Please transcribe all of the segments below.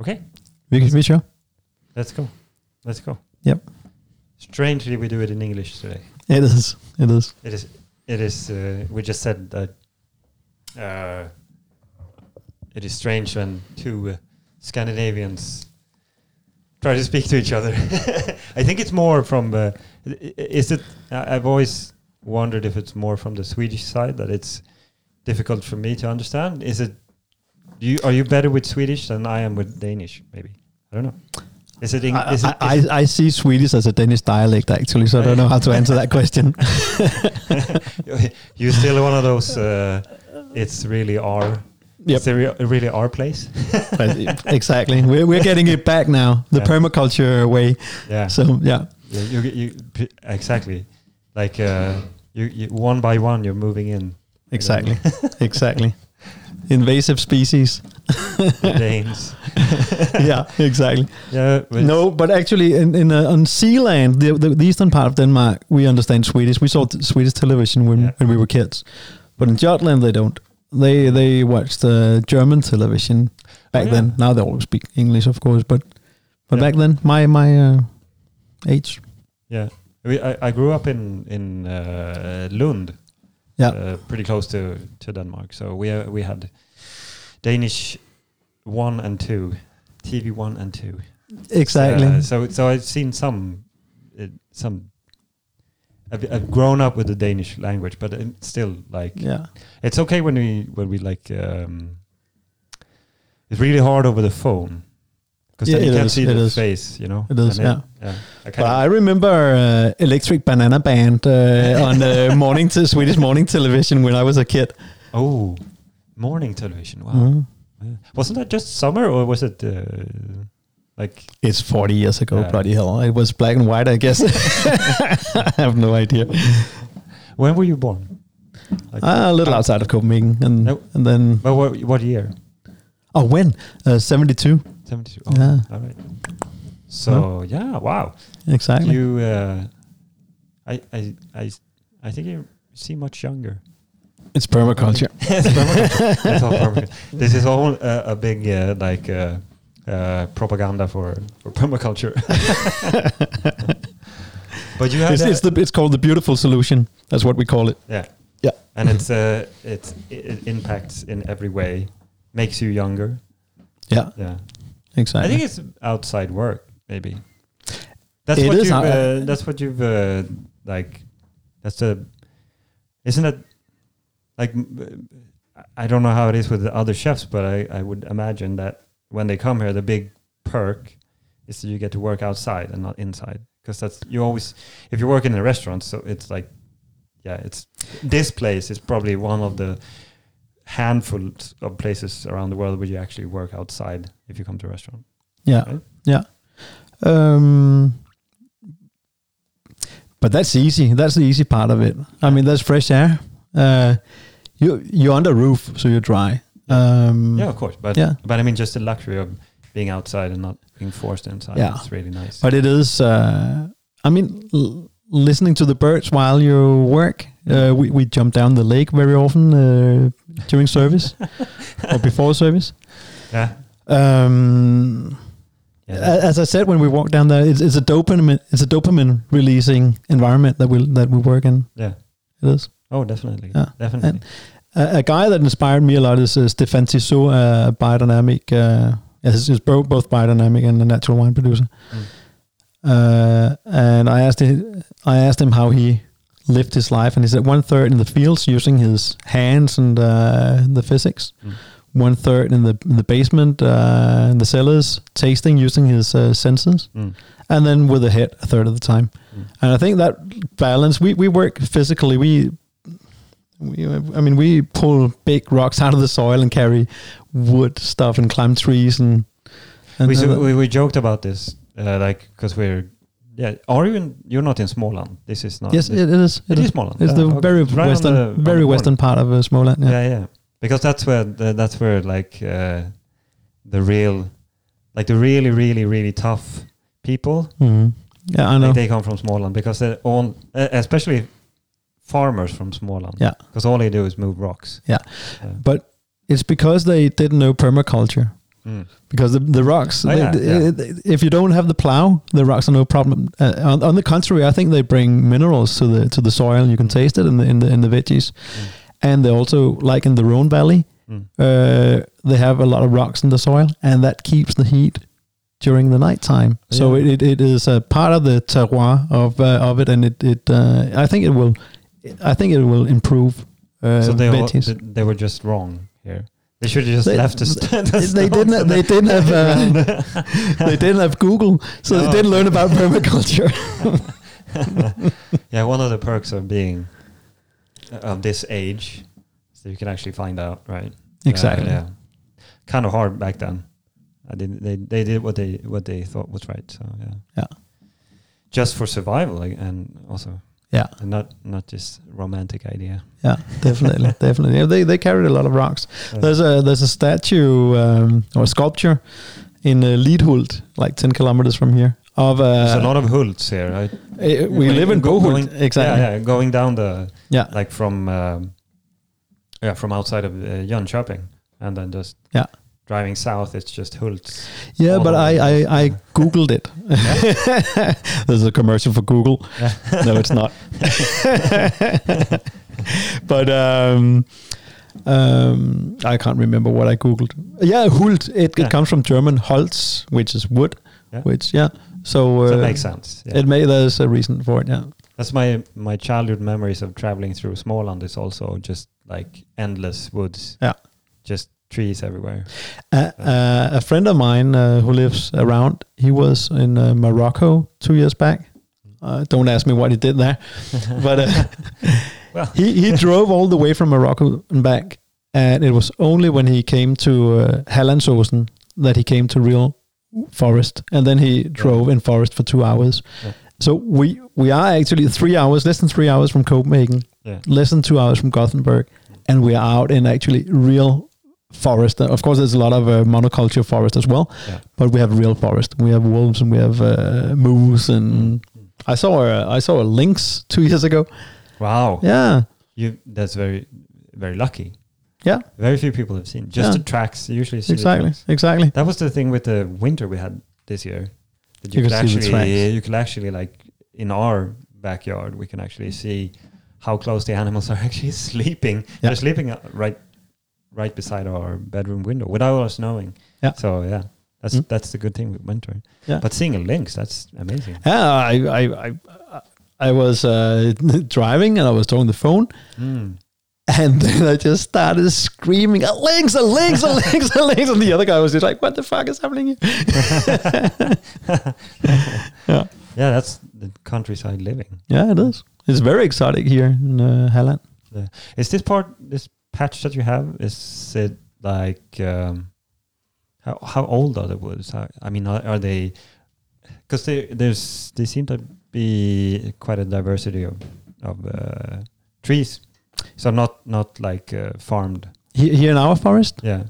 Okay, We can be sure. let's go. Let's go. Yep. Strangely, we do it in English today. It is. It is. It is. It is. Uh, we just said that. Uh, it is strange when two uh, Scandinavians try to speak to each other. I think it's more from. Uh, is it? I've always wondered if it's more from the Swedish side that it's difficult for me to understand. Is it? Do you are you better with Swedish than I am with Danish? Maybe I don't know. Is it? Eng- I, is it, I, is it I, I see Swedish as a Danish dialect actually, so I don't know how to answer that question. You're still one of those. Uh, it's really our. Yep. It's a rea- really our place. Exactly. We're, we're getting it back now, the Yeah. permaculture way. Yeah. So yeah, Yeah, you, you, exactly. Like uh, you, you, one by one, you're moving in. exactly, exactly. Invasive species. The Danes. yeah, exactly. Yeah. but No, but actually, in, in uh, on Zealand, the, the, the eastern part of Denmark, we understand Swedish. We saw t- Swedish television when, Yeah. when we were kids, but in Jutland they don't. They they watched uh, German television back Oh, yeah. then. Now they all speak English, of course, but but Yeah. back then, my my uh, age, Yeah. We, I, I grew up in in uh, Lund. Yeah, Uh, pretty close to, to Denmark. So we uh, we had Danish one and two, TV one and two. exactly. Uh, so so I've seen some some. I've, I've grown up with the Danish language, but it's still like yeah, it's okay when we when we like. Um, it's really hard over the phone because Yeah, then you can't is, see the is. face, you know. It is, And yeah. yeah. I But I remember uh, Electric Banana Band uh, on the morning to Swedish morning television when I was a kid. oh, morning television. Wow. Yeah. wasn't that just summer or was it uh, like? It's 40 years ago, bloody hell. It was black and white, I guess. I have no idea. When were you born? Like, Ah, a little uh, outside of Copenhagen. And, Nope. and then, Well, what, what year? oh, when? Uh, 72. Oh, Yeah. All right. So yeah, wow. Exactly. You, uh, I, I, I, I think you seem much younger. it's permaculture. It's permaculture. That's all permaculture. This is all uh, a big uh, like uh, uh, propaganda for for permaculture. but you have It's, it's, the, it's called the beautiful solution. That's what we call it. yeah Yeah. and it's uh it's it impacts in every way, makes you younger. Yeah, Yeah, I think it's outside work maybe. That's It what you've uh, that's what you've uh, like. That's the isn't it like I don't know how it is with the other chefs, but I, I would imagine that when they come here, the big perk is that you get to work outside and not inside because that's you always if you work in a restaurant, so it's like yeah, it's this place is probably one of the handful of places around the world where you actually work outside if you come to a restaurant. yeah, right? yeah. Um, but that's easy. That's the easy part of it. I mean, there's fresh air. Uh, you you're under roof, so you're dry. Um, Yeah, of course, but Yeah. but I mean just the luxury of being outside and not being forced inside. Yeah. it's really nice. But it is. Uh, I mean, l- listening to the birds while you work. Uh, we we jump down the lake very often uh, during service or before service. yeah, Um, yeah, as I said when we walk down there, it's, it's a dopamine. It's a dopamine releasing environment that we that we work in. yeah. It is. Oh, definitely, Yeah. definitely. A, a guy that inspired me a lot is uh, Stefan Tissot, a biodynamic. Uh, yes, he's both both biodynamic and a natural wine producer. Mm. Uh, and I asked him, I asked him how he lived his life, and he said one third in the fields using his hands and uh, the physics, Mm. one third in the in the basement, uh, in the cellars, tasting using his uh, senses, Mm. and then with a head a third of the time. Mm. And I think that balance, we we work physically, we. We, I mean, we pull big rocks out of the soil and carry wood stuff and climb trees and. and we, so we we joked about this, uh, like because we're yeah. Are you in? You're not in Småland. This is not. yes, this, it, is. it is Småland. It's Yeah, the okay. very right western, the- very western part of uh, Småland. Yeah. yeah, yeah. Because that's where the, that's where like uh, the real, like the really really really tough people. Mhm. Yeah, I know. Like they come from Småland because they all, uh, especially farmers from Småland. Yeah. Because all they do is move rocks. Yeah. But it's because they didn't know permaculture. Mm. because the, the rocks. Oh, they- yeah, yeah. they- if you don't have the plow, the rocks are no problem. Uh, on, on the contrary, I think they bring minerals to the to the soil. You can taste it in the in the in the veggies, and they also like in the Rhone Valley. Mm. Uh, they have a lot of rocks in the soil, and that keeps the heat during the nighttime. So Yeah. it, it, it is a part of the terroir of uh, of it, and it it uh, I think it will I think it will improve. Uh, so they th- they were just wrong here. They should have just They- left the they didn't. They didn't have. Uh, they didn't have Google, so No. they didn't learn about permaculture. yeah, one of the perks of being uh, of this age, so you can actually find out, right? Uh, Exactly. yeah, kind of hard back then. I didn't. They they did what they what they thought was right. So yeah. Yeah. Just for survival, like, and also Yeah, and not not just romantic idea. yeah, definitely, definitely. Yeah, they they carried a lot of rocks. There's a there's a statue um, or a sculpture in uh, Lidhult, like ten kilometers from here. Of uh, There's a lot of hults here. Right? eh, we Going- live in go- Bohult, going- exactly. Yeah, yeah, going down the yeah, like from um, yeah from outside of uh, shopping, and then just Yeah. Driving south. It's just hults. Yeah, but I, I. I googled it. There's a commercial for Google. no, it's not. but um, um, I can't remember what I googled. Yeah, Hult. It, Yeah. it comes from German Holz, which is wood. Yeah. Which yeah. So, uh, So it makes sense. Yeah. It may. There's a reason for it. Yeah. That's my my childhood memories of traveling through Småland is also just like endless woods. Yeah. Just trees everywhere. Uh, uh, a friend of mine uh, who lives around, he was in uh, Morocco two years back. Uh, don't ask me what he did there, but uh, Well. he he drove all the way from Morocco and back, and it was only when he came to uh, Hallandsåsen that he came to real forest, and then he drove in forest for two hours. Yeah. So we we are actually three hours, less than three hours from Copenhagen, Yeah. less than two hours from Gothenburg, and we are out in actually real forest. Of course, there's a lot of uh, monoculture forest as well, Yeah. but we have real forest. We have wolves and we have uh, moose, and I saw a, I saw a lynx two years ago. Wow. Yeah, You that's very very lucky. yeah, Very few people have seen just Yeah. the tracks. Usually see the exactly, exactly. That was the thing with the winter we had this year. That You you, could could see actually you could actually like in our backyard we can actually see how close the animals are actually sleeping. Yeah. They're sleeping uh, right right beside our bedroom window without us knowing. Yeah. So yeah. That's Mm. that's the good thing with winter. Yeah. But seeing a lynx, that's amazing. Yeah, I I I, I was uh, driving and I was talking the phone, Mm. and then I just started screaming, "A lynx! A lynx! A lynx! A lynx!" And the other guy was just like, "What the fuck is happening here?" yeah, Yeah, that's the countryside living. yeah, it is. It's very exotic here in uh, Halland. Is this part this patch that you have? Is it like um, how how old are the woods? How, I mean, are, are they? Because there's they seem to be quite a diversity of of uh, trees. So not not like uh, farmed. Here, in our forest, Yeah.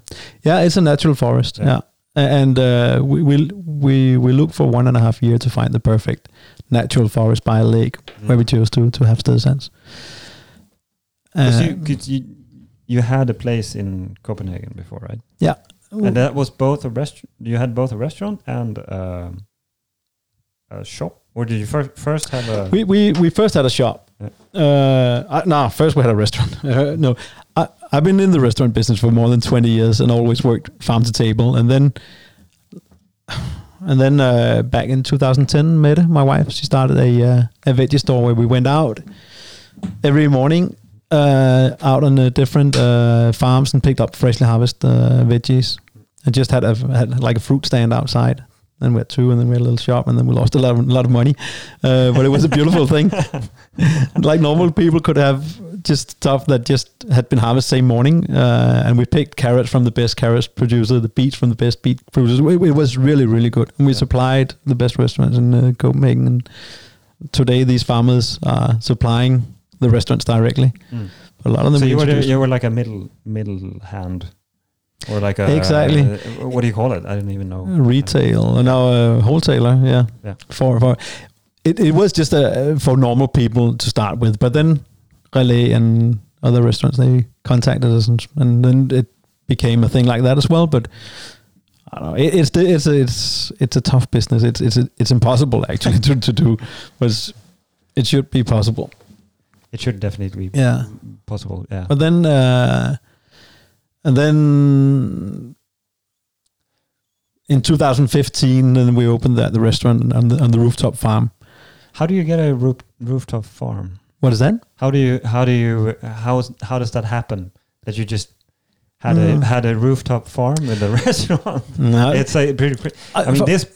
yeah, it's a natural forest. Yeah. Yeah, and uh, we we we we look for one and a half year to find the perfect natural forest by a lake where we choose to to have Stedsans. Uh, you, you you had a place in Copenhagen before, right? yeah, And that was both a restaurant. You had both a restaurant and um, a shop, or did you first first have a? We we we first had a shop. Uh, I, no, first we had a restaurant. Uh, no, I I've been in the restaurant business for more than twenty years and always worked farm to table. And then, and then uh, back in 2010, Mette, my wife, she started a uh, a veggie store where we went out every morning. Uh, out on the different uh, farms and picked up freshly harvested uh, veggies, and just had a had like a fruit stand outside. And we had two, and then we had a little shop, and then we lost a lot of, a lot of money. Uh, but it was a beautiful thing. like normal people could have just stuff that just had been harvested same morning, uh, and we picked carrots from the best carrots producer, the beets from the best beet producers. It, it was really, really good. And we Yeah. supplied the best restaurants in uh, Copenhagen. And today, these farmers are supplying the restaurants directly. Mm. A lot of them. So you were you were like a middle middle hand, or like a Exactly. uh, what do you call it? I don't even know. retail, no, uh, wholesaler. Yeah, Yeah. For for it, it was just uh, for normal people to start with, but then Relæ and other restaurants they contacted us, and, and then it became a thing like that as well. But I don't know. It, it's it's a, it's it's a tough business. It's it's it's impossible actually to, to do, but it should be possible. It should definitely be Yeah. possible. Yeah. But then, uh, and then in 2015, then we opened the, the restaurant on the on the rooftop farm. How do you get a roof, rooftop farm? What is that? How do you how do you how how does that happen? That you just had Mm. a had a rooftop farm with a restaurant. No, it's a pretty. pretty I mean, Uh, for- this.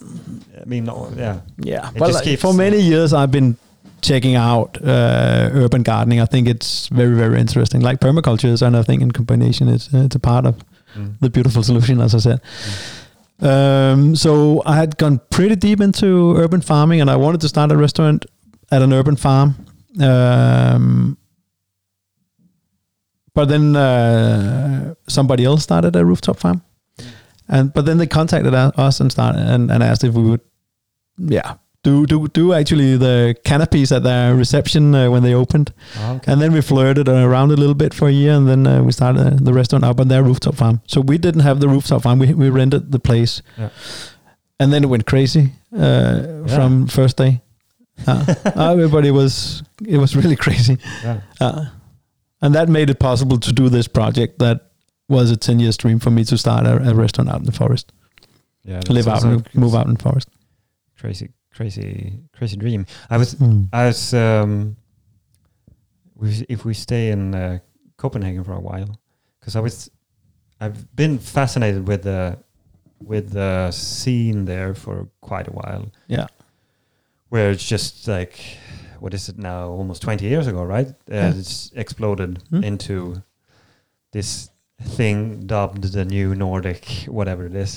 I mean, no, yeah. Yeah, It but just like, keeps- for many years I've been checking out uh, urban gardening. I think it's very very interesting. Like permaculture is another thing in combination. It's uh, it's a part of Mm. the beautiful solution, as I said. Um, so I had gone pretty deep into urban farming, and I wanted to start a restaurant at an urban farm. Um, but then uh, somebody else started a rooftop farm, and but then they contacted us and started and, and asked if we would, yeah, do do do actually the canopies at their reception uh, when they opened. Oh, okay. And then we flirted around a little bit for a year, and then uh, we started uh, the restaurant up on their rooftop farm. So we didn't have the rooftop farm; we we rented the place, Yeah. and then it went crazy uh, from first day. Uh, everybody was it was really crazy, yeah. uh, and that made it possible to do this project. That was a ten year dream for me to start a, a restaurant out in the forest, Yeah. live out, and move out in the forest. Crazy, crazy, crazy dream. I was Mm. I was um, if we stay in uh, Copenhagen for a while, because I was, I've been fascinated with the with the scene there for quite a while, Yeah, where it's just like, what is it now? Almost twenty years ago, right? Uh, Yeah. It's exploded Hmm. into this thing dubbed the new Nordic, whatever it is.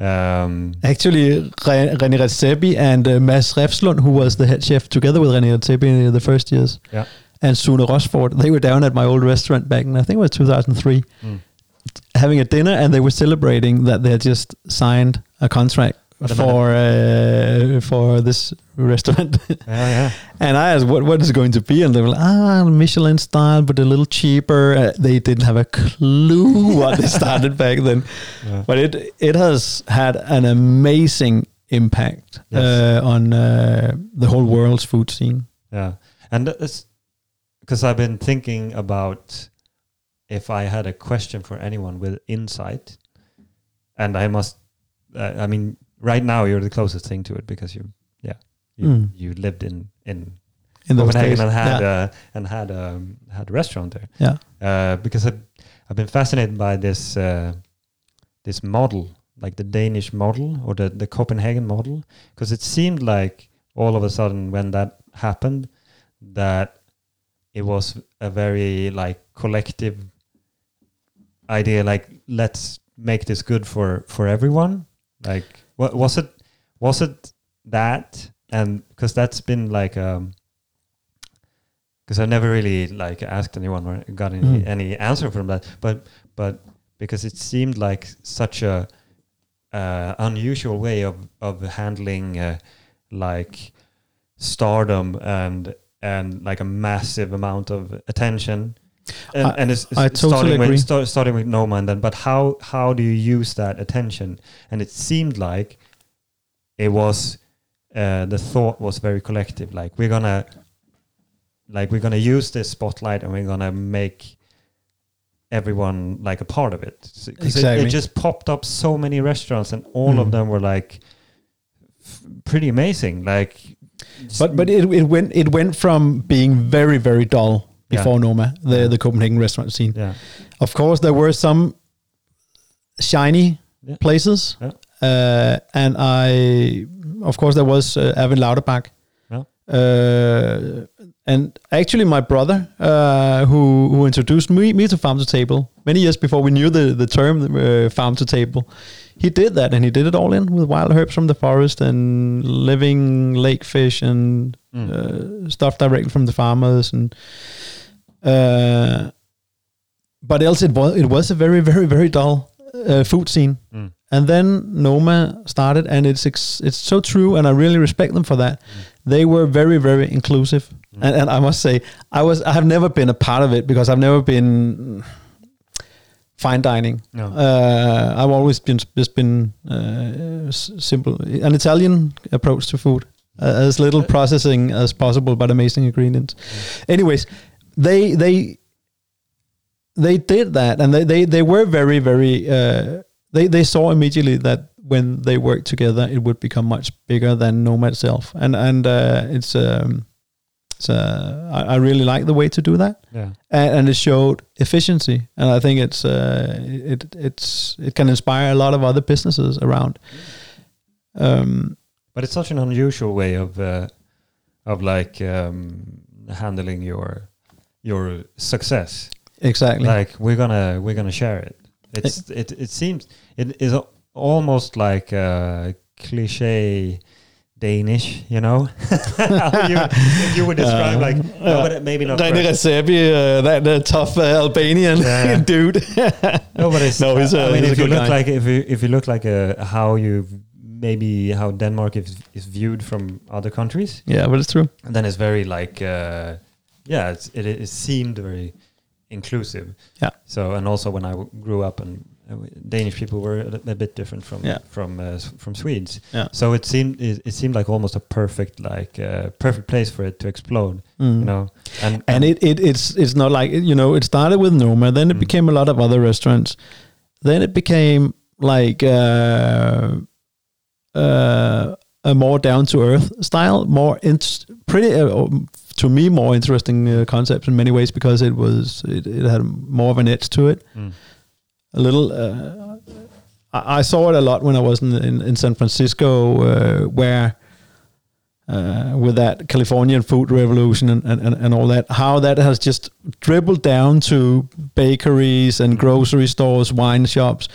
Um, Actually, René Redzepi and uh, Mads Refslund, who was the head chef together with René Redzepi in the first years, Yeah. and Sune Rosforth, they were down at my old restaurant back in, I think it was 2003, mm. having a dinner, and they were celebrating that they had just signed a contract for uh, for this restaurant. yeah, yeah. and I asked, what, what is it going to be? And they were like, ah, Michelin style, but a little cheaper. Uh, they didn't have a clue what they started back then yeah. but it it has had an amazing impact Yes. uh, on uh, the whole world's food scene. Yeah, and that's because I've been thinking about if I had a question for anyone with insight, and I must, uh, I mean, right now you're the closest thing to it because you, yeah, you Mm. you lived in in In Copenhagen and had yeah, uh, and had um, had a restaurant there. yeah, Uh, because I've I've been fascinated by this uh, this model, like the Danish model or the the Copenhagen model, because it seemed like all of a sudden when that happened, that it was a very like collective idea. Like let's make this good for for everyone. Like what was it? Was it that? And because that's been like um because I never really like asked anyone or got any Mm. any answer from that. But but because it seemed like such a uh, unusual way of of handling uh, like stardom and and like a massive amount of attention. And, I- and it's, it's totally starting agree. with start, starting with Noma and then but how how do you use that attention? And it seemed like it was uh, the thought was very collective. Like we're gonna like we're gonna use this spotlight and we're gonna make everyone like a part of it. So- 'cause it- Exactly. it, just popped up so many restaurants and all of Mm. them were like pretty amazing. Like, but but it, it went it went from being very very dull Yeah. before Noma, the Yeah. the Copenhagen restaurant scene. yeah, Of course, there were some shiny Yeah. places, Yeah. uh, and I, of course, there was uh, Erwin Lauterbach. Yeah. Uh, and actually, my brother, uh, who who introduced me me to farm to table many years before we knew the the term uh, farm to table, he did that, and he did it all in with wild herbs from the forest and living lake fish and Mm. uh, stuff directly from the farmers and uh, but else it was it was a very very very dull uh, food scene Mm. and then Noma started and it's ex- it's so true and I really respect them for that they were very very inclusive Mm. and, and I must say I was I have never been a part of it because I've never been fine dining. No. Uh, I've always been just been uh, s- simple, an Italian approach to food, uh, as little processing as possible, but amazing ingredients. Anyways, they they they did that, and they they, they were very very. Uh, they they saw immediately that when they worked together, it would become much bigger than Noma itself, and and uh, it's. Um, it's uh, I, I really like the way to do that yeah. and, and it showed efficiency and i think it's uh, it it's it can inspire a lot of other businesses around um But it's such an unusual way of uh, of like um, handling your your success. exactly Like we're gonna we're gonna share it. It's it it seems it is a- almost like a cliche Danish, you know. You, you would describe Uh, like no, but maybe not. Correct. Redzepi, uh, that uh, tough uh, Albanian Yeah. dude. No, but it's, No, he's a- I mean, a if you look guy. like if you if you look like uh how you maybe how Denmark is is viewed from other countries, yeah, but it's true. and then it's very like uh, yeah, it's, it it seemed very inclusive. Yeah. So and also when I w- grew up and uh, Danish people were a, a bit different from Yeah. from uh, from Swedes. Yeah. So it seemed it, it seemed like almost a perfect like uh, perfect place for it to explode. Mm. You know, and and it, it it's it's not like you know it started with Noma, then it Mm. became a lot of other restaurants, then it became like uh, uh, a more down to earth style, more int- pretty uh, to me more interesting uh, concept in many ways because it was it, it had more of an edge to it. Mm. A little. Uh, I, I saw it a lot when I was in in, in San Francisco, uh, where uh, with that Californian food revolution and, and, and, and all that, how that has just dribbled down to bakeries and grocery stores, wine shops,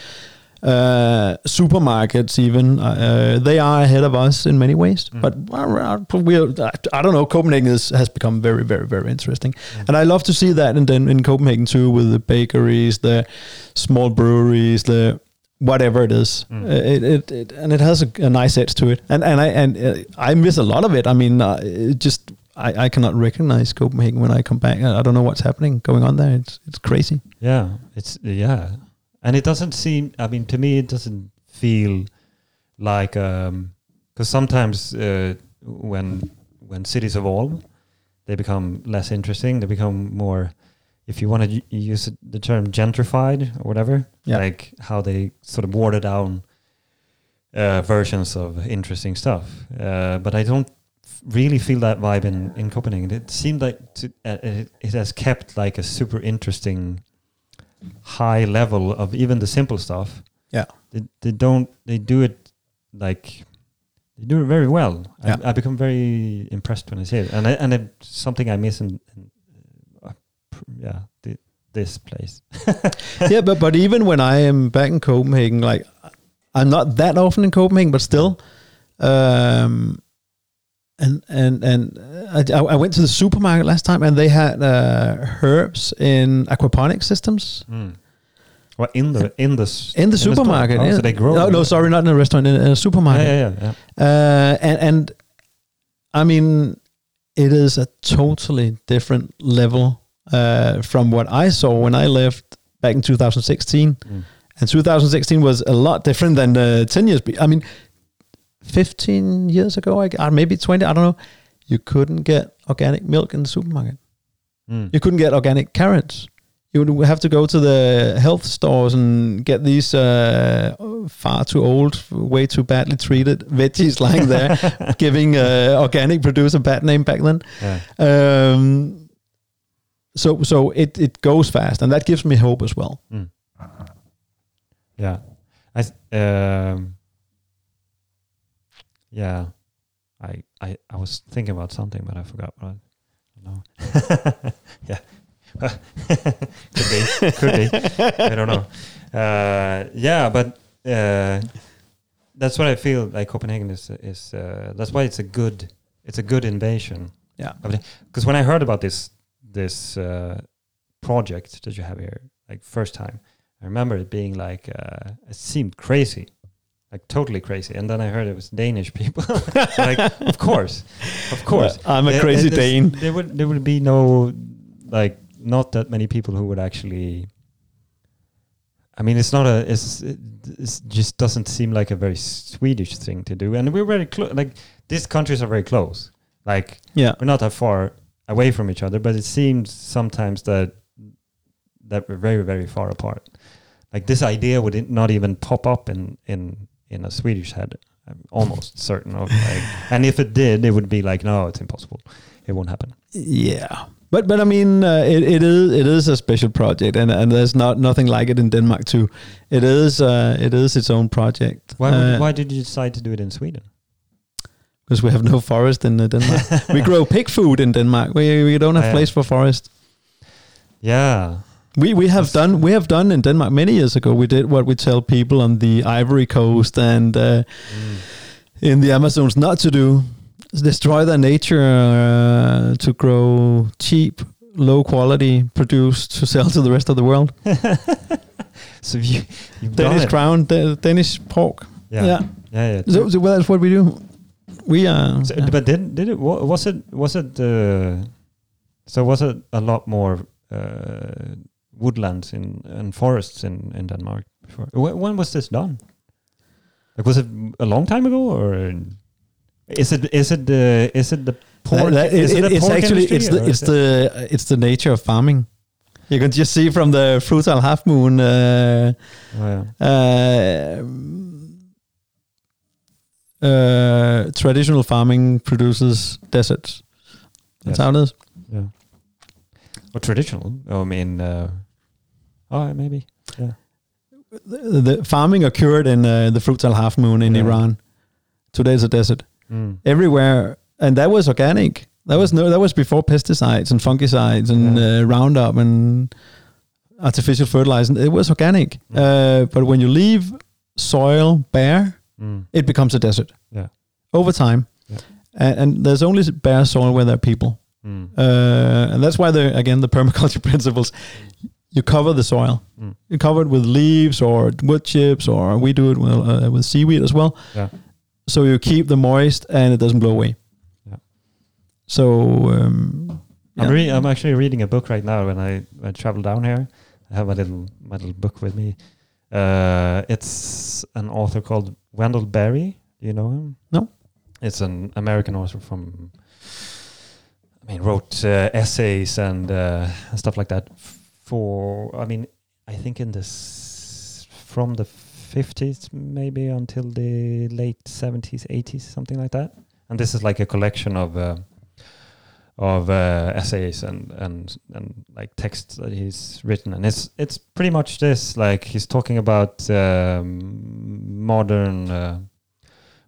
uh, supermarkets, even. Uh, they are ahead of us in many ways. Mm. But uh, we I don't know, Copenhagen is, has become very, very, very interesting. And I love to see that in, Den- in Copenhagen too, with the bakeries, the small breweries, the whatever it is. Mm. Uh, it, it, it and it has a, a nice edge to it. And and I and uh, I miss a lot of it. I mean, uh, it just I, I cannot recognize Copenhagen when I come back. I, I don't know what's happening going on there. It's it's crazy. Yeah, it's yeah, and it doesn't seem. I mean, to me, it doesn't feel like um because sometimes uh, when when cities evolve, they become less interesting. They become more, if you want to use the term gentrified or whatever, Yeah. like how they sort of water down uh, versions of interesting stuff. Uh, but I don't really feel that vibe in, in Copenhagen. It seemed like to, uh, it, it has kept like a super interesting high level of even the simple stuff. Yeah. They, they don't, they do it like, they do it very well. Yeah. I, I become very impressed when I see it. And I, and it's something I miss in, in uh, yeah, the, this place. yeah, but but even when I am back in Copenhagen, like I'm not that often in Copenhagen, but still, um, and and and I, I went to the supermarket last time, and they had uh, herbs in aquaponic systems Mm. Well, in the in the in the store. supermarket. Oh, yeah. so they grow. No, no, sorry, not in a restaurant, in a supermarket. yeah, yeah. yeah. Uh, and and I mean, it is a totally different level uh, from what I saw when I left back in 2016. Mm. And 2016 was a lot different than uh, 10 years. be- I mean, 15 years ago, I, or maybe 20, I don't know. You couldn't get organic milk in the supermarket. Mm. You couldn't get organic carrots. You would have to go to the health stores and get these uh, far too old, way too badly treated veggies lying there, giving uh, organic produce a bad name back then. Yeah. Um, so so it, it goes fast, and that gives me hope as well. Mm. Yeah. I um Yeah. I I I was thinking about something but I forgot what I no. yeah. could be. Could be. I don't know. Uh yeah, but uh that's what I feel like Copenhagen is is uh, that's why it's a good it's a good invasion. Yeah. Because when I heard about this this uh, project that you have here, like first time, I remember it being like uh, it seemed crazy, like totally crazy. And then I heard it was Danish people. like, of course, of course, I'm a There- crazy there's- Dane. There would there would be no like not that many people who would actually I mean, it's not a. It's it it's just doesn't seem like a very Swedish thing to do, and we're very close. Like these countries are very close. Like Yeah. we're not that far away from each other, but it seems sometimes that that we're very very far apart. Like this idea would not even pop up in in in a Swedish head. I'm almost certain of. Like, and if it did, it would be like, no, it's impossible. It won't happen. Yeah, but but I mean, uh, it, it is it is a special project, and and there's not nothing like it in Denmark too. It is uh, it is its own project. Why would, Uh, why did you decide to do it in Sweden? Because we have no forest in uh, Denmark. we grow pig food in Denmark. We we don't have yeah. place for forest. Yeah, We we have done we have done in Denmark many years ago. We did what we tell people on the Ivory Coast and uh, in the Amazons not to do. Destroy their nature uh, to grow cheap, low quality produce to sell to the rest of the world. so you Danish crown, da- Danish pork. Yeah, Yeah. yeah, yeah. So, so well, that's what we do. We are. So, yeah. But did did it was it was it uh, so was it a lot more uh, woodlands in and forests in in Denmark before? When, when was this done? Like was it a long time ago or is it is it the is it the pork? That- that- is it- it the it's pork actually it's the it's it- the it's the nature of farming. You can just see from the fruitile half moon. Uh, oh, yeah. uh, uh, traditional farming produces deserts. That's Yes. how it is. yeah. Or traditional? I mean, uh, oh maybe. Yeah. The, the farming occurred in uh, the fruitile half moon in Yeah. Iran. Today it's a desert Mm. everywhere, and that was organic. That was no. That was before pesticides and fungicides and Yeah. uh, Roundup and artificial fertilizer. It was organic. Mm. Uh, but when you leave soil bare, Mm. it becomes a desert. Yeah. Over time, Yeah. and, and there's only bare soil where there are people. Mm. Uh, and that's why the again the permaculture principles you cover the soil Mm. you cover it with leaves or wood chips or we do it with, uh, with seaweed as well Yeah. so you keep the moist and it doesn't blow away Yeah. so um, I'm yeah. re- I'm actually reading a book right now when I, when I travel down here. I have my little my little book with me. Uh, it's an author called Wendell Berry. Do you know him? No. It's an American author from. I mean, wrote uh, essays and uh, and stuff like that. For I mean, I think in this from the 50s maybe until the late 70s, 80s, something like that. And this is like a collection of. Uh, of uh, essays and and and like texts that he's written, and it's it's pretty much this. Like he's talking about um, modern uh,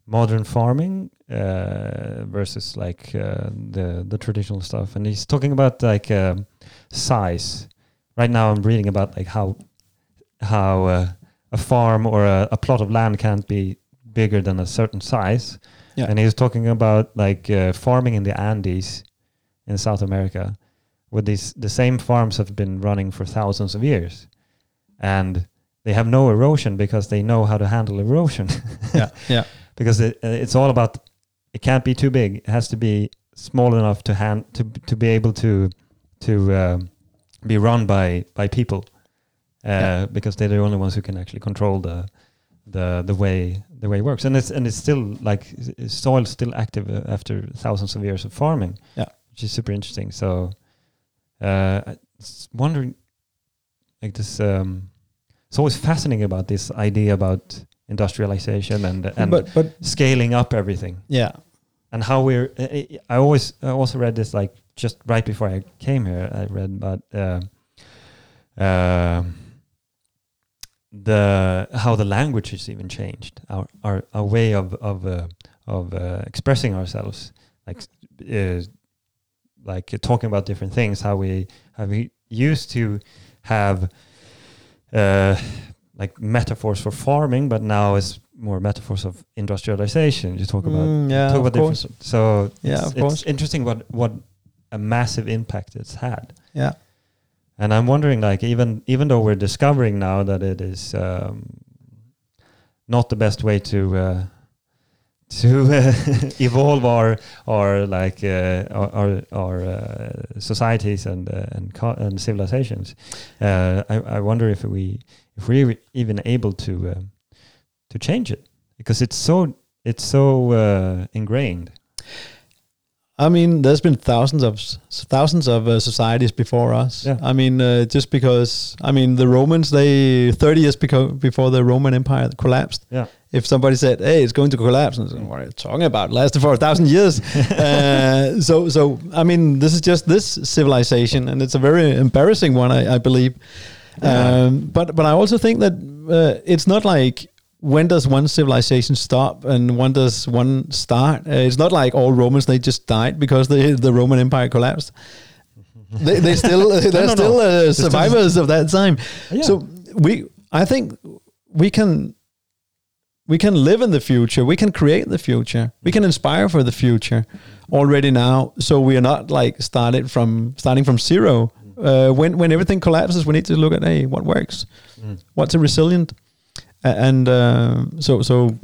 modern farming uh, versus like uh, the the traditional stuff, and he's talking about like um, size. Right now, I'm reading about like how how uh, a farm or a, a plot of land can't be bigger than a certain size. Yeah. And he was talking about like uh, farming in the Andes in South America, where these the same farms have been running for thousands of years, and they have no erosion because they know how to handle erosion. yeah yeah because it, uh, it's all about it can't be too big. It has to be small enough to hand to to be able to to um, be run by by people, uh, Yeah. because they're the only ones who can actually control the the the way the way it works. And it's and it's still like s- soil's still active uh, after thousands of years of farming. Yeah. which is super interesting. So, uh, I was wondering, like this. Um, it's always fascinating about this idea about industrialization and and but but scaling up everything yeah and how we're I I always I also read this like just right before I came here I read about uh, uh, the how the language has even changed. Our our, our way of of uh, of uh, expressing ourselves like uh, like talking about different things how we how we used to have uh, like metaphors for farming but now it's more metaphors of industrialization. You talk about Mm, yeah talk about different so Yeah, it's, of it's course. interesting what what a massive impact it's had yeah and i'm wondering like even even though we're discovering now that it is um, not the best way to uh, to uh, evolve our our like uh, our our, our uh, societies and uh, and, and civilizations. Uh, I, I wonder if we if we're even able to to change it because it's so it's so uh, ingrained. I mean, there's been thousands of thousands of uh, societies before us. Yeah. I mean, uh, just because I mean the Romans, they 30 years beco- before the Roman Empire collapsed. Yeah. If somebody said, "Hey, it's going to collapse," and said, what are you talking about? It lasted for a thousand years. uh, so, so I mean, this is just this civilization, and it's a very embarrassing one, I, I believe. Yeah. Um, but but I also think that uh, it's not like when does one civilization stop and when does one start? Uh, it's not like all Romans they just died because the the Roman Empire collapsed. they they still they're no, still no. uh, still- survivors of that time. Yeah. So we I think we can we can live in the future. We can create the future. We can inspire for the future already now. So we are not like started from starting from zero. Uh, when when everything collapses, we need to look at hey, what works, Mm. what's a resilient, and uh, so so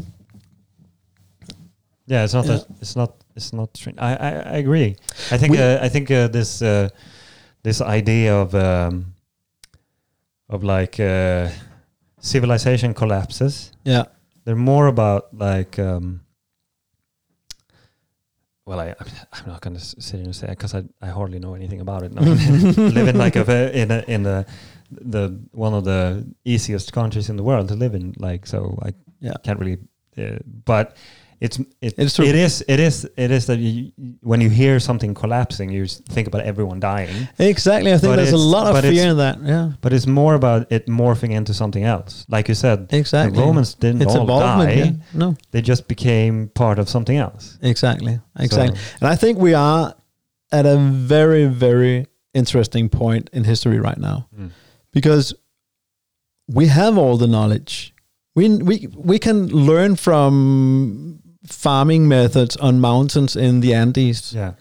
Yeah, it's not. Yeah. A, it's not. It's not. Strange. I, I I agree. I think. Uh, I think uh, this uh, this idea of um, of like uh, civilization collapses. yeah They're more about like. Um, well, I I'm not going to sit here and say because I, I hardly know anything about it. I mean, live in like a in a in a the one of the easiest countries in the world to live in. Like so, I yeah can't really. Uh, but it's it, It's true. it is it is it is that you, when you hear something collapsing, you think about everyone dying. exactly. I think But there's a lot of fear in that. Yeah, But it's more about it morphing into something else. Like you said, exactly. the Romans didn't it's all die; Yeah. No, they just became part of something else. exactly, exactly. So- And I think we are at a very, very interesting point in history right now Mm. Because we have all the knowledge. We we we can learn from farming methods on mountains in the Andes. Yeah,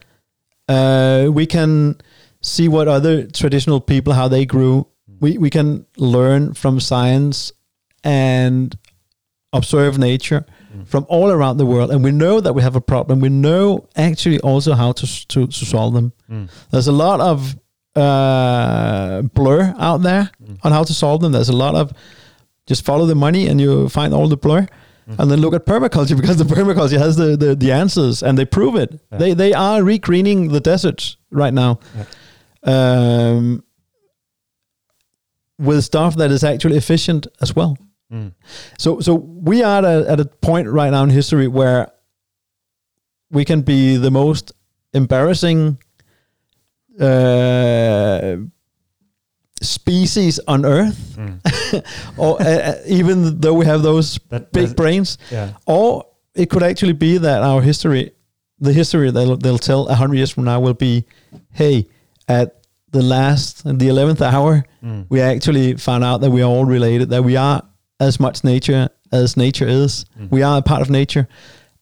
Uh, we can see what other traditional people how they grew. We we can learn from science and observe nature Mm. from all around the world, and we know that we have a problem. We know actually also how to to, to solve them. Mm. There's a lot of uh, blur out there Mm. on how to solve them. There's a lot of just follow the money and you find all the blur. Mm. And then look at permaculture because the permaculture has the, the, the answers and they prove it. Yeah. They they are regreening the deserts right now. Um, with stuff that is actually efficient as well. Mm. So so we are at a, at a point right now in history where we can be the most embarrassing uh, species on Earth, Mm. or uh, uh, even though we have those That, big brains, yeah, or it could actually be that our history, the history they'll, they'll tell a hundred years from now, will be, hey, at the last, the eleventh hour, Mm. we actually found out that we are all related, that we are as much nature as nature is. Mm. We are a part of nature,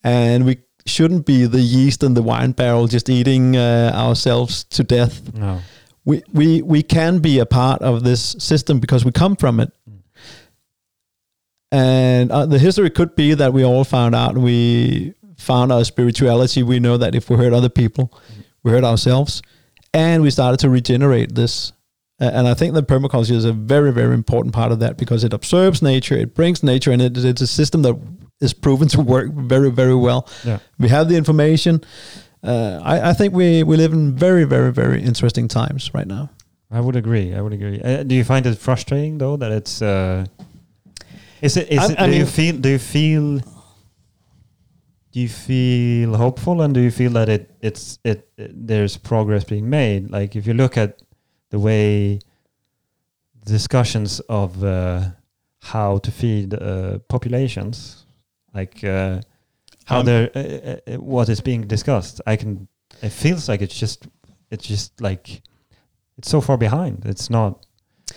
and we shouldn't be the yeast in the wine barrel just eating uh, ourselves to death. no, We, we, we can be a part of this system because we come from it. Mm. And uh, the history could be that we all found out we found our spirituality. We know that if we hurt other people, we hurt ourselves. And we started to regenerate this. And I think that permaculture is a very, very important part of that because it observes nature, it brings nature, and it, it's a system that is proven to work very, very well. Yeah. We have the information. Uh, I, I think we, we live in very, very, very interesting times right now. I would agree. I would agree. Uh, do you find it frustrating though that it's? Uh, is it? Is I- it? I do you feel? Do you feel? Do you feel hopeful and do you feel that it it's it, it there's progress being made? Like if you look at the way discussions of uh, how to feed uh, populations, like uh, how Um, they're uh, uh, uh, what is being discussed, I can. It feels like it's just it's just like it's so far behind. It's not.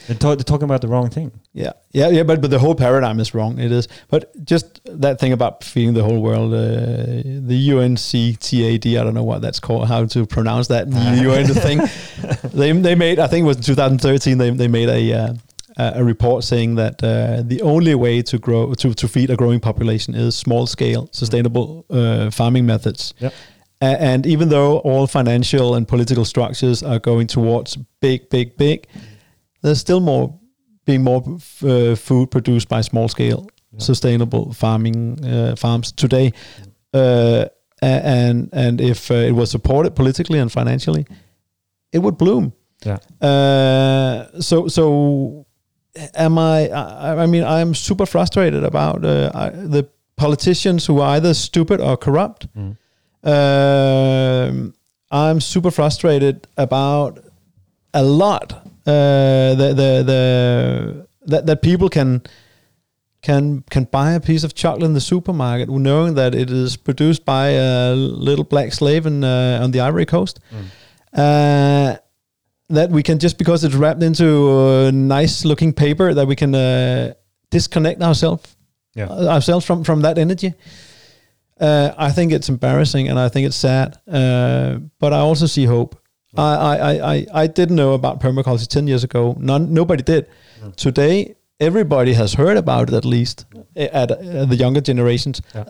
They're, ta- they're talking about the wrong thing. Yeah, yeah, yeah. But but the whole paradigm is wrong. It is. But just that thing about feeding the whole world, uh, the UNCTAD. I don't know what that's called. How to pronounce that? UN thing. They they made. I think it was in 2013. They they made a uh, a report saying that uh, the only way to grow to, to feed a growing population is small scale sustainable uh, farming methods. Yep. A- and even though all financial and political structures are going towards big, big, big, there's still more being more uh, food produced by small scale Yeah. sustainable farming uh, farms today. Uh, and and if uh, it was supported politically and financially, it would bloom. Yeah. Uh, so so am I, I? I mean, I'm super frustrated about uh, I, the politicians who are either stupid or corrupt. Mm. Um, I'm super frustrated about a lot. Uh, the the the that that people can can can buy a piece of chocolate in the supermarket knowing that it is produced by a little black slave in uh, on the Ivory Coast. Mm. Uh, that we can just because it's wrapped into uh, nice looking paper that we can uh, disconnect ourselves Yeah. ourselves from from that energy. Uh, I think it's embarrassing and I think it's sad, uh, but I also see hope. I, I, I, I, I didn't know about permaculture ten years ago. None, nobody did. Mm. Today, everybody has heard about it at least at, at the younger generations. Yeah.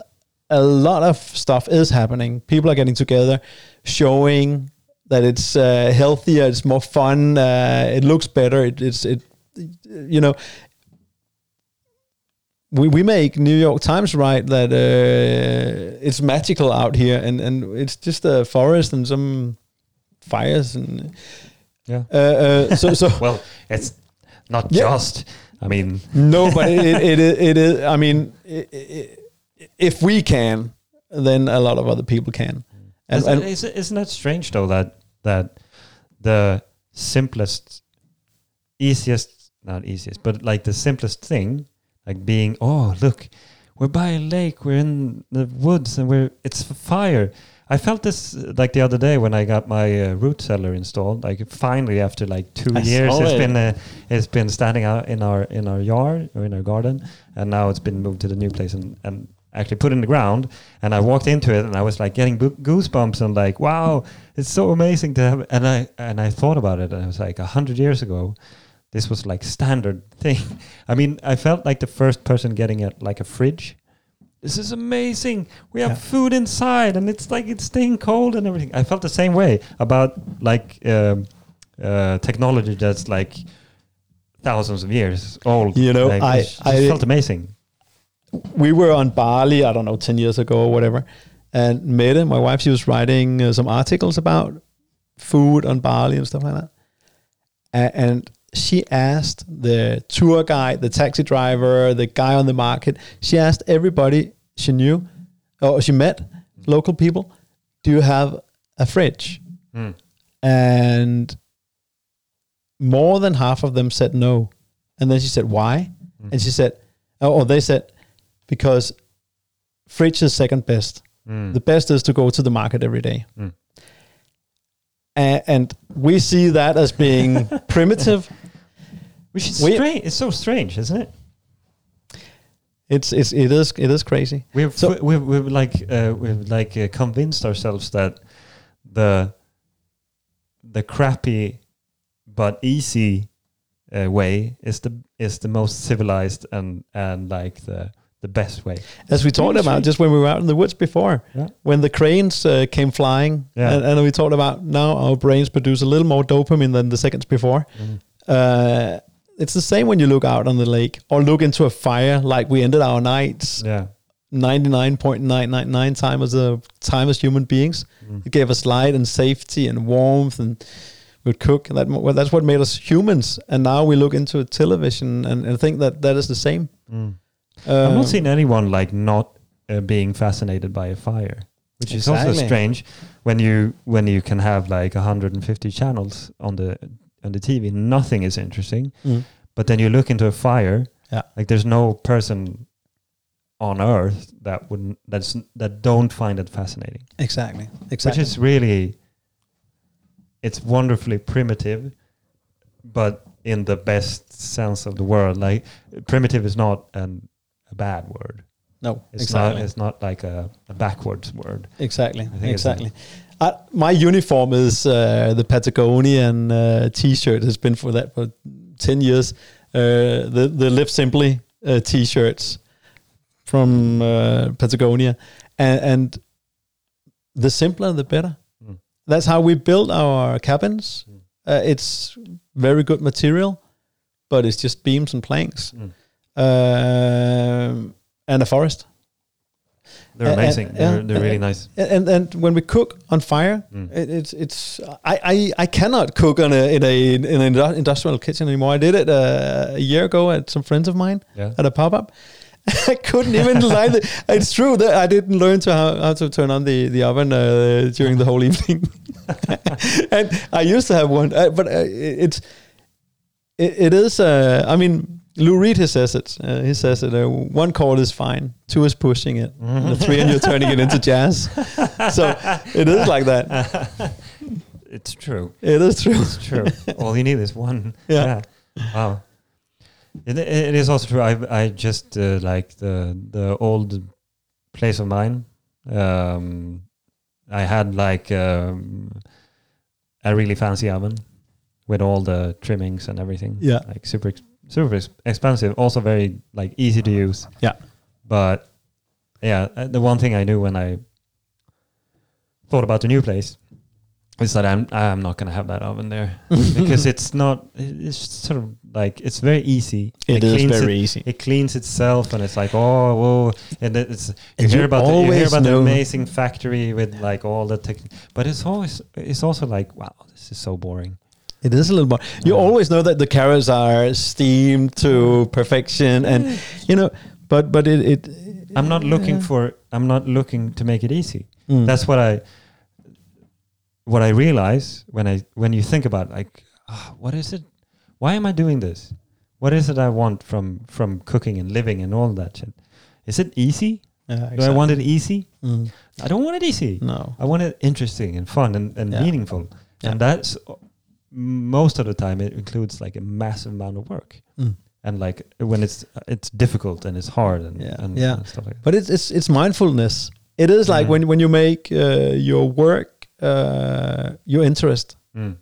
A lot of stuff is happening. People are getting together, showing that it's uh, healthier, it's more fun, uh, it looks better. It, it's it, you know, we, we make New York Times write that uh, it's magical out here, and, and it's just a forest and some fires and Yeah. uh, uh, so so Well, it's not Yeah. just. I mean, no, but it, it, it, is- it is. I mean, i i if we can, then a lot of other people can. And, isn't, and isn't, isn't that strange though that that the simplest, easiest, not easiest, but like the simplest thing, like being, oh look, we're by a lake, we're in the woods, and we're it's fire. I felt this like the other day when I got my uh, root cellar installed. Like finally, after like two I years, it's it. been uh, it's been standing out in our in our yard or in our garden, and now it's been moved to the new place and and actually put in the ground. And I walked into it, and I was like getting goosebumps and like, wow, it's so amazing to have. And I and I thought about it, and I was like, a hundred years ago, this was like standard thing. I mean, I felt like the first person getting it like a fridge. This is amazing. We have Yeah. food inside, and it's like it's staying cold and everything. I felt the same way about like um, uh, technology that's like thousands of years old. You know, Like, I- it just I- felt amazing. we were on Bali, I don't know, 10 years ago or whatever. And Mette, my wife, she was writing uh, some articles about food on Bali and stuff like that. A- and she asked the tour guide, the taxi driver, the guy on the market, she asked everybody she knew or she met, local people, do you have a fridge? Mm. And more than half of them said no. And then she said, why? Mm. And she said, oh, or they said, because fridge is second best. Mm. The best is to go to the market every day. Mm. And we see that as being primitive. Which is We- strange. It's so strange, isn't it? It's, it's it is it is crazy. We've So- we've, we've like uh, we've like uh, convinced ourselves that the the crappy but easy uh, way is the is the most civilized and and like the the best way. As we talked about just when we were out in the woods before, Yeah. when the cranes uh, came flying, Yeah. and, and we talked about now our brains produce a little more dopamine than the seconds before. Uh, it's the same when you look out on the lake or look into a fire, like we ended our nights Yeah. ninety nine point nine nine nine time as a time as human beings. Mm. It gave us light and safety and warmth, and we'd cook. And that well, that's what made us humans. And now we look into a television and, and think that that is the same. Mm. I've Um, not seen anyone like not uh, being fascinated by a fire, which is also strange when you when you can have like 150 channels on the on the TV. Nothing is interesting, Mm. but then you look into a fire. Yeah. like there's no person on earth that wouldn't that's that don't find it fascinating. Exactly. Exactly. Which is really, it's wonderfully primitive, but in the best sense of the word. Like primitive is not an, a bad word. no. It's exactly. not. It's not like a, a backwards word. Exactly. Exactly. Uh, my uniform is uh, the Patagonian uh, T-shirt. Has been for that for ten years, uh, the the Live Simply uh, t-shirts from uh, Patagonia, and, and the simpler the better. Mm. That's how we build our cabins. Mm. Uh, it's very good material, but it's just beams and planks Mm. um, and a forest. They're And- amazing. and- they're, and- they're really and- nice. And and when we cook on fire, Mm. it, it's it's I, I I cannot cook on a in a in an industrial kitchen anymore. I did it uh, a year ago at some friends of mine Yeah. at a pop up. I couldn't even light it. It's true that I didn't learn to how, how to turn on the the oven uh, during the whole evening. and I used to have one, uh, but uh, it's it, it is. Uh, I mean, Lou Reed he says it. Uh, he says it. Uh, one chord is fine. Two is pushing it. And the three, and you're turning it into jazz. So it is like that. It's true. It is true. It's true. All you need is one. Yeah. Wow. It, it is also true. I I just uh, like the the old place of mine. Um, I had like um, a really fancy oven with all the trimmings and everything. Yeah. Like super super expensive. Also very like easy to use. Yeah. But yeah, uh, the one thing I knew when I thought about the new place is that I'm I'm not gonna have that oven there because it's not. It's sort of like it's very easy. It is cleans very It, easy. it cleans itself, and it's like oh whoa, and it- it's you And hear you about the, you hear about the amazing factory with like all the tech, but it's always it's also like wow, this is so boring. It is a little more. You always know that the carrots are steamed to perfection, and you know, but but it. it I'm not looking for. I'm not looking to make it easy. Mm. That's what I. What I realize when I when you think about like, ah, what is it? Why am I doing this? What is it I want from from cooking and living and all that shit? Is it easy? Yeah, Do I want it easy? Mm. I don't want it easy. No. I want it interesting and fun and, and Yeah. meaningful. Yeah. And that's most of the time it includes like a massive amount of work. Mm. And like when it's it's difficult and it's hard and, Yeah. and, Yeah. and stuff like that. But it's it's it's mindfulness. It is like Mm. when when you make uh, your work uh, your interest, Mm.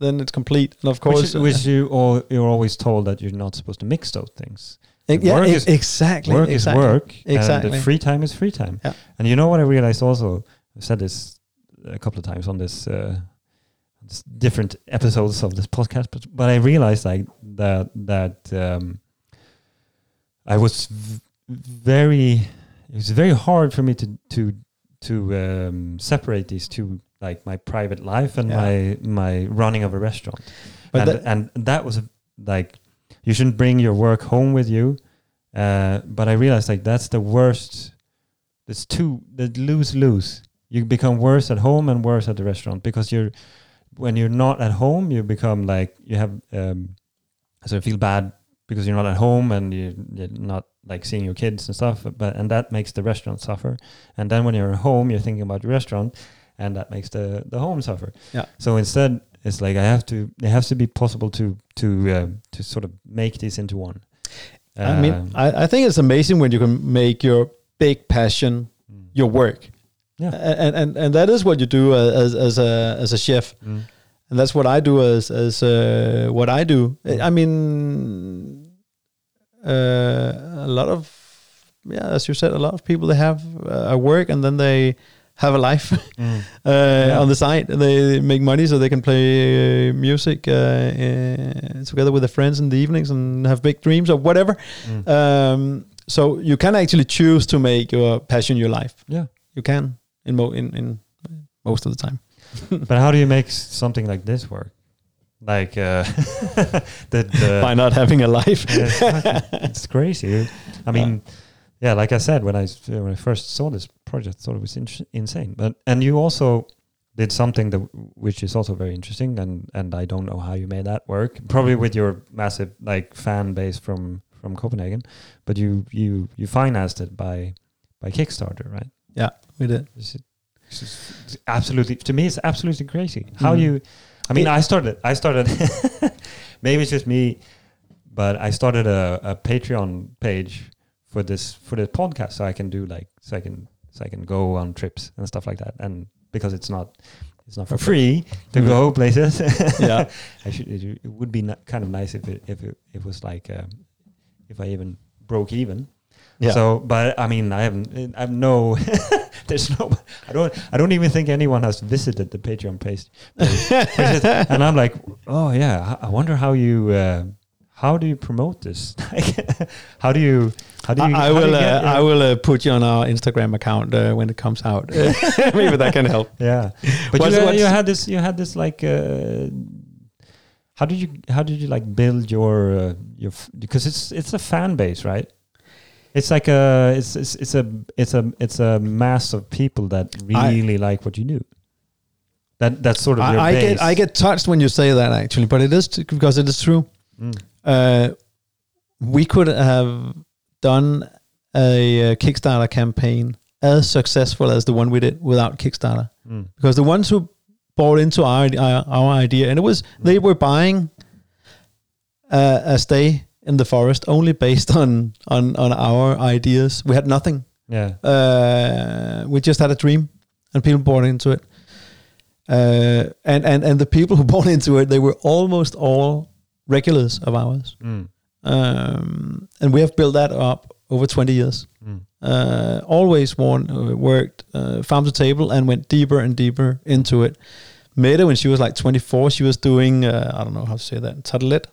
then it's complete. And of Which, course, is- which you all, you're always told that you're not supposed to mix those things. uh, yeah, work is- exactly. work exactly. is work, and Exactly. the free time is free time. Yeah. And you know what I realized also? I've said this a couple of times on this, uh, different episodes of this podcast, but but I realized like that that um, I was v- very. It was very hard for me to to to um, separate these two, like my private life and Yeah. my my running of a restaurant But and, that- and that was like you shouldn't bring your work home with you uh, but i realized like that's the worst it's too the lose lose you become worse at home and worse at the restaurant because you're when you're not at home you become like you have um so feel bad because you're not at home and you, you're not like seeing your kids and stuff but and that makes the restaurant suffer and then when you're at home you're thinking about your restaurant and that makes the the home suffer Yeah. so instead it's like i have to it has to be possible to to uh, to sort of make this into one I mean, Um, I, I think it's amazing when you can make your big passion mm, your work. Yeah. And and and that is what you do uh, as as a as a chef. mm, and that's what I do as as uh, what I do. Mm. I mean, uh, a lot of yeah, as you said, a lot of people they have uh, a work and then they have a life mm, uh, on the side. They make money so they can play music uh, uh, together with their friends in the evenings and have big dreams or whatever. mm. Um, so you can actually choose to make your passion your life. yeah You can in mo- in in most of the time. but how do you make something like this work like uh the, the By not having a life. It's, it's crazy. I mean, yeah, like I said, when I when I first saw this project, I thought it was in- insane. But and you also did something that which is also very interesting, and and I don't know how you made that work. Probably with your massive like fan base from from Copenhagen, but you you you financed it by by Kickstarter, right? We did. This is, it's absolutely to me, it's absolutely crazy. How Mhm. you? I mean, It- I started. I started. maybe it's just me, but I started a, a Patreon page for this for the podcast, so I can do like so I can so I can go on trips and stuff like that, and because it's not it's not for free to Mm. go places. Yeah. I should. It, it would be kind of nice if it if it, it was like um, if I even broke even. Yeah. So, but I mean, I haven't. Have no. there's no. I don't. I don't even think anyone has visited the Patreon page. page. and I'm like, oh yeah. I I wonder how you. Uh, how do you promote this? How do you? How do you? I, I will. you Uh, I will uh, put you on our Instagram account uh, when it comes out. Maybe that can help. Yeah, but What's- you, what's- you had this. You had this like. Uh, how did you? How did you like build your uh, your? f- Because it's it's a fan base, right? It's like a it's it's, it's a it's a it's a mass of people that really like what you do. That that's sort of your I, I get I get touched when you say that actually, but it is t- because it is true. Mm. Uh, we could have done a, uh Kickstarter campaign as successful as the one we did without Kickstarter, Mm. because the ones who bought into our our, our idea, and it was they were buying uh, a stay in the forest only based on on on our ideas. We had nothing. Yeah. Uh, we just had a dream, and people bought into it. Uh, and and and the people who bought into it, they were almost all regulars of ours. Mm. Um, and we have built that up over 20 years. Mm. Uh, always one, uh, worked uh, farm to table and went deeper and deeper into it. Mette, when she was like 24, she was doing, uh, I don't know how to say that, tartlet.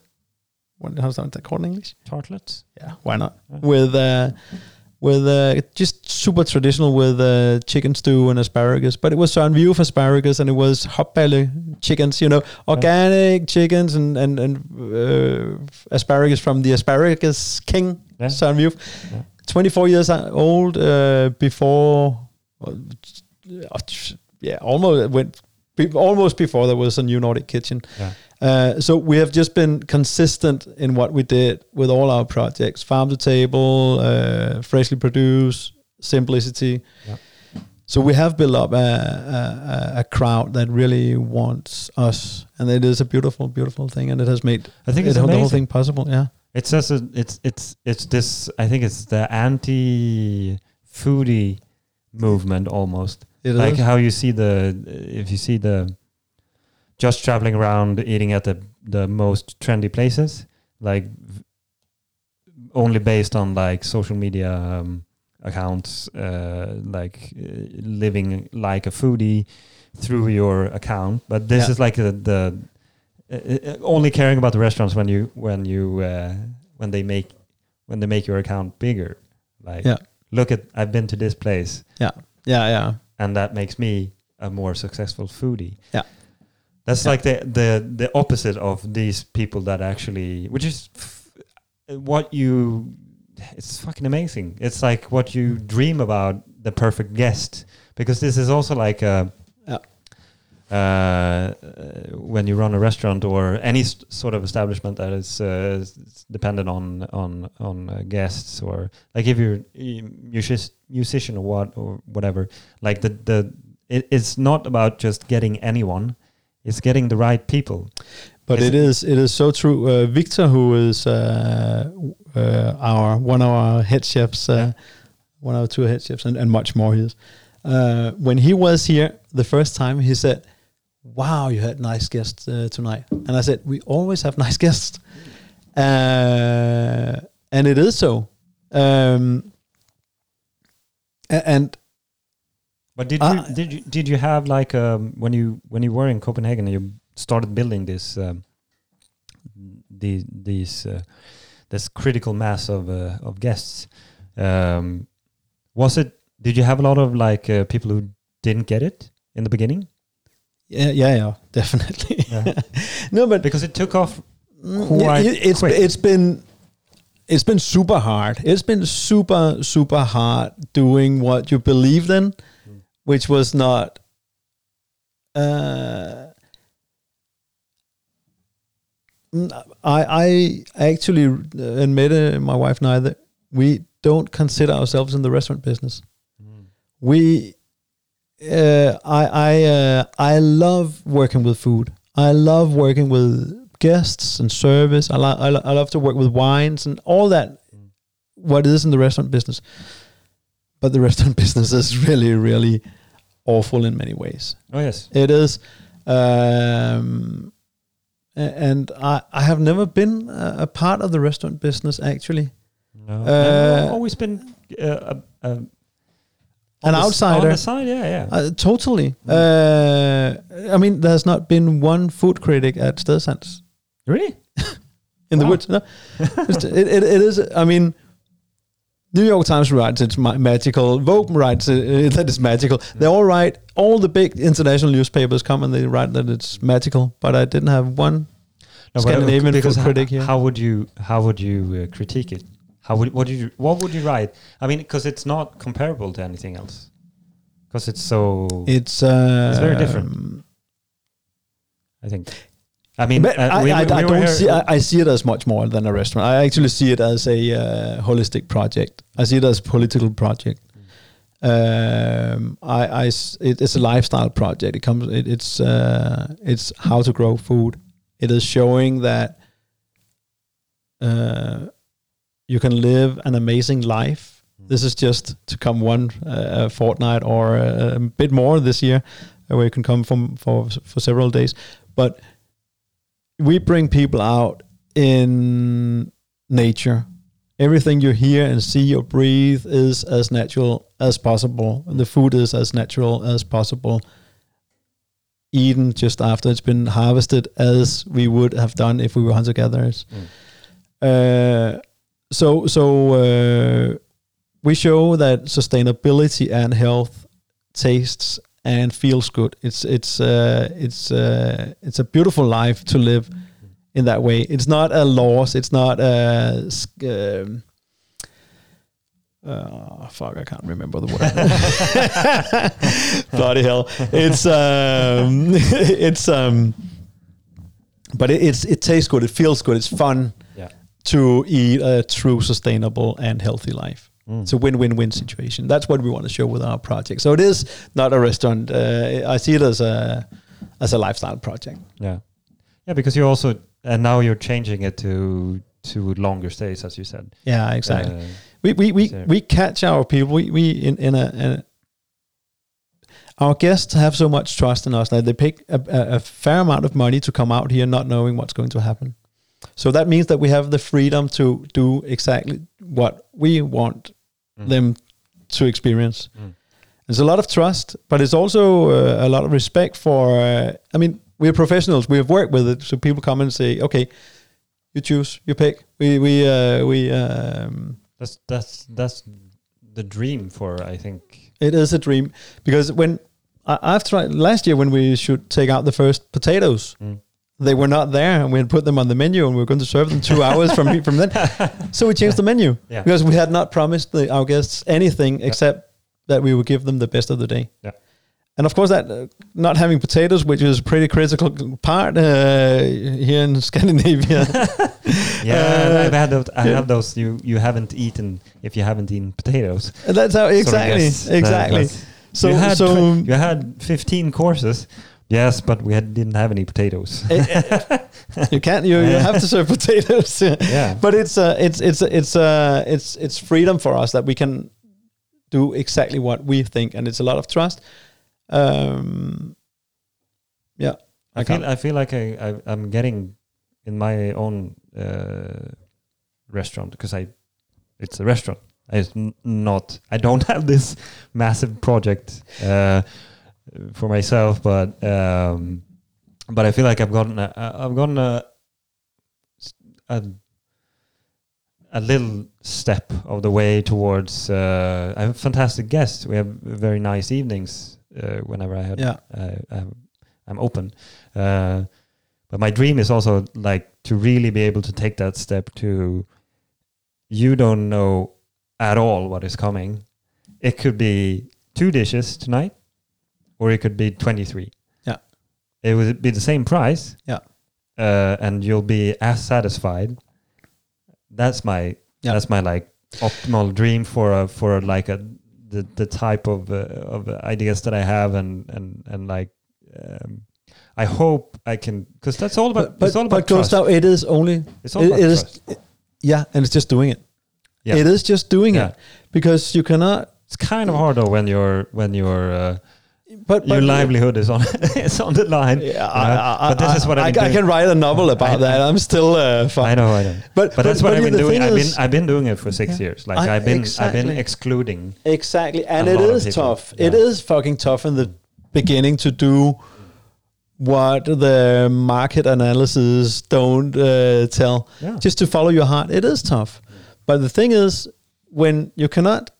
What, how's that called in English? Tartlets. Yeah, why not? Yeah. With uh, with uh, just super traditional with uh, chicken stew and asparagus, but it was Søren Wiuff of asparagus and it was Hopballe chickens, you know, organic chickens and and and uh, asparagus from the asparagus king Yeah. Søren Wiuff. Yeah. 24 years old uh, before, uh, yeah, almost went almost before there was a new Nordic kitchen. Yeah. Uh, so we have just been consistent in what we did with all our projects: farm to table, uh, freshly produced, simplicity. So we have built up a, a, a crowd that really wants us, and it is a beautiful, beautiful thing, and it has made I think it, it's the whole thing possible. Yeah, It's just a, it's it's it's this. I think it's the anti foodie movement almost. it like is. how you see the if you see the just traveling around eating at the the most trendy places like only based on like social media um, accounts uh, like uh, living like a foodie through your account but this Yeah. is like the, the uh, uh, only caring about the restaurants when you when you uh, when they make when they make your account bigger like Yeah. look at I've been to this place Yeah, yeah, yeah. and that makes me a more successful foodie. Yeah. That's Yeah. like the the the opposite of these people that actually, which is f- what you. It's fucking amazing. It's like what you dream about the perfect guest because this is also like a. Yeah. Uh, when you run a restaurant or any sort of establishment that is uh, dependent on on on uh, guests or like if you're a music, musician or what or whatever like the the it, it's not about just getting anyone it's getting the right people But it is it is so true. Uh, Victor, who is uh, uh, our one of our head chefs, uh, Yeah. one of our two head chefs, and, and much more. He is. Uh, when he was here the first time, he said, "Wow, you had nice guests uh, tonight." And I said, "We always have nice guests," uh, and it is so. Um, and but did Uh, you did you did you have like um when you when you were in copenhagen and you started building this um the these uh, this critical mass of uh, of guests um was it did you have a lot of like uh, people who didn't get it in the beginning yeah, yeah, yeah, definitely. Yeah. no, but because it took off Mm, quite yeah, it's quick. it's been it's been super hard. It's been super super hard doing what you believed in. Which was not. Uh, I I actually admit my wife and I that we don't consider ourselves in the restaurant business Mm. we uh, I I uh, I love working with food. I love working with guests and service. I, lo- I, lo- I love to work with wines and all that. Mm. What is in the restaurant business, but the restaurant business is really really awful in many ways. Oh yes. It is, um, and I I have never been a, a part of the restaurant business actually. No. Uh, I've always been uh, a, a, An outsider. On the side, yeah, yeah. Uh, totally. Uh, I mean, there's not been one food critic at Stedsans really? in the woods. No? It, it, it is. I mean, New York Times writes it's magical. Vogue writes uh, that it's magical. They all write. All the big international newspapers come and they write that it's magical. But I didn't have one. No, Scandinavian food critic here. How would you how would you uh, critique it? How would what you what would you write? I mean, because it's not comparable to anything else. Because it's so. It's uh, It's very different. I think. I mean, but uh, I, we- I, we- I we don't see. I, I see it as much more than a restaurant. I actually see it as a uh, holistic project. I see it as a political project. Um, I, I it, it's a lifestyle project. It comes. It, it's uh, it's how to grow food. It is showing that uh, you can live an amazing life. This is just to come one uh, fortnight or a, a bit more this year, where you can come from for for several days. But we bring people out in nature. Everything you hear and see or breathe is as natural as possible. And the food is as natural as possible. Eaten just after it's been harvested, as we would have done if we were hunter gatherers. Uh, so, so uh, we show that sustainability and health tastes and feels good. It's it's uh, it's uh, it's a beautiful life to live in that way. It's not a loss. It's not a um, uh, fuck. I can't remember the word. Bloody hell! It's um, it's um, but it, it's it tastes good. It feels good. It's fun Yeah. to eat a true sustainable and healthy life. Mm. It's a win-win-win situation. That's what we want to show with our project. So it is not a restaurant. Uh, I see it as a as a lifestyle project. Yeah, yeah, because you also and now you're changing it to to longer stays, as you said. Yeah, exactly. Uh, we we we, so- we catch our people. We we in in a, in a our guests have so much trust in us that they pay a, a fair amount of money to come out here not knowing what's going to happen. So that means that we have the freedom to do exactly what we want Mm. them to experience. Mm. There's a lot of trust, but it's also uh, a lot of respect for. Uh, I mean, we're professionals. We have worked with it, so people come and say, "Okay, you choose, you pick." We we uh, we. Um, that's that's that's the dream for I think. it is a dream because when I, I've tried last year when we should take out the first potatoes, Mm. They were not there, and we had put them on the menu, and we were going to serve them two hours from from then. So we changed the menu Yeah. because we had not promised the, our guests anything except that we would give them the best of the day. Yeah. And of course, that uh, not having potatoes, which is a pretty critical part uh, here in Scandinavia. Yeah, Uh, I've had those, I yeah. have those. You you haven't eaten if you haven't eaten potatoes. That's how So exactly, that- exactly. So, you had so you had 15 courses. Yes, but we had, didn't have any potatoes. Eh, you can't. You, you have to serve potatoes. yeah. but it's uh, it's it's it's uh, it's it's freedom for us that we can do exactly what we think, and it's a lot of trust. Um, yeah, I, I feel I feel like I, I I'm getting in my own uh, restaurant because I it's a restaurant. It's not. I don't have this massive project uh, for myself, but um, but I feel like I've gotten a, I've gotten a, a a little step of the way towards. Uh, I have fantastic guests. We have very nice evenings uh, whenever I had yeah, I'm, I'm open. Uh, but my dream is also like to really be able to take that step to you don't know at all what is coming. It could be two dishes tonight, or it could be 23. Yeah. It would be the same price. Yeah. Uh, and you'll be as satisfied. That's my Yeah. that's my like optimal dream for a for like a the the type of uh, of ideas that I have and and and like um, I hope I can because that's all about but but, it's all but about trust. Gustav, it is only It's all it- about it is- trust. yeah, and it's just doing it. Yeah. It is just doing Yeah. it because you cannot. It's kind of hard though when you're when you're uh, but, your livelihood is on is on the line. Yeah, you know? I, I, but this is what I, I've I, can write a novel about I- that. I'm still uh, fine. I know, I know. But, But, that's what I've been doing. I've been I've been doing it for six Yeah. years. Like I- I've been I've been excluding. Exactly, and it is tough. It Yeah. is fucking tough in the beginning to do what the market analysis don't uh, tell. Yeah. Just to follow your heart, it is tough. But the thing is, when you cannot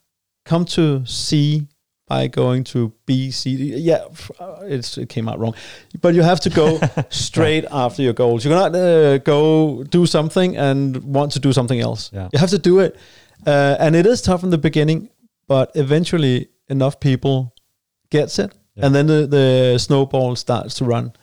come to C by going to B, C, yeah, uh, it's, it came out wrong. But you have to go straight after your goals. You cannot uh, go do something and want to do something else. Yeah. You have to do it. Uh, and it is tough in the beginning, but eventually enough people gets it. Yeah. And then the, the snowball starts to run.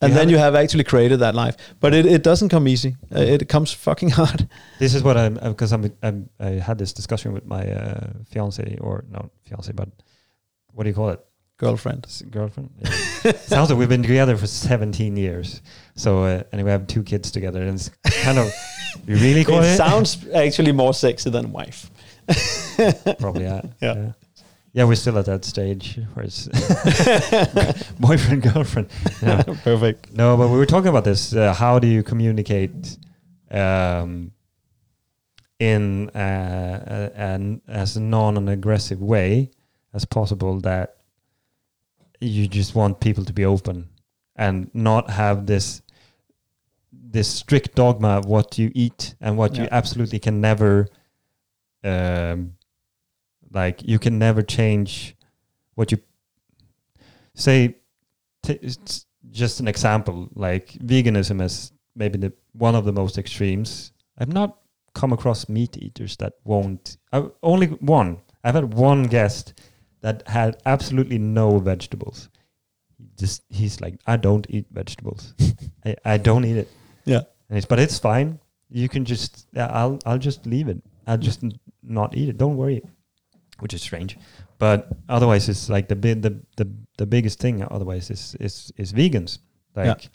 And You then have- you have actually created that life. But it, it doesn't come easy. Uh, it comes fucking hard. This is what I'm because I'm, I'm I had this discussion with my uh, fiance or no fiance, but what do you call it? Girlfriend. Girlfriend. Yeah. Sounds like we've been together for 17 years. So uh, and we have two kids together, and it's kind of you really call It it? sounds actually more sexy than wife. Probably, yeah. Yeah. yeah. Yeah, we're still at that stage where it's boyfriend, girlfriend. Yeah. Perfect. No, but we were talking about this. Uh, how do you communicate um, in uh, an as non-aggressive way as possible that you just want people to be open and not have this this strict dogma of what you eat and what you absolutely can never um, like you can never change what you say t- it's just an example like veganism is maybe the one of the most extremes. I've not come across meat eaters that won't uh, only one i've had one guest that had absolutely no vegetables. Just he's like i don't eat vegetables. I, I don't eat it. Yeah. and it's but it's fine. You can just yeah, i'll i'll just leave it. I'll just n- not eat it. Don't worry. Which is strange. But otherwise it's like the big the, the the biggest thing otherwise is is is vegans. Like Yeah.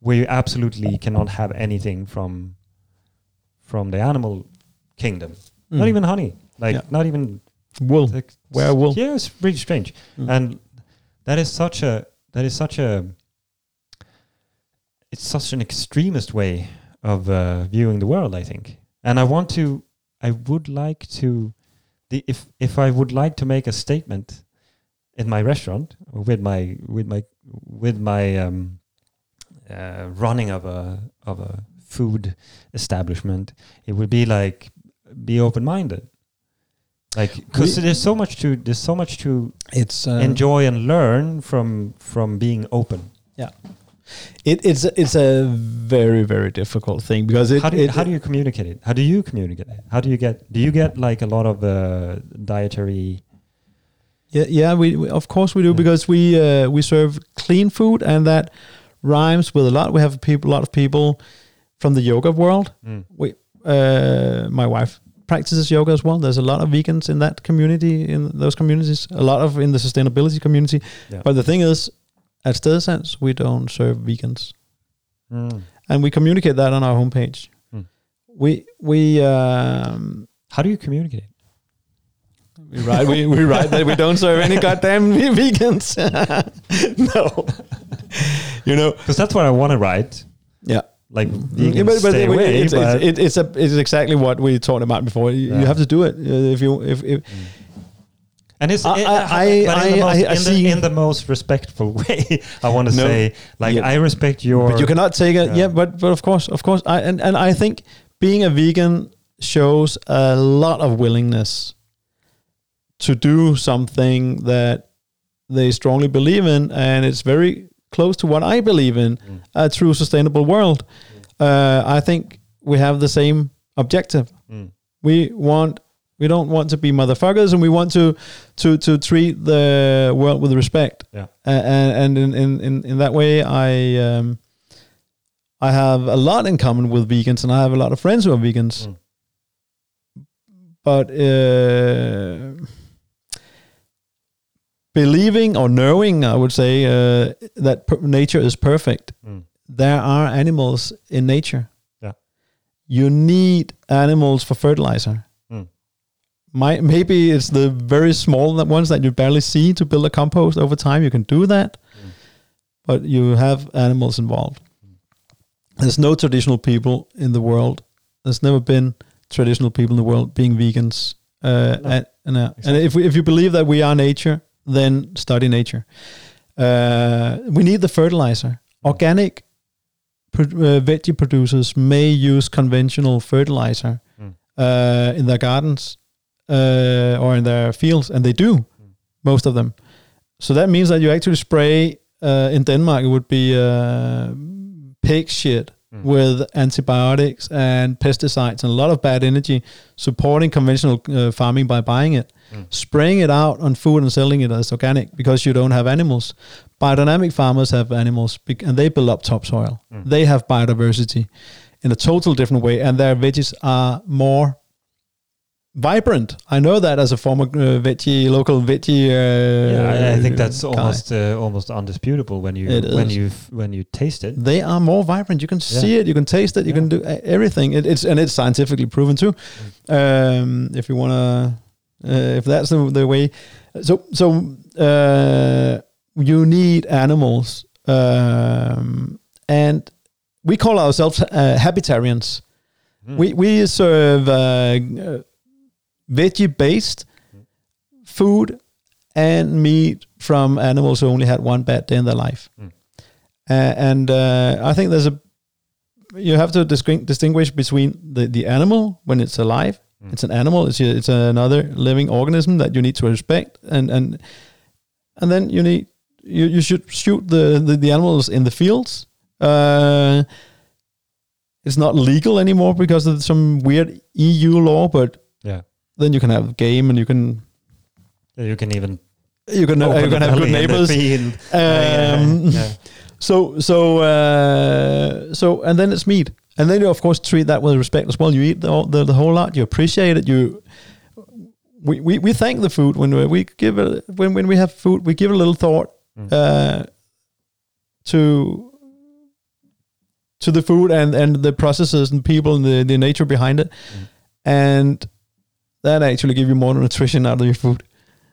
where you absolutely cannot have anything from from the animal kingdom. Not Mm. even honey. Like Yeah. not even wool. like, Where wool. yeah it's really strange Mm. and that is such a that is such a it's such an extremist way of uh, viewing the world i think and i want to i would like to the if if i would like to make a statement in my restaurant with my with my with my um, uh, running of a of a food establishment it would be like be open minded like because there's so much to there's so much to It's uh, enjoy and learn from from being open. Yeah. It, it's it's a very very difficult thing because it, how do you, it how do you communicate it? How do you communicate it? How do you get do you get like a lot of uh, dietary? Yeah, yeah, we, we of course we do Yeah. because we uh, we serve clean food and that rhymes with a lot. We have people, a lot of people from the yoga world. Mm. We, uh, my wife practices yoga as well. There's a lot of vegans in that community, in those communities. A lot of in the sustainability community. Yeah. But the thing is, at Stedsans, we don't serve vegans, Mm. and we communicate that on our homepage. Mm. We we um, How do you communicate? We write, we, we write that we don't serve any goddamn vegans. no. You know, Because that's what I want to write. yeah. Like Mm, vegans yeah, but, but stay away. it's, but it's, it's, a, it's exactly what we talked about before. You, you have to do it. Uh, if you if, if and it's I- it- I- but I- in, the most, in, see- the, in the most respectful way. I want to No. say like Yeah. I respect your. but you cannot take it. Yeah. Yeah, but but of course, of course, I and, and I think being a vegan shows a lot of willingness to do something that they strongly believe in, and it's very close to what I believe in. Mm. A true sustainable world. Uh, I think we have the same objective. Mm. We want. We don't want to be motherfuckers, and we want to to to treat the world with respect. Yeah. Uh, and and in, in in in that way, I um, I have a lot in common with vegans, and I have a lot of friends who are vegans. Mm. But uh, believing or knowing, I would say, uh, that per- nature is perfect. Mm. There are animals in nature. Yeah. You need animals for fertilizer. Mm. My, maybe it's the very small ones that you barely see to build a compost over time. You can do that, Mm. but you have animals involved. There's no traditional people in the world. There's never been traditional people in the world being vegans. Uh, No. and and, uh, and if we, if you believe that we are nature, then study nature. Uh, we need the fertilizer. Organic pro- uh, veggie producers may use conventional fertilizer Mm. uh, in their gardens uh, or in their fields, and they do, most of them. So that means that you actually spray uh, in Denmark. It would be uh, pig shit Mm. with antibiotics and pesticides and a lot of bad energy, supporting conventional uh, farming by buying it, Mm. spraying it out on food and selling it as organic because you don't have animals. Biodynamic farmers have animals and they build up topsoil. Mm. They have biodiversity in a total different way, and their veggies are more vibrant. I know that as a former uh, veggie, local veggie. Uh, yeah, I, I think that's guy. almost uh, almost undisputable when you It when you when you taste it. They are more vibrant. You can see it. You can taste it. You Yeah. can do everything. It, it's and it's scientifically proven too. Um, if you want to, uh, if that's the, the way, so so uh, you need animals, um, and we call ourselves uh, habitarians. Mm. We we serve uh, veggie based food and meat from animals who only had one bad day in their life. Mm. Uh, and uh, I think there's a you have to distinguish between the, the animal when it's alive. Mm. It's an animal. It's a, it's another living organism that you need to respect, and and and then you need you, you should shoot the, the, the animals in the fields. Uh, it's not legal anymore because of some weird EU law, but Yeah. then you can have game and you can You can even you can open you can have good belly in the neighbors. Um, yeah. So so uh, so and then it's meat, and then you of course treat that with respect as well. You eat the whole- the, the whole lot. You appreciate it. You we, we, we thank the food when we, we give it when when we have food. We give a little thought Mm. uh, to to the food and and the processes and people and the, the nature behind it, Mm. and that actually give you more nutrition out of your food.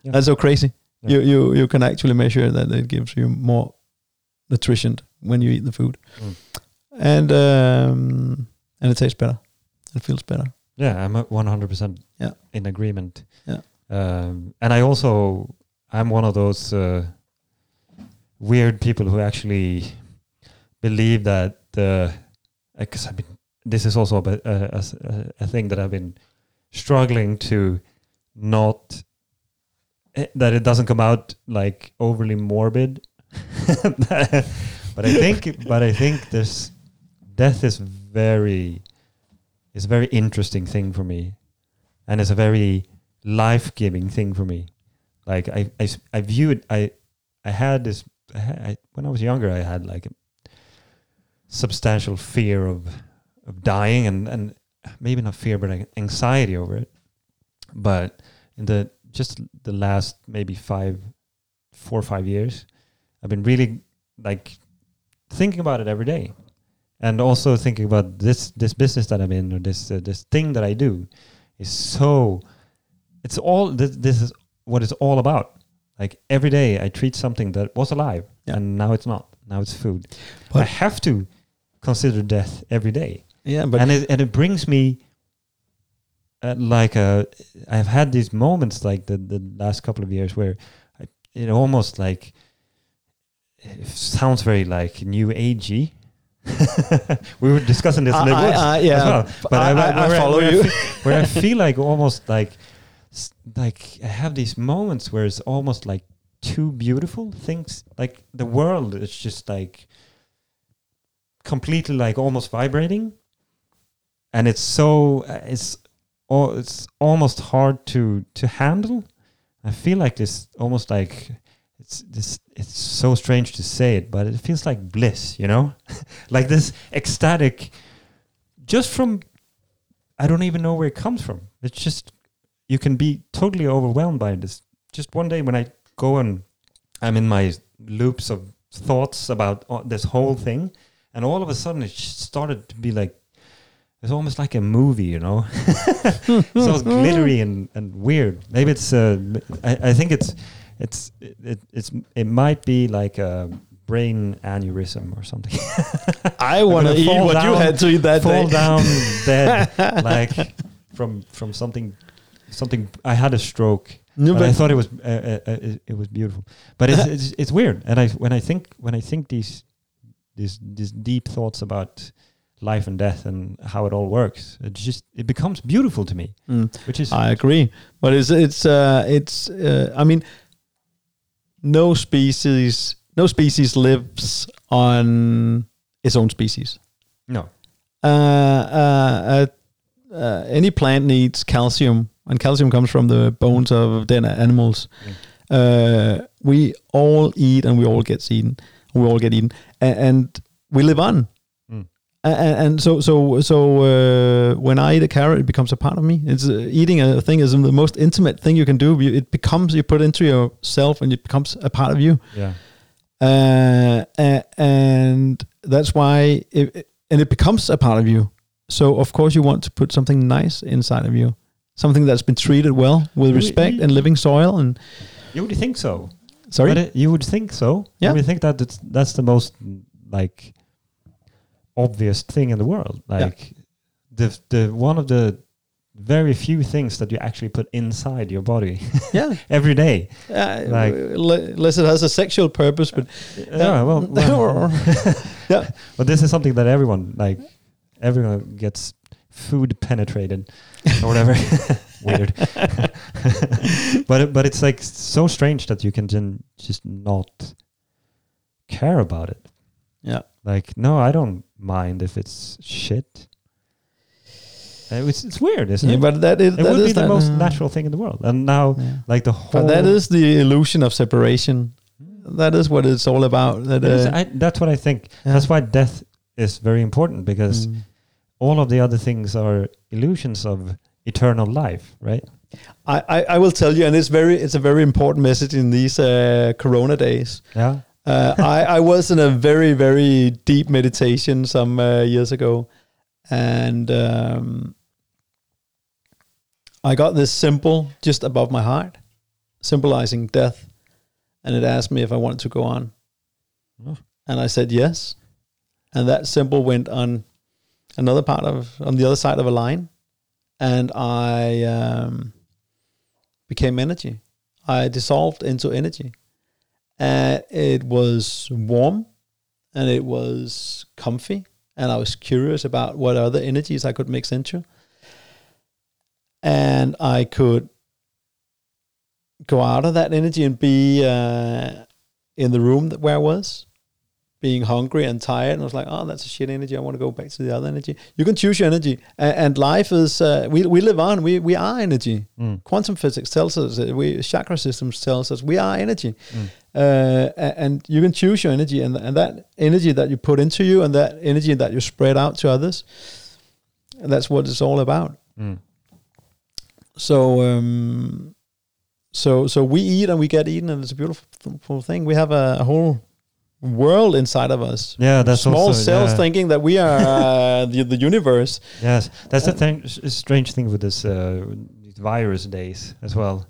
Yeah. That's so crazy. Yeah. You you you can actually measure that it gives you more nutrition when you eat the food, Mm. And um, and it tastes better. It feels better. Yeah, I'm one hundred percent Yeah. in agreement. Yeah. um, and I also I'm one of those uh, weird people who actually believe that because I mean this is also a, uh, a, a- a thing that I've been struggling to not eh, that it doesn't come out like overly morbid but I think but I think this death is very is a very interesting thing for me. And it's a very life-giving thing for me. Like I, I, I view it I I had this I, I when I was younger I had like a substantial fear of of dying and and maybe not fear but anxiety over it. But in the just the last maybe five four or five years I've been really like thinking about it every day and also thinking about this this business that I'm in or this uh, this thing that I do is so it's all this, this is what it's all about like every day I treat something that was alive Yeah. and now it's not now it's food I have to consider death every day Yeah, but and it and it brings me uh, like a I've had these moments like the the last couple of years where I, it almost like it sounds very like new agey. We were discussing this in the I- woods I- yeah, as well, but I- I- I where follow you. where I feel like almost like like I have these moments where it's almost like too beautiful things. Like the world is just like completely like almost vibrating, and it's so uh, it's it's almost hard to to handle. I feel like this almost like it's this it's so strange to say it, but it feels like bliss, you know, like this ecstatic, just from I don't even know where it comes from. It's just you can be totally overwhelmed by this. Just one day when I go and I'm in my loops of thoughts about uh, this whole thing, and all of a sudden it started to be like it's almost like a movie, you know. so it's glittery and, and weird. Maybe it's. Uh, I, I think it's it's it, it's it might be like a brain aneurysm or something. I want to eat fall what you had to eat that Fall day. down dead, like from from something something. I had a stroke. No, but I thought it was uh, uh, uh, it, it was beautiful. But it's, it's it's weird. And I when I think when I think these these these deep thoughts about life and death and how it all works, it just it becomes beautiful to me. Mm. Which is I agree, but it's it's uh, it's. Uh, I mean, no species no species lives on its own species. no. Uh, uh, uh, uh, any plant needs calcium, and calcium comes from the bones of dead animals. Uh, we all eat, and we all get eaten. We all get eaten, and, and we live on. And so so so uh, when I eat a carrot, it becomes a part of me. It's uh, eating a thing is the most intimate thing you can do. It becomes you put it into yourself, and it becomes a part of you. Yeah. Uh, and that's why it, and it becomes a part of you. So of course you want to put something nice inside of you, something that's been treated well with respect and living soil. And You would think so. sorry, But you would think so. Yeah. You would think that that's the most like obvious thing in the world. Yeah. Like the the one of the very few things that you actually put inside your body yeah, every day. uh, Like- unless it has a sexual purpose, but Yeah, well, well yeah, but this is something that everyone like everyone gets food penetrated or whatever. Weird. but but it's like so strange that you can then just not care about it. yeah. Like, no, I don't mind if it's shit. Uh, It's, it's weird, isn't Yeah, it? but that is it that would be the most uh, natural thing in the world. And now, yeah. like the whole. But that is the illusion of separation. That is what it's all about. That It is- uh, I, that's what I think. yeah. That's why death is very important because Mm. all of the other things are illusions of eternal life, right? I, I, I will tell you, and it's very it's a very important message in these uh, Corona days. Yeah. Uh, I, I was in a very very deep meditation some uh, years ago, and um, I got this symbol just above my heart, symbolizing death, and it asked me if I wanted to go on, Oh. and I said yes, and that symbol went on another part of on the other side of a line, and I um, became energy. I dissolved into energy. And it was warm and it was comfy. And I was curious about what other energies I could mix into. And I could go out of that energy and be uh, in the room that where I was, being hungry and tired. And I was like, oh, that's a shit energy. I want to go back to the other energy. You can choose your energy. And, and life is, uh, we, we live on, we, we are energy Mm. quantum physics tells us that we chakra systems tells us we are energy Mm. uh, and you can choose your energy and, and that energy that you put into you and that energy that you spread out to others, that's what it's all about Mm. so um so so we eat and we get eaten and it's a beautiful beautiful thing we have a, a whole world inside of us Yeah, that's small also, cells yeah. thinking that we are uh, the, the universe Yes, that's Uh, the thing. Strange thing with this uh, virus days as well,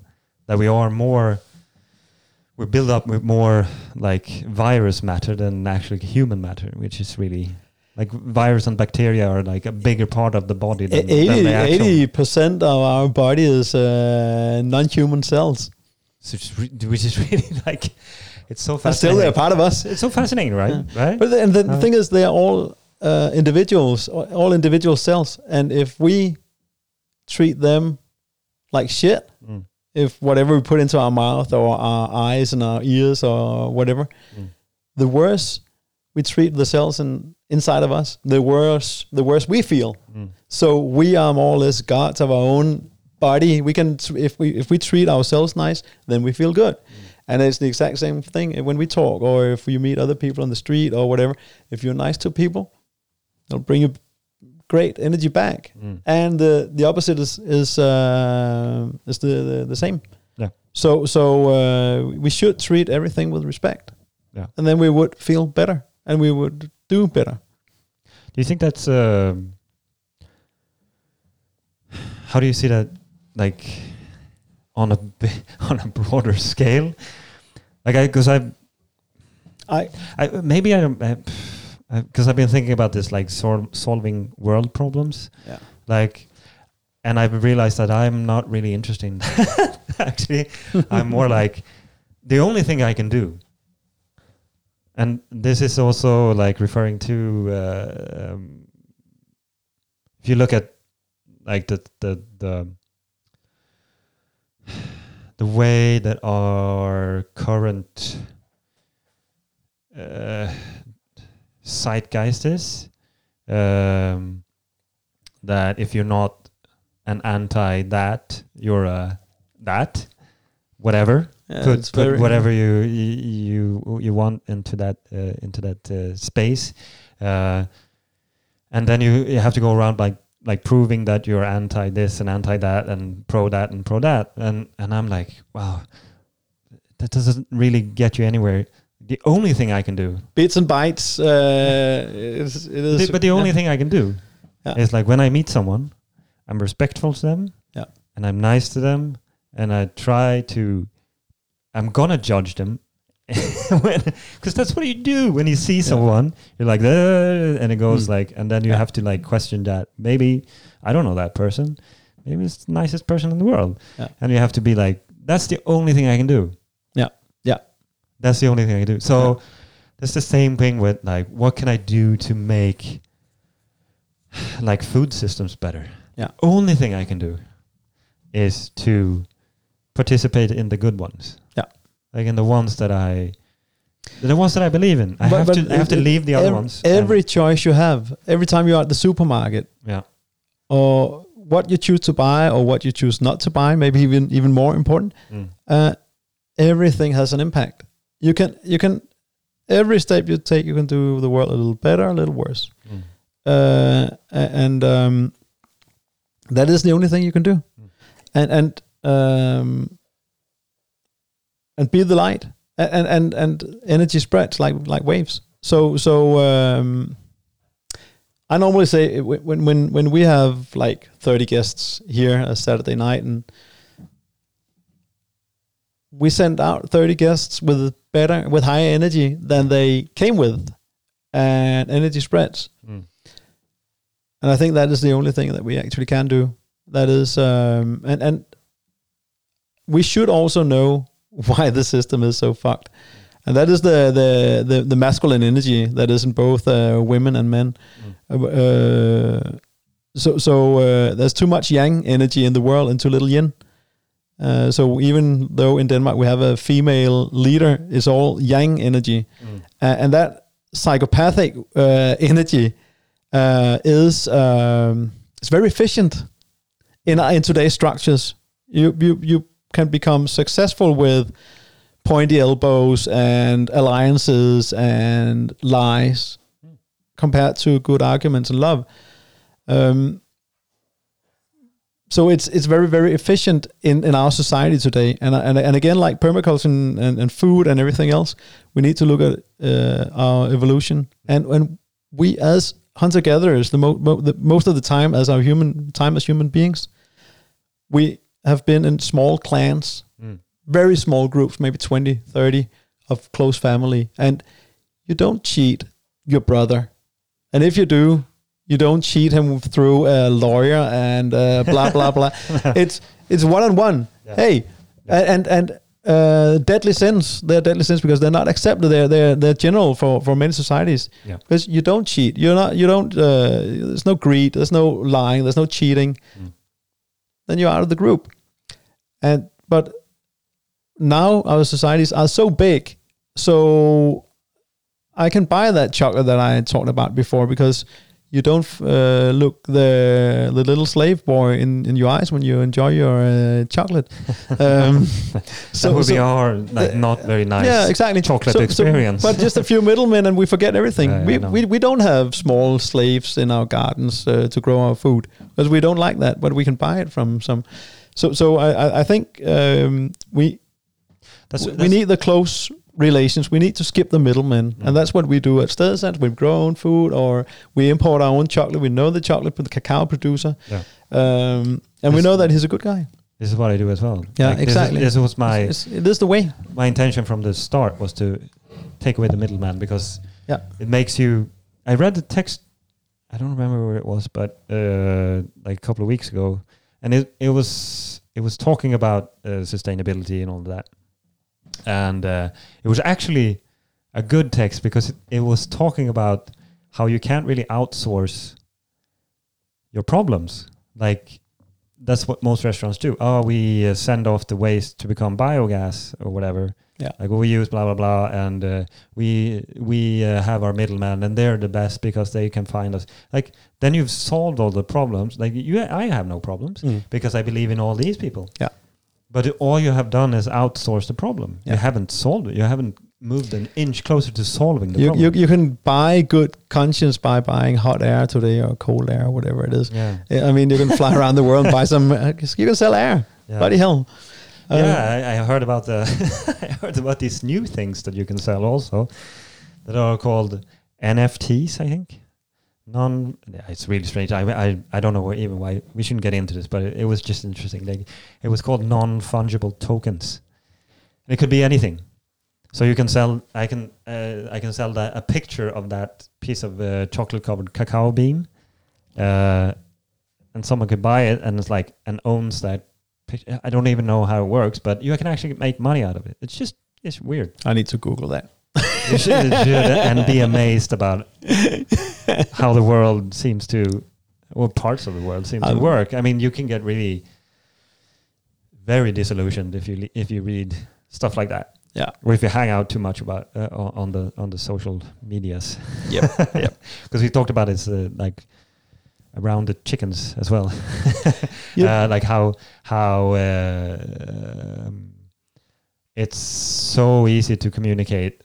that we are more. We build up with more like virus matter than actually human matter, which is really like virus and bacteria are like a bigger part of the body than, than 80 the actual. percent of our body is uh, non-human cells So which is really like it's so and still fascinating. they're part of us It's so fascinating, right? Right? But the, and the Uh, thing is, they are all uh, individuals, all individual cells. And if we treat them like shit, Mm. if whatever we put into our mouth or our eyes and our ears or whatever, Mm. the worse we treat the cells in, inside of us, the worse the worse we feel. Mm. So we are more or less gods of our own body. We can if we if we treat ourselves nice, then we feel good. And it's the exact same thing when we talk or if you meet other people on the street or whatever. If you're nice to people, they'll bring you great energy back. Mm. And the the opposite is is uh, is the, the the same. Yeah. So so uh, we should treat everything with respect. Yeah. And then we would feel better and we would do better. Do you think that's um how do you see that like on a on a broader scale? Like I because I I I maybe I because I've been thinking about this like sol- solving world problems yeah. like and I've realized that I'm not really interested in that actually I'm more like the only thing I can do and this is also like referring to uh, um, if you look at like the the the the way that our current uh, zeitgeist is um, that if you're not an anti that you're a that whatever Yeah, put, put whatever you you you want into that uh, into that uh, space uh, and then you, you have to go around like like proving that you're anti this and anti that and pro that and pro that and and I'm like wow that doesn't really get you anywhere the only thing I can do bits and bytes. Uh, is, it is, but the only yeah. thing I can do Yeah. is like when I meet someone, I'm respectful to them. Yeah. And I'm nice to them, and I try to. I'm gonna judge them, because that's what you do when you see Yeah. someone. You're like, and it goes Mm. like, and then you Yeah. have to like question that. Maybe I don't know that person. Maybe it's the nicest person in the world, Yeah. and you have to be like, that's the only thing I can do. Yeah. Yeah. That's the only thing I can do. So that's the same thing with like, what can I do to make like food systems better? Yeah. Only thing I can do is to participate in the good ones. Yeah. Like in the ones that I, the ones that I believe in. I But- have but to. I have to leave the other ev- ones. Every choice you have, every time you're at the supermarket, yeah. or what you choose to buy, or what you choose not to buy, maybe even even more important, Mm. uh, everything has an impact. You can you can every step you take, you can do the world a little better, a little worse, Mm. uh, and um, that is the only thing you can do, Mm. and and um, and be the light, and and and energy spreads like like waves. So so um, I normally say when when when we have like thirty guests here a Saturday night and we send out 30 guests with better with higher energy than they came with and energy spreads Mm. and i think that is the only thing that we actually can do that is um and and we should also know why the system is so fucked and that is the the the, the masculine energy that is in both uh, women and men Mm. uh, so so uh, there's too much yang energy in the world and too little yin uh, so even though in Denmark we have a female leader, it's all yang energy, Mm. uh, and that psychopathic uh, energy uh, is um, it's very efficient in in today's structures. You you you can become successful with pointy elbows and alliances and lies compared to good arguments and love. Um, so it's it's very very efficient in, in our society today, and and and again like permaculture and, and, and food and everything else, we need to look at uh, our evolution and and we as hunter gatherers the, mo- mo- the most of the time as our human time as human beings, we have been in small clans, Mm. very small groups, maybe 20, 30 of close family, and you don't cheat your brother, and if you do, you don't cheat him through a lawyer and uh, blah blah blah. it's it's one on one. Yeah. Hey, Yeah. and and uh, deadly sins. They're deadly sins because they're not accepted. They're they're they're general for for many societies. Yeah. Because you don't cheat. You're not. You don't. Uh, there's no greed. There's no lying. There's no cheating. Mm. Then you're out of the group. And but now our societies are so big, so I can buy that chocolate that I talked about before because you don't uh, look the the little slave boy in, in your eyes when you enjoy your uh, chocolate. Um, that would be our like uh, not very nice. yeah, exactly. chocolate So- so- experience. but just a few middlemen, and we forget everything. Yeah, we, we we don't have small slaves in our gardens uh, to grow our food because we don't like that. But we can buy it from some. So so I I, think um, we That's, we that's need the close relations. We need to skip the middlemen, Mm. and that's what we do at Stedsans. We grow our own food, or we import our own chocolate. We know the chocolate, with the cacao producer, Yeah. um, and we know that he's a good guy. this is what I do as well. Yeah, Like, this is- exactly. This, was my It's, it is the way. my intention from the start was to take away the middleman because Yeah. it makes you. I read the text. I don't remember where it was, but uh, like a couple of weeks ago, and it it was it was talking about uh, sustainability and all that, and uh, it was actually a good text because it, it was talking about how you can't really outsource your problems. Like that's what most restaurants do. Oh, we uh, send off the waste to become biogas or whatever. Yeah. Like we use blah blah blah, and uh, we we uh, have our middleman, and they're the best because they can find us. Like then you've solved all the problems. Like you, I have no problems because I believe in all these people. Yeah. But all you have done is outsource the problem. Yeah. You haven't solved it. You haven't moved an inch closer to solving the You, problem. you you can buy good conscience by buying hot air today or cold air, whatever it is. yeah. Yeah, I mean, you can fly around the world and buy some. Uh, you can sell air. Yeah. Bloody hell. Uh, yeah, I, I heard about the I heard about these new things that you can sell also that are called NFTs. I think non. It's really strange. I I, I don't know even why we shouldn't get into this, but it, it was just interesting. Like it was called non fungible tokens. It could be anything. So you can sell. I can uh, I can sell that a picture of that piece of uh, chocolate covered cacao bean, uh, and someone could buy it and it's like and owns that picture. I don't even know how it works, but you can actually make money out of it. It's just it's weird. I need to Google that. You should, you should and be amazed about how the world seems to, or parts of the world seem to work. I mean, you can get really very disillusioned if you if you read stuff like that, Yeah. or if you hang out too much about uh, on the on the social medias. Yep. yep. Because we talked about it uh, like around the chickens as well. yeah. uh, like how how uh, um, it's so easy to communicate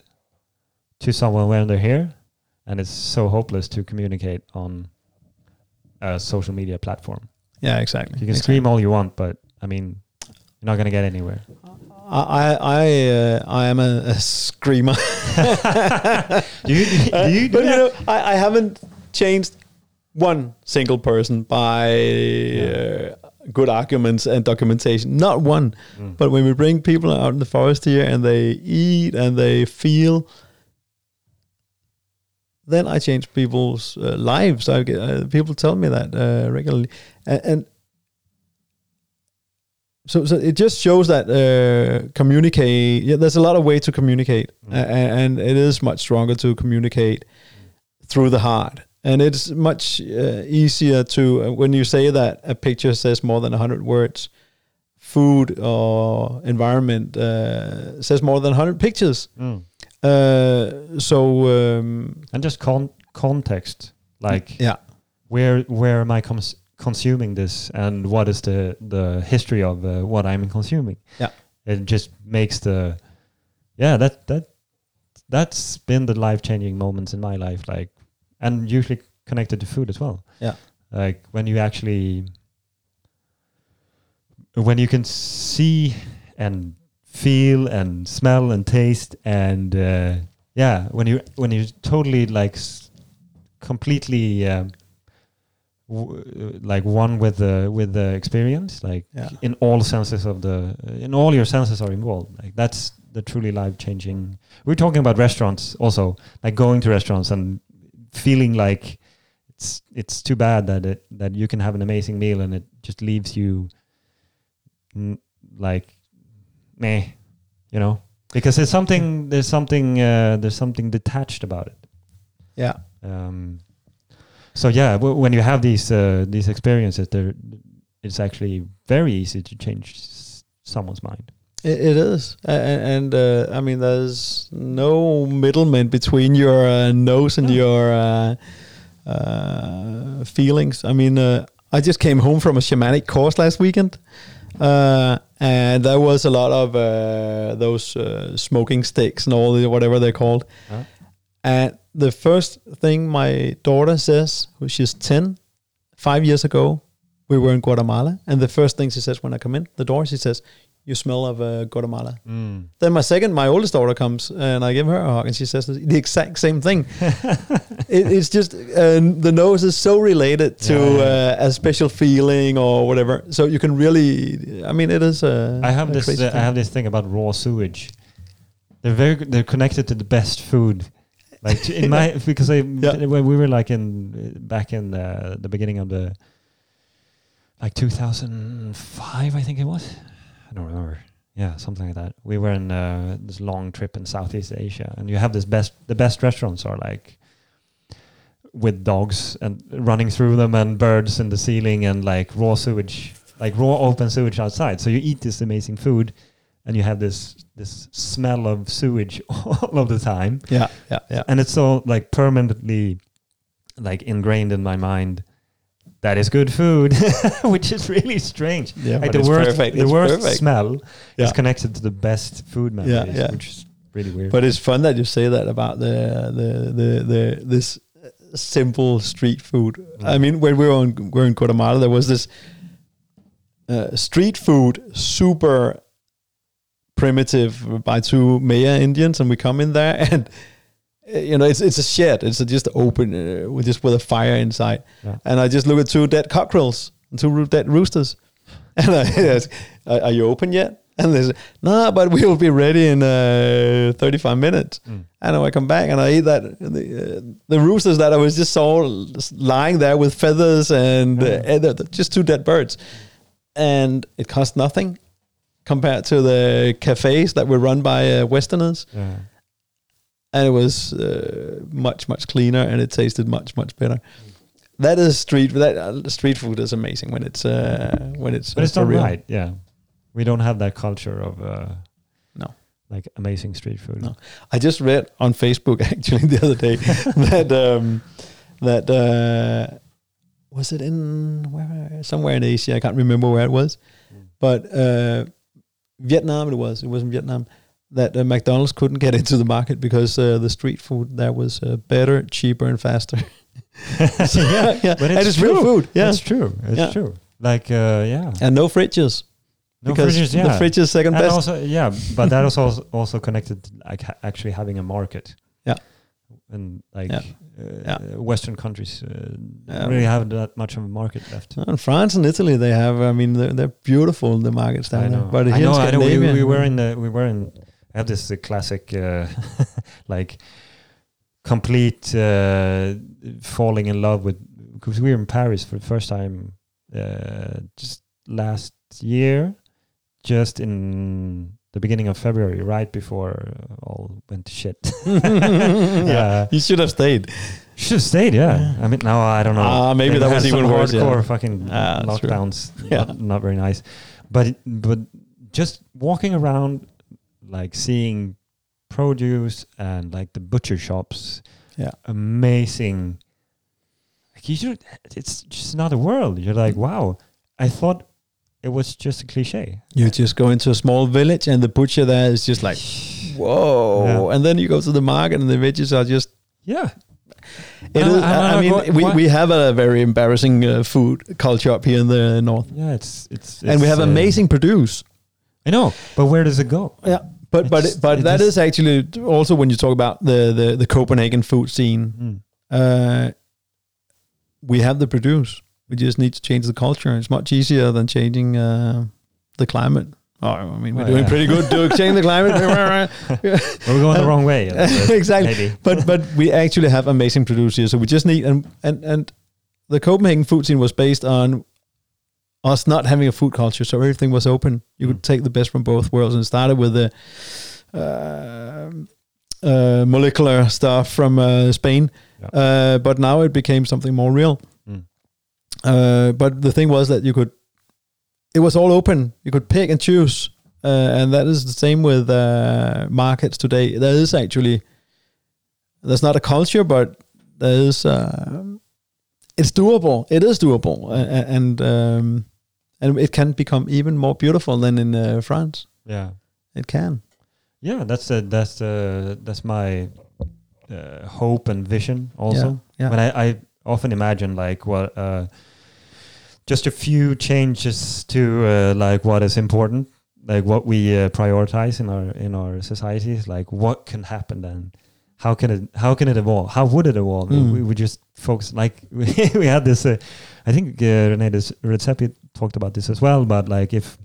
to someone when they're here, and it's so hopeless to communicate on a social media platform. Yeah, exactly. You can exactly. scream all you want, but I mean, you're not gonna get anywhere. I I I, uh, I am a, a screamer. Do you? Do you? Do but you know, I, I haven't changed one single person by uh, good arguments and documentation. Not one. Mm. But when we bring people out in the forest here and they eat and they feel, then I change people's uh, lives. I get, uh, people tell me that uh, regularly, and, and so, so it just shows that uh, communicate. Yeah, there's a lot of way to communicate, Mm. and it is much stronger to communicate through the heart. And it's much uh, easier to uh, when you say that a picture says more than hundred words. Food or environment uh, says more than hundred pictures. Mm. Uh, so um, And just con- context, like yeah, where where am I cons- consuming this and what is the the history of uh, what I'm consuming Yeah. it just makes the yeah that that that's been the life changing moments in my life like and usually connected to food as well Yeah. like when you actually when you can see and feel and smell and taste and uh, yeah when you when you totally like completely um, w- like one with the with the experience like Yeah. in all senses of the in all your senses are involved like that's the truly life changing we're talking about restaurants also like going to restaurants and feeling like it's it's too bad that it that you can have an amazing meal and it just leaves you like meh you know? Because there's something there's something uh, there's something detached about it. Yeah, um, so yeah, w- when you have these uh, these experiences, there it's actually very easy to change s- someone's mind. It, it is. A- a- And uh, I mean, there's no middleman between your uh, nose and your uh, uh, feelings. I mean, uh, I just came home from a shamanic course last weekend. Uh, and there was a lot of uh, those uh, smoking sticks and all the whatever they're called. Huh? And the first thing my daughter says, who she's 10, five years ago, we were in Guatemala. And the first thing she says when I come in the door, she says, you smell of uh, Guatemala. Mm. Then my second, my oldest daughter comes and I give her a hug and she says the exact same thing. it, it's just uh, the nose is so related to Yeah, yeah. Uh, a special feeling or whatever. So you can really, I mean, it is. Uh, I have a this. Uh, I have this thing about raw sewage. They're very. good- They're connected to the best food. Like in my because I Yeah. when we were like in back in the, the beginning of the like 2005 I think it was. I don't remember. Yeah, something like that. We were in uh, this long trip in Southeast Asia, and you have this best. The best restaurants are like with dogs and running through them, and birds in the ceiling, and like raw sewage, like raw open sewage outside. So you eat this amazing food, and you have this this smell of sewage all of the time, Yeah, yeah, yeah. and it's so like permanently like ingrained in my mind. That is good food, which is really strange Yeah, like the worst, perfect. the It's worst perfect. smell Yeah. is connected to the best food memories, yeah. which is really weird. But it's fun that you say that about the the the, the this simple street food. I mean, when we were in, we were in Guatemala, there was this uh, street food, super primitive by two Maya Indians, and we come in there and. Uh, You know, it's it's a shed. It's a just open, uh, with just with a fire inside. Yeah. And I just look at two dead cockerels, two roo- dead roosters, and I ask, "Are are you open yet?" And they say, "No, but we will be ready in uh, 35 minutes." Mm. And I come back and I eat that the, uh, the roosters that I was just saw lying there with feathers and, uh, Yeah. and the- the- just two dead birds, and it cost nothing compared to the cafes that were run by uh, Westerners, yeah. And it was uh, much much cleaner and it tasted much much better. That is street that uh, street food is amazing when it's uh, when it's But it's not real. right. Yeah, we don't have that culture of uh, No. like amazing street food. No. I just read on Facebook actually the other day that um, that uh, was it in where somewhere in Asia I can't remember where it was, Mm. but uh, Vietnam it was it was in Vietnam that uh, McDonald's couldn't get into the market because uh, the street food there was uh, better, cheaper, and faster. So, yeah, yeah, But and it's it's real food. Yeah, It's true. It's Yeah. true. Like uh, yeah, and no fridges no because fridges. Yeah, the fridge is second and best. also yeah, but that is also also connected to like ha- actually having a market. Yeah. and like Yeah. Uh, Yeah. Western countries uh, Yeah. don't really have that much of a market left. in France and Italy, they have. I mean, they're, they're beautiful the markets down I there. know. But I here in know. I know. We, we were in the. We were in. I have this uh, classic, uh, like, complete uh, falling in love with because we were in Paris for the first time uh, just last year, just in the beginning of February, right before uh, all went to shit. yeah. you should have stayed. Should have stayed, yeah. Yeah. I mean, no, I don't know. Ah, maybe They that was even worse, yeah. Hardcore fucking Ah, that's true. lockdowns. Yeah. Not, not very nice. But but just walking around, like seeing produce and like the butcher shops. Yeah. Amazing. Like you should. It's just another world. You're like, wow. I thought it was just a cliche. You just go into a small village and the butcher there is just like, whoa. Yeah. And then you go to the market and the veggies are just. Yeah. It And is, I- I I, mean, what- we, what- we have a very embarrassing uh, food culture up here in the north. Yeah. It's it's. and we have uh, amazing produce. I know, but where does it go? Yeah. But but It's- but it that is- is actually also when you talk about the, the, the Copenhagen food scene, Mm. uh, we have the produce. We just need to change the culture. It's much easier than changing uh, the climate. Oh, I mean, we're Well, doing yeah. pretty good to change the climate. We're going the wrong way. exactly. Maybe. But but we actually have amazing produce here. So we just need and and and the Copenhagen food scene was based on us not having a food culture. So everything was open. You could Mm. take the best from both worlds. And started with the uh, uh, molecular stuff from uh, Spain, uh, but now it became something more real. Mm. Uh, but the thing was that you could, it was all open. You could pick and choose, uh, and that is the same with uh, markets today. There is actually, there's not a culture, but there is. It's doable. It is doable, uh, and um, and it can become even more beautiful than in uh, France. Yeah. It can. Yeah, that's the that's the that's my uh, hope and vision also. Yeah. When I, I often imagine like what uh, just a few changes to uh, like what is important, like what we uh, prioritize in our in our societies. Like what can happen then? How can it how can it evolve? How would it evolve? Mm. We, we just focus like we, we had this. Uh, I think uh, Rene Redzepi talked about this as well. But like if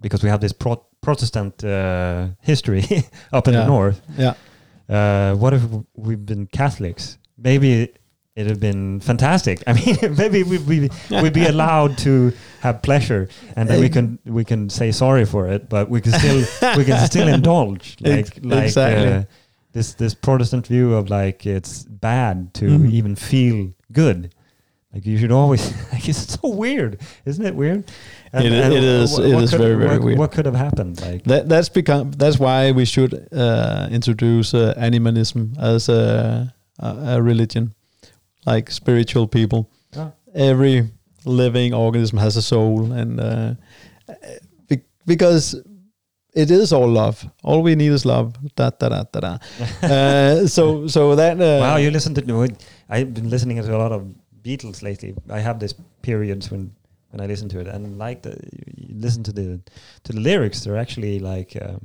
because we have this pro- Protestant uh, history up in Yeah. the north. Yeah. Uh, what if we've been Catholics? Maybe it'd have been fantastic. I mean, maybe we we we'd be allowed to have pleasure, and then we can we can say sorry for it, but we can still we can still indulge like like exactly. uh, this this Protestant view of like it's bad to Mhm. even feel good. Like you should always. Like it's so weird, isn't it weird? It i- it is- it what is could- very, very what, weird. What could have happened? Like That that's become that's why we should uh, introduce uh, animism as a, a a religion, like spiritual people. Yeah. Every living organism has a soul, and uh, be- because it is all love. All we need is love. Da da da da da. uh, so so that uh, wow, you listen to. I've been listening to a lot of Beatles lately. I have these periods when when I listen to it, and like the you listen to the to the lyrics, they're actually like um,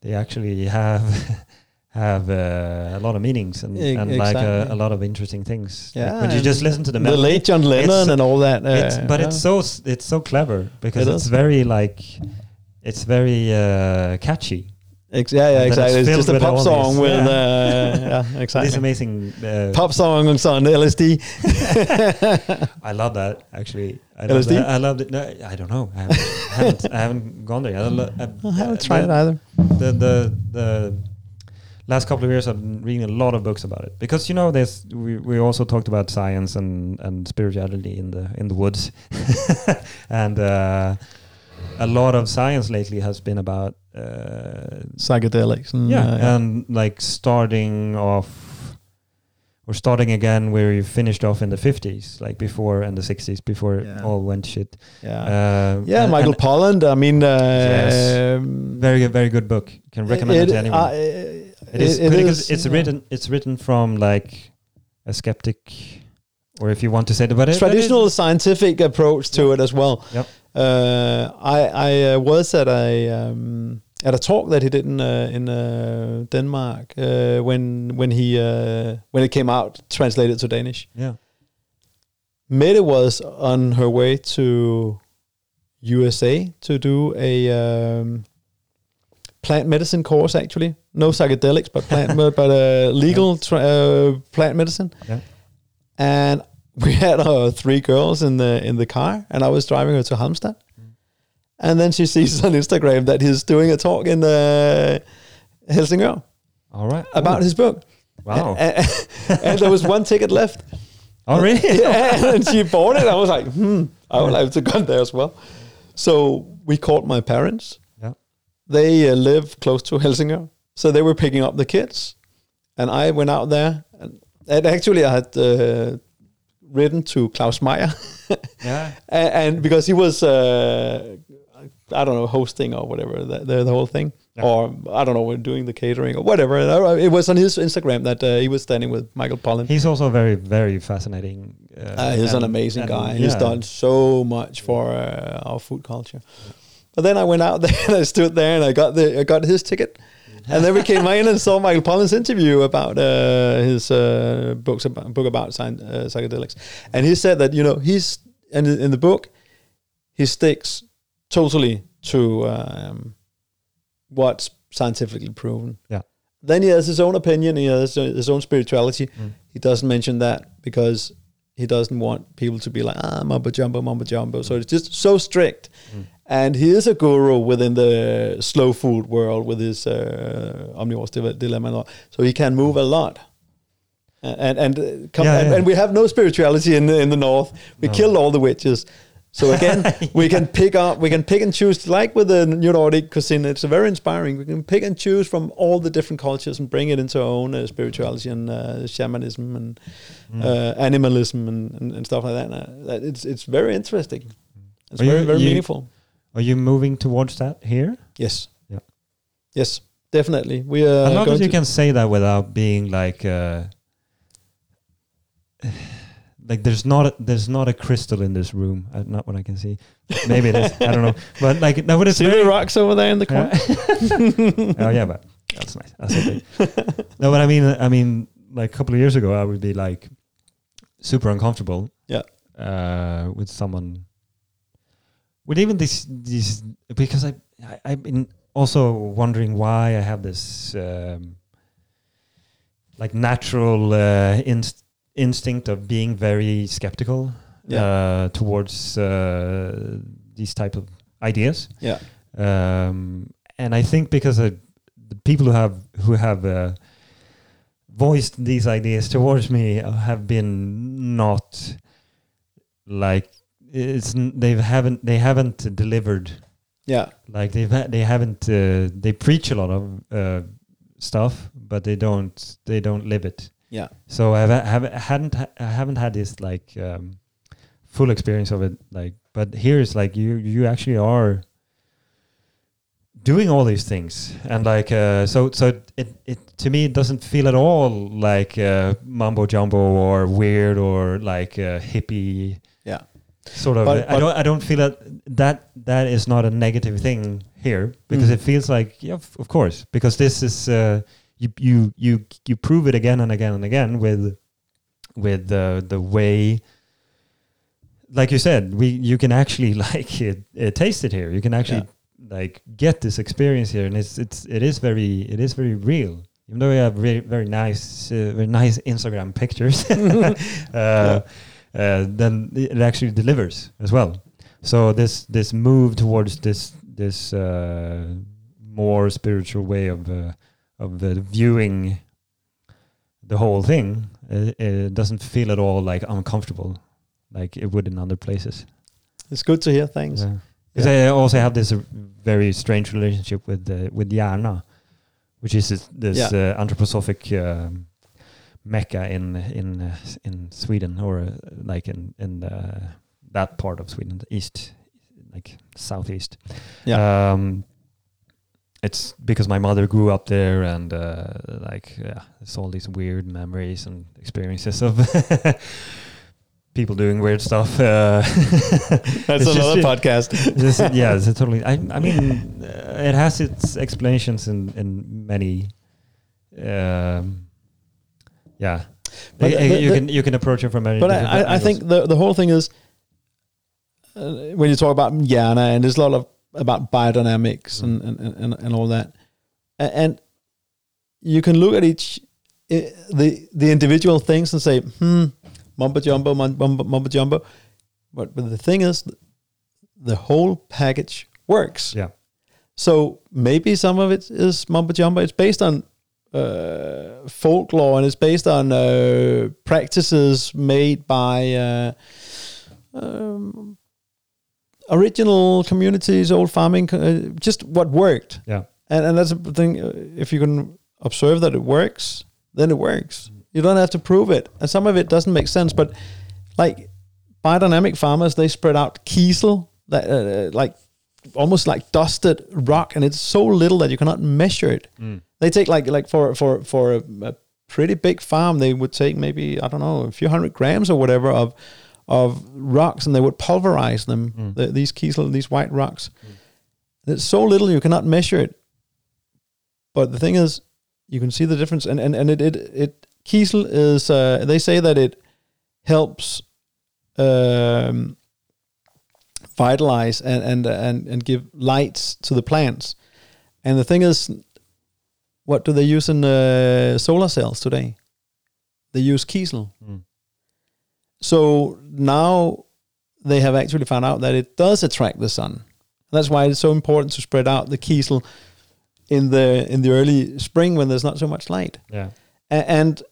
they actually have have uh, a lot of meanings and, E- and like a, a lot of interesting things. Like Yeah, when you just listen to the the melody, late John Lennon and all that. Uh, it's, but yeah. it's so it's so clever because It it's is. very like it's very uh, catchy. Ex- yeah, yeah, And exactly. it's It's, just a pop song these- with, yeah. uh, yeah, This amazing uh, Pop song on LSD. I love that actually. I LSD? that. I loved it. No, I don't know. I haven't, I haven't, I haven't gone there. I, lo- I, I haven't tried it either. the the the last couple of years I've been reading a lot of books about it because you know there's we, we also talked about science and and spirituality in the in the woods and uh, a lot of science lately has been about uh, Psychedelics. And, yeah, uh, and like starting off or starting again where you finished off in the 50s, like before and the 60s, before it Yeah. all went shit. yeah. Uh, yeah, and- Michael and Pollan. I mean, uh, Yes. um, very good, very good book. Can recommend it, to anyone. uh, it is it pretty good. It's yeah. written. It's written from like a skeptic, or if you want to say it, but it, traditional scientific approach to it as well. Yep. Uh, I I uh, was at a um, at a talk that he did in uh, in uh, Denmark uh, when when he uh, when it came out translated to Danish. Yeah. Mette was on her way to USA to do a um, plant medicine course. Actually, no psychedelics, but plant, but uh, legal tra- uh, plant medicine. Yeah. And we had uh, three girls in the in the car, and I was driving her to Halmstad. And then she sees on Instagram that he's doing a talk in uh, Helsingør All right. about Ooh, his book. Wow. And, and there was one ticket left. oh, really? yeah, and she bought it. I was like, hmm, I would like to go there as well. So we called my parents. Yeah. They uh, live close to Helsingør, so they were picking up the kids, and I went out there. And, and actually, I had uh, written to Claus Meyer, Yeah. and, and because he was, uh, I don't know, hosting or whatever the the, the whole thing, Yeah. or I don't know, doing the catering or whatever. Uh, It was on his Instagram that uh, he was standing with Michael Pollan. He's also very, very fascinating. Uh, Uh, he's an amazing and guy. He's done so much for uh, our food culture. But then I went out there and I stood there and I got the I got his ticket, and then we came in and saw Michael Pollan's interview about uh, his uh, books about book about uh, psychedelics, and he said that you know he's in the, in the book he sticks totally to um, what's scientifically proven. Yeah. Then he has his own opinion. He has uh, his own spirituality. Mm. He doesn't mention that because he doesn't want people to be like ah mumbo jumbo mumbo jumbo. So it's just so strict. Mm. And he is a guru within the slow food world with his uh, dilemma. and all. So he can move a lot. Uh, And and uh, come, Yeah, and, yeah. and we have no spirituality in the, in the north. We No. killed all the witches. So again, we can pick up, we can pick and choose, like with the New Nordic cuisine. It's very inspiring. We can pick and choose from all the different cultures and bring it into our own uh, spirituality and uh, shamanism and Mm. uh, animalism and, and, and stuff like that. Uh, it's it's very interesting. It's very you- very you- meaningful. Are you moving towards that here? Yes. Yeah. Yes, definitely. We are I love that you can say that without being like, uh, like there's not a, there's not a crystal in this room. Uh, not what I can see. Maybe it is. I don't know. But like no, but it's See very, the rocks over there in the corner? oh yeah, but that's nice. That's okay. no, but I mean, I mean, like a couple of years ago, I would be like super uncomfortable. Yeah. Uh, with someone, with even this, these, because I, I, I've been also wondering why I have this, um, like natural uh, inst- instinct of being very skeptical Yeah. uh, towards uh, these type of ideas Yeah. um, and I think because the people who have who have uh, voiced these ideas towards me have been not like it's they haven't they haven't delivered Yeah. like they've ha- they haven't uh, they preach a lot of uh, stuff but they don't they don't live it Yeah. so I've have hadn't ha- I haven't had this like um, full experience of it like but here it's like you you actually are doing all these things and like uh, so so it it to me it doesn't feel at all like uh, mumbo jumbo or weird or like uh, hippie Yeah. Sort of. But- I don't I don't feel that that that is not a negative thing here because Mm. it feels like yeah of, of course because this is uh, you you you you prove it again and again and again with with the the way like you said we you can actually like it, it taste it here. You can actually like get this experience here and it's it's it is very it is very real. Even though we have very very nice uh, very nice instagram pictures uh, uh, then it actually delivers as well so this this move towards this this uh, more spiritual way of uh, of uh, viewing the whole thing uh, it doesn't feel at all like uncomfortable like it would in other places It's good to hear. Thanks. yeah. Because I also have this very strange relationship with uh, with Järna, which is this, this Yeah. uh, anthroposophic um, mecca in in in Sweden, or uh, like in in the, that part of Sweden, the east, like southeast. Yeah. Um, it's because my mother grew up there, and uh, like yeah, it's all these weird memories and experiences of people doing weird stuff. Uh, That's it's just- another podcast. this, yeah, it's a totally. I, I mean, uh, it has its explanations in in many. Um, yeah, But Uh, the- you the- can you can approach it from many. but I, I, I think the the whole thing is uh, when you talk about Järna and there's a lot of about biodynamics and, and, and, and all that, and you can look at each the the individual things and say, hmm, mumbo jumbo, mum- mumbo, mumbo jumbo, but but the thing is, the whole package works. Yeah. So maybe some of it is mumbo jumbo. It's based on uh, folklore and it's based on uh, practices made by uh, um, original communities, old farming, uh, just what worked. Yeah. And, and that's the thing. uh, If you can observe that it works, then it works. You don't have to prove it. And some of it doesn't make sense, but like biodynamic farmers, they spread out kiesel, that uh, like almost like dusted rock, and it's so little that you cannot measure it. Mm. They take like like for for for a, a pretty big farm, they would take maybe I don't know a few hundred grams or whatever of of rocks, and they would pulverize them. Mm. The, these kiesel, these white rocks. It's so little you cannot measure it. But the thing is, you can see the difference, and and and it it, it kiesel is uh, they say that it helps um, vitalize and and and and give lights to the plants. And the thing is, what do they use in uh, solar cells today? They use kiesel. Mm. So now they have actually found out that it does attract the sun. That's why it's so important to spread out the kiesel in the in the early spring when there's not so much light. Yeah. A- and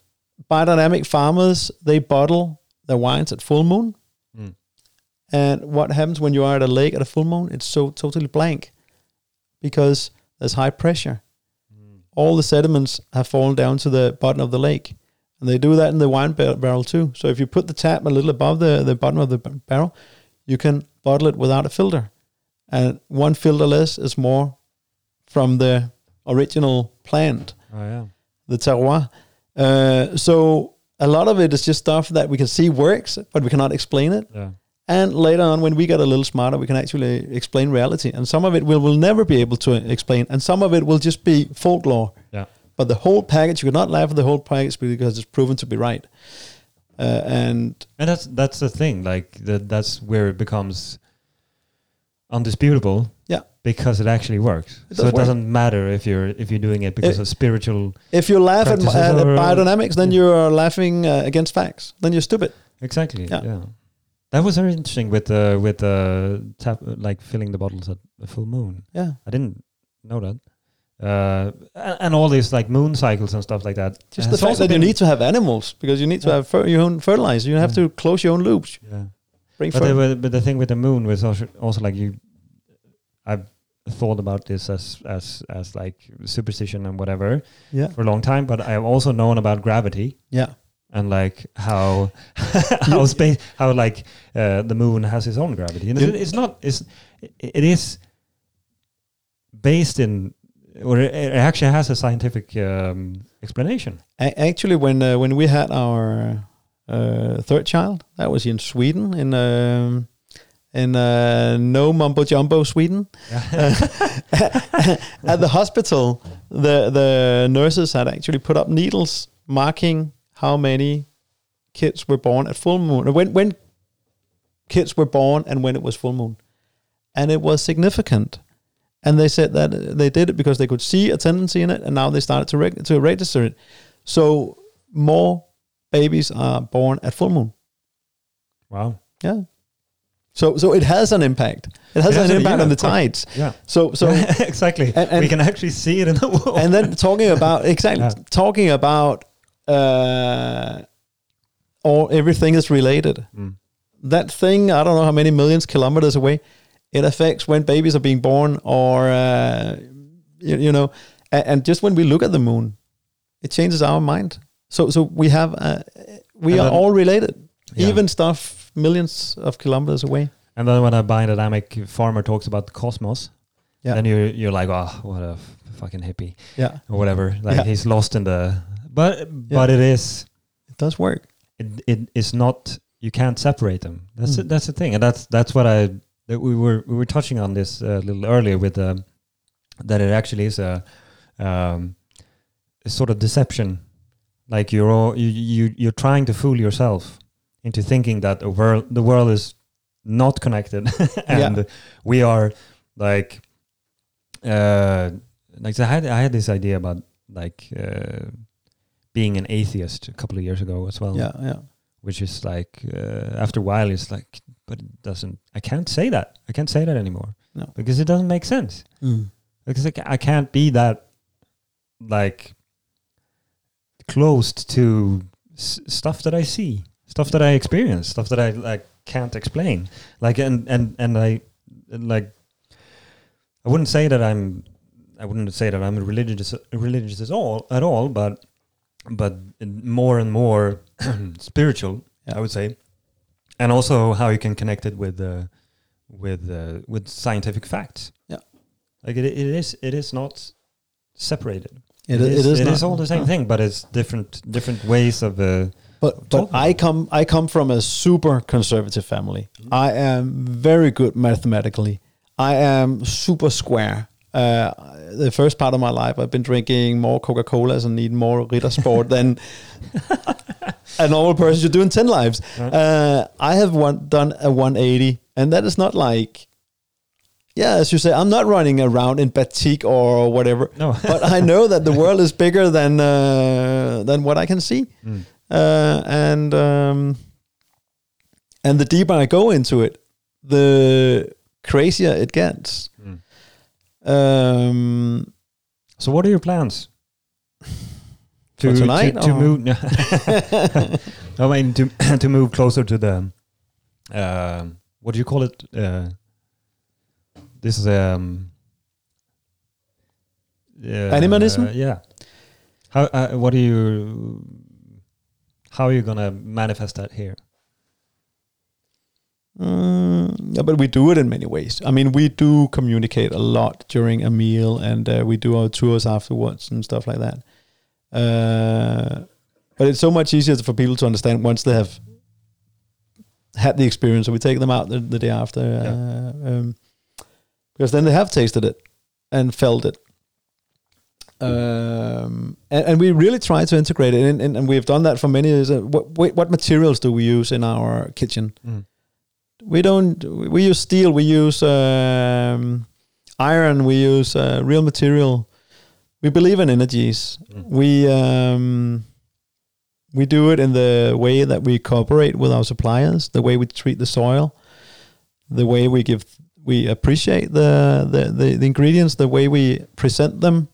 biodynamic farmers they bottle their wines at full moon. Mm. And what happens when you are at a lake at a full moon? It's so totally blank because there's high pressure. All the sediments have fallen down to the bottom of the lake. And they do that in the wine bar- barrel too. So if you put the tap a little above the, the bottom of the b- barrel, you can bottle it without a filter. And one filter less is more from the original plant Oh yeah. the terroir. Uh, so a lot of it is just stuff that we can see works, but we cannot explain it. Yeah. And later on, when we get a little smarter, we can actually explain reality. And some of it we will never be able to explain, and some of it will just be folklore. Yeah. But the whole package, you cannot laugh at the whole package because it's proven to be right. Uh, and And that's that's the thing. Like that that's where it becomes undisputable. Yeah. Because it actually works. It so it work. doesn't matter if you're if you're doing it because It- of spiritual. if you laugh at, at biodynamics, then yeah. you're laughing uh, against facts. Then you're stupid. Exactly. Yeah. Yeah. That was very interesting with the with the tap like filling the bottles at the full moon. Yeah. I didn't know that. Uh, and, and all these like moon cycles and stuff like that. Just uh, the fact that you need to have animals because you need to have fer- your own fertilizer. You have Yeah. to close your own loops. Yeah. Bring But, the, but- the thing with the moon was also, also like you, I've thought about this as as as like superstition and whatever yeah. for a long time. But I've also known about gravity Yeah. And like how how space how like uh, the moon has its own gravity, and it's, it's not it's it is based in or it actually has a scientific um, explanation. A- actually, when uh, when we had our uh, third child, that was in Sweden, in um, in uh, no mumbo jumbo Sweden. At the hospital, the the nurses had actually put up needles marking how many kids were born at full moon, or when when kids were born and when it was full moon, and it was significant. And they said that they did it because they could see a tendency in it, and now they started to reg- to register it. So more babies are born at full moon. Wow. Yeah. So so it has an impact. It has It has an impact on the tides. Yeah. So so exactly. And- and- we can actually see it in the wall. and then talking about exactly Yeah. talking about uh all everything is related. Mm. That thing, I don't know how many millions kilometers away, it affects when babies are being born or uh you, you know and, and just when we look at the moon, it changes our mind. So so we have uh, we And are then- all related. Yeah. Even stuff millions of kilometers away. And then when a biodynamic farmer talks about the cosmos, Yeah. then you're you're like, oh, what a fucking hippie Yeah. or whatever. Like Yeah. he's lost in the. But but it is It does work. it, it is not. You can't separate them. That's Mm. it, that's the thing, and that's that's what I that we were we were touching on this uh, a little earlier with um, that it actually is a, um, a sort of deception. Like you're all, you you you're trying to fool yourself into thinking that the world the world is not connected and Yeah. we are like uh like I had I had this idea about like uh being an atheist a couple of years ago as well Yeah, yeah. which is like uh, after a while it's like but it doesn't i can't say that i can't say that anymore No. because it doesn't make sense Mm. because I, I can't be that like closed to s- stuff that i see stuff that i experience stuff that i like can't explain like and and and i like i wouldn't say that i'm i wouldn't say that i'm a religious religious at all at all but but more and more spiritual Yeah. i would say and also how you can connect it with uh, with uh, with scientific facts Yeah. like it, it is it is not separated It, it is, is, it is, it not- is all the same no. thing but it's different different ways of uh, But but I come I come from a super conservative family. I am very good mathematically. I am super square. Uh, the first part of my life, I've been drinking more Coca Colas and eating more Rittersport than a normal person should do in ten lives. Uh, I have one, done a 180, and that is not like, yeah, as you say, I'm not running around in batik or whatever. no but I know that the world is bigger than uh, than what I can see, Mm. uh, and um, and the deeper I go into it, the crazier it gets. Um, so what are your plans? For tonight, to, to move i mean to to move closer to the um what do you call it? Uh this is um uh, Animalism? yeah. How uh, what are you how are you gonna manifest that here Mm, yeah, but we do it in many ways. I mean, we do communicate a lot during a meal, and uh, we do our tours afterwards and stuff like that. Uh, but it's so much easier for people to understand once they have had the experience. So we take them out the, the day after, uh, um, because then they have tasted it and felt it. Um, and, and we really try to integrate it, and, and, and we've done that for many years. Uh, What, what what materials do we use in our kitchen? Mm. We don't. We use steel. We use um, iron. We use uh, real material. We believe in energies. Mm. We um, we do it in the way that we cooperate with our suppliers, the way we treat the soil, the way we give we appreciate the the, the, the ingredients, the way we present them,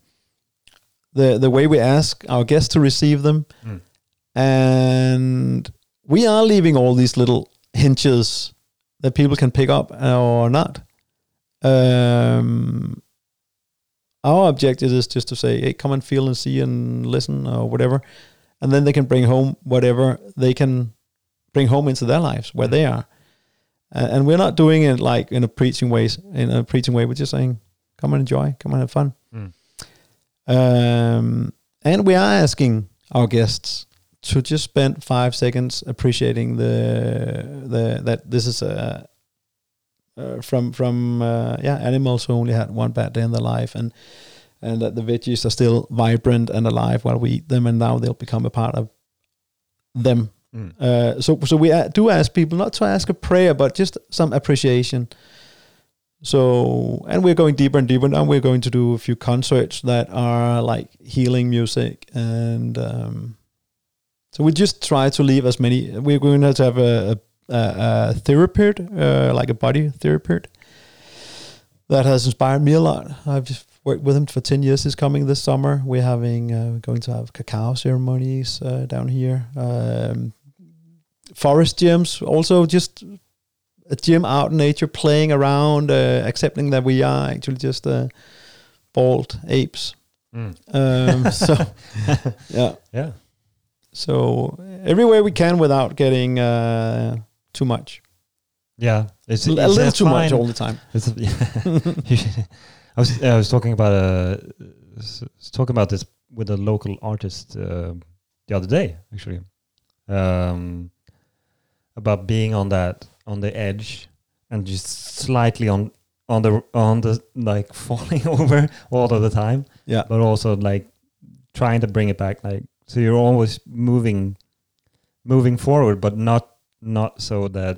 the the way we ask our guests to receive them, Mm. and we are leaving all these little hinges that people can pick up or not. Um, our objective is just to say, hey, come and feel and see and listen or whatever, and then they can bring home whatever they can bring home into their lives where they are. Uh, and we're not doing it like in a preaching ways in a preaching way. We're just saying, come and enjoy, come and have fun. Mm. Um, and we are asking our guests to just spend five seconds appreciating the the that this is a uh, from from uh, yeah animals who only had one bad day in their life and and that the veggies are still vibrant and alive while we eat them and now they'll become a part of them Mm. uh, so so we uh, do ask people not to ask a prayer, but just some appreciation. So and we're going deeper and deeper now. We're going to do a few concerts that are like healing music, and um, so we just try to leave as many. We're going to have a, a, a, therapist, uh, like a body therapist, that has inspired me a lot. I've just worked with him for 10 years is coming this summer we're having uh, going to have cacao ceremonies uh, down here um, forest gyms also just a gym out in nature playing around uh, accepting that we are actually just uh, bald apes Mm. um, so yeah Yeah. So everywhere we can without getting uh, too much. Yeah. It's, a it's little too much all the time. It's yeah. I was I was talking about uh, s- s- talking about this with a local artist uh, the other day actually. Um, about being on that on the edge and just slightly on on the on the like falling over all of the time. Yeah. But also like trying to bring it back like so you're always moving moving forward but not not so that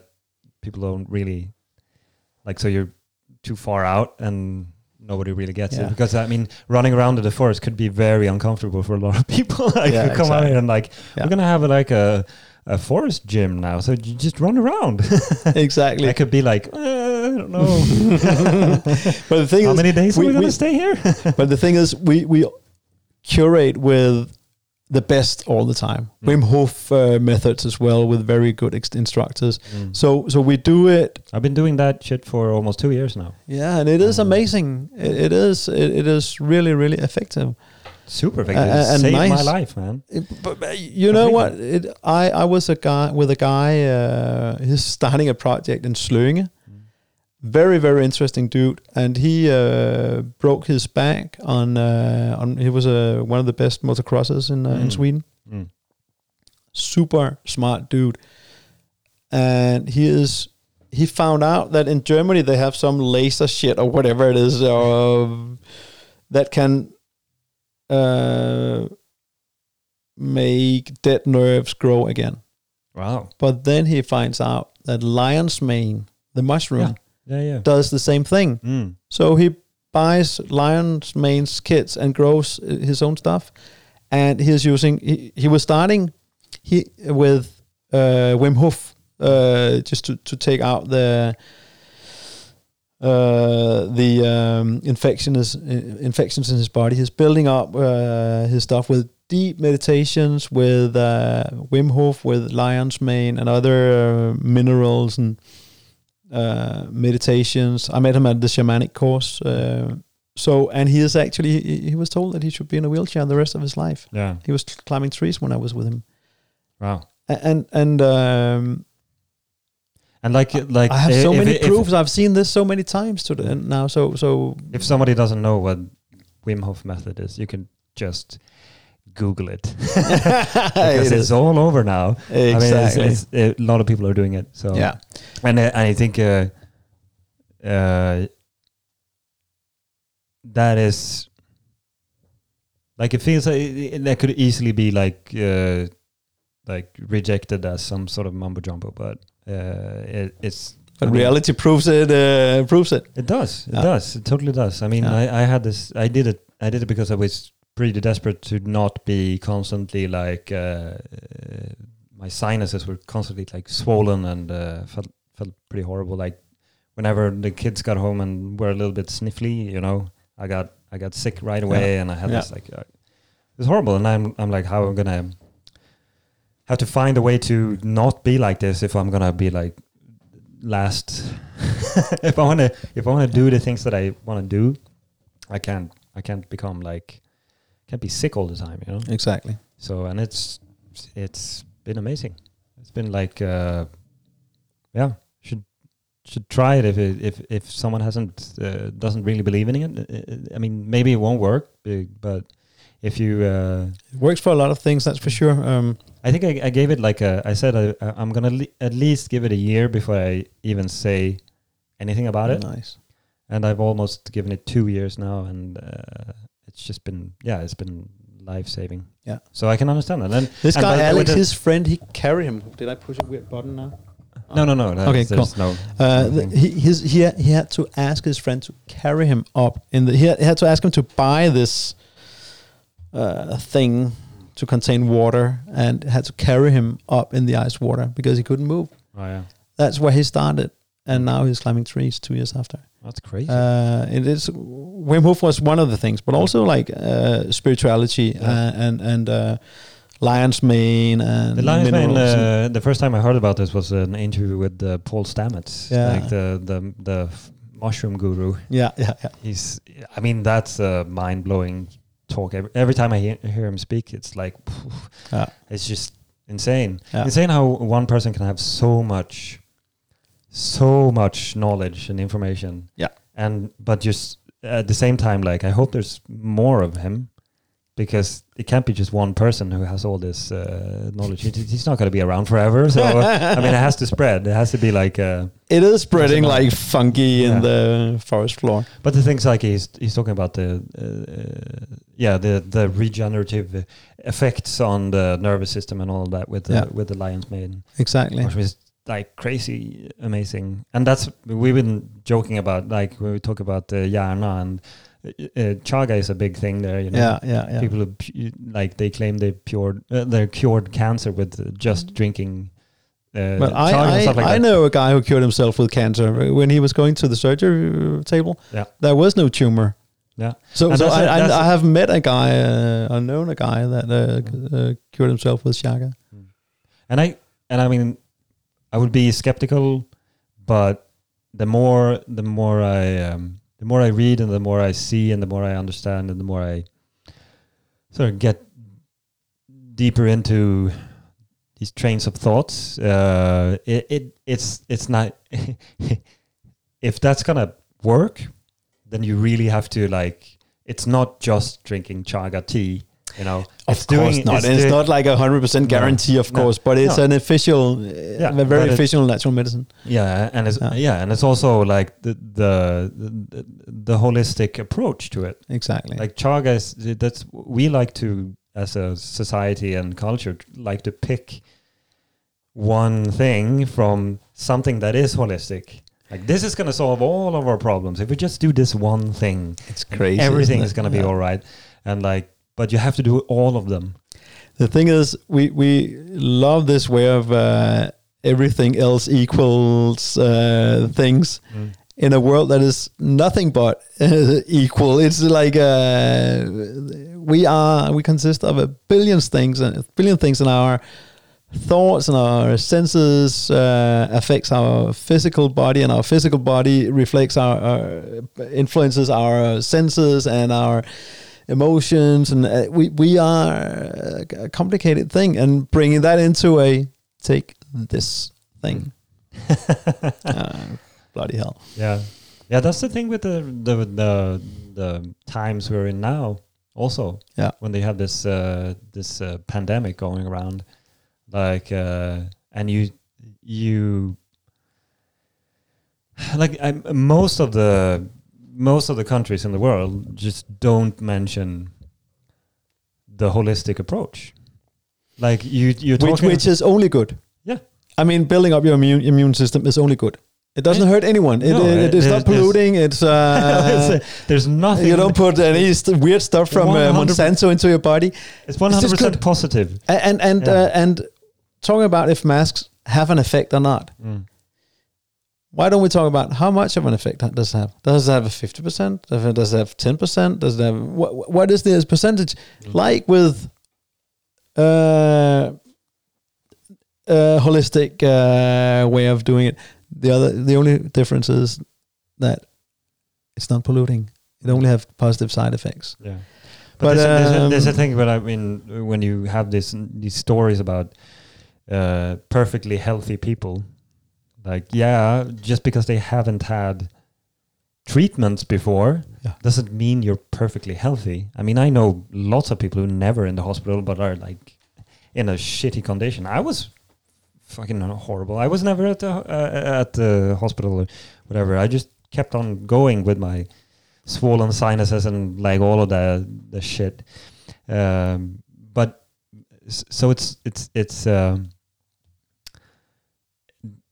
people don't really like so you're too far out and nobody really gets Yeah. it because i mean running around in the forest could be very uncomfortable for a lot of people. Like Yeah, you come out here and like Yeah. we're gonna have a, like a a forest gym now so you just run around. Exactly. I could be like uh, i don't know. But the thing how is many days we- are we gonna stay here? but the thing is, we we curate with the best all the time. Mm. Wim Hof uh, methods as well with very good ex- instructors. Mm. So so we do it. i've been doing that shit for almost two years now Yeah, and it is Mm. amazing. It, it is it, it is really really effective. super effective Uh, and saved nice. my life man It- but, but you know what? It, I I was a guy with a guy. Uh, he's starting a project in Slöinge. Very very interesting dude, and he uh, broke his back on uh, on. He was uh, one of the best motocrossers in uh, in Mm. Sweden. Mm. super smart dude and he is he found out that in germany they have some laser shit or whatever it is um, that can uh, make dead nerves grow again wow but then he finds out that lion's mane the mushroom yeah yeah yeah. does the same thing mm. so he buys lion's mane's kits and grows uh, his own stuff. And he's using, he, he was starting he with uh, Wim Hof uh, just to, to take out the uh, the um, infection is, infections in his body. He's building up uh, his stuff with deep meditations, with uh, Wim Hof, with lion's mane and other uh, minerals and uh, meditations. I met him at the shamanic course. Uh, so, and he is actually, he, he was told that he should be in a wheelchair the rest of his life. yeah He was climbing trees when I was with him. wow And, and, um, and like like I have so if- many if, proofs. I've seen this so many times to the, now. So, so if somebody doesn't know what Wim Hof method is you can just Google it because It it's is. all over now. I mean, Exactly. it's, it's, a lot of people are doing it. So yeah. and I, and I think uh, uh, that is like it feels like it, it- that could easily be like uh, like rejected as some sort of mumbo jumbo, but uh, it, it's But I mean, reality proves it. Uh, proves it. It does. It Yeah. does. It totally does. I mean, Yeah. I, I had this. I did it. I did it because I was pretty desperate to not be constantly like uh, uh, my sinuses were constantly like swollen and uh, felt felt pretty horrible. Like whenever the kids got home and were a little bit sniffly, you know, I got I got sick right away, and I had Yeah. this like uh, it was horrible. And I'm I'm like, how am I gonna have to find a way to not be like this if I'm gonna be like last if I want to if I want to do the things that I want to do, I can't I can't become like can't be sick all the time, you know. Exactly. So and it's it's been amazing. It's been like uh, yeah, should should try it if it, if if someone hasn't uh, doesn't really believe in it. Uh, I mean, maybe it won't work, uh, but if you uh, It works for a lot of things. That's for sure. Um, I think I, I gave it like a. I said I, I- I'm gonna le- at least give it a year before I even say anything about it. Nice. And I've almost given it two years now, and uh, it's just been yeah, it's been life saving. Yeah. So I can understand that. And This And guy Alex, his friend, he carry him. Did I push a weird button now? no, no, no. Okay, there's no. Uh, he his he had, he had to ask his friend to carry him up in the. He had, he had to ask him to buy this uh, thing to contain water, and had to carry him up in the ice water because he couldn't move. oh yeah, That's where he started, and now he's climbing trees two years after. that's crazy. Uh, it is Wim Hof was one of the things, but also like uh, spirituality Yeah. uh, and and uh, lion's mane and the Lions mane. Uh, the first time I heard about this was an interview with uh, Paul Stamets, Yeah. like the the the mushroom guru. yeah, yeah, yeah. He's. I mean, that's a mind blowing talk. Every, every time I hear, hear him speak, it's like Yeah. it's just insane. Insane how one person can have so much, so much knowledge and information. Yeah. And but just at the same time, like I hope there's more of him, because it can't be just one person who has all this uh, knowledge. He's not going to be around forever. So I mean, it has to spread. It has to be like. Uh, It is spreading like funky Yeah. in the forest floor. But the things like he's he's talking about the uh, yeah the the regenerative effects on the nervous system and all that with the Yeah. with the lion's mane, Exactly. which was like crazy amazing. And that's we've been joking about like when we talk about the Järna and uh, uh, chaga is a big thing there. You know, Yeah, yeah, yeah. people who like they claim they cured uh, they're cured cancer with uh, just drinking. Uh, But I, I, like I know a guy who cured himself with cancer when he was going to the surgery uh, table. Yeah. there was no tumor. Yeah. So, And so I, a- I, I have met a guy, uh, I known a guy that uh, c- uh, cured himself with chaga. And I and I mean, I would be skeptical, but the more the more I um, the more I read and the more I see and the more I understand and the more I sort of get deeper into these trains of thoughts, uh, it, it it's it's not if that's gonna work, then you really have to like it's not just drinking chaga tea. You know, Of it's course doing, not. It's, It's, not like a hundred percent No, guarantee, of no, course, but it's no. an official, uh, Yeah, a very official natural medicine. Yeah, and it's Yeah. yeah, and it's also like the the the, the holistic approach to it. Exactly. Like chaga is that's we like to as a society and culture like to pick one thing from something that is holistic. Like this is going to solve all of our problems if we just do this one thing. it's crazy. Everything is going to be Yeah. all right, and like, but you have to do all of them. The thing is, we we love this way of uh, everything else equals uh, things in a world that is nothing but uh, equal. It's like uh, we are we consist of a billion things and a billion things in our thoughts and our senses uh, affects our physical body and our physical body reflects our, our influences our senses and our emotions and uh, we we are a complicated thing and bringing that into a take this thing uh, bloody hell Yeah, yeah. That's the thing with the the the, the times we're in now. also. Yeah. When they have this uh, this uh, pandemic going around, like, uh, and you you like I, most of the most of the countries in the world just don't mention the holistic approach. Like you, you're which, talking. which is only good. Yeah. I mean, building up your immune immune system is only good. It doesn't hurt anyone. It, No, it, it- it's not polluting. It's uh, there's nothing. you don't put any st- weird stuff from uh, Monsanto into your body. It's 100 percent positive. A- And and Yeah. uh, and talking about if masks have an effect or not. Mm. Why don't we talk about how much of an effect that does it have? Does it have a fifty percent? Does it have ten percent? Does it have what? What is the percentage Mm. like with uh, uh, holistic uh, way of doing it? The other, the only difference is that it's not polluting. It only have positive side effects. Yeah. But, But, there's, a, there's, a, there's a um, thing. But I mean, when you have this these stories about uh, perfectly healthy people, like yeah, just because they haven't had treatments before Yeah. doesn't mean you're perfectly healthy. I mean, I know lots of people who never in the hospital but are like in a shitty condition. I was fucking horrible. I was never at the uh, at the hospital or whatever. I just kept on going with my swollen sinuses and like all of the the shit. Um, but so it's it's it's um,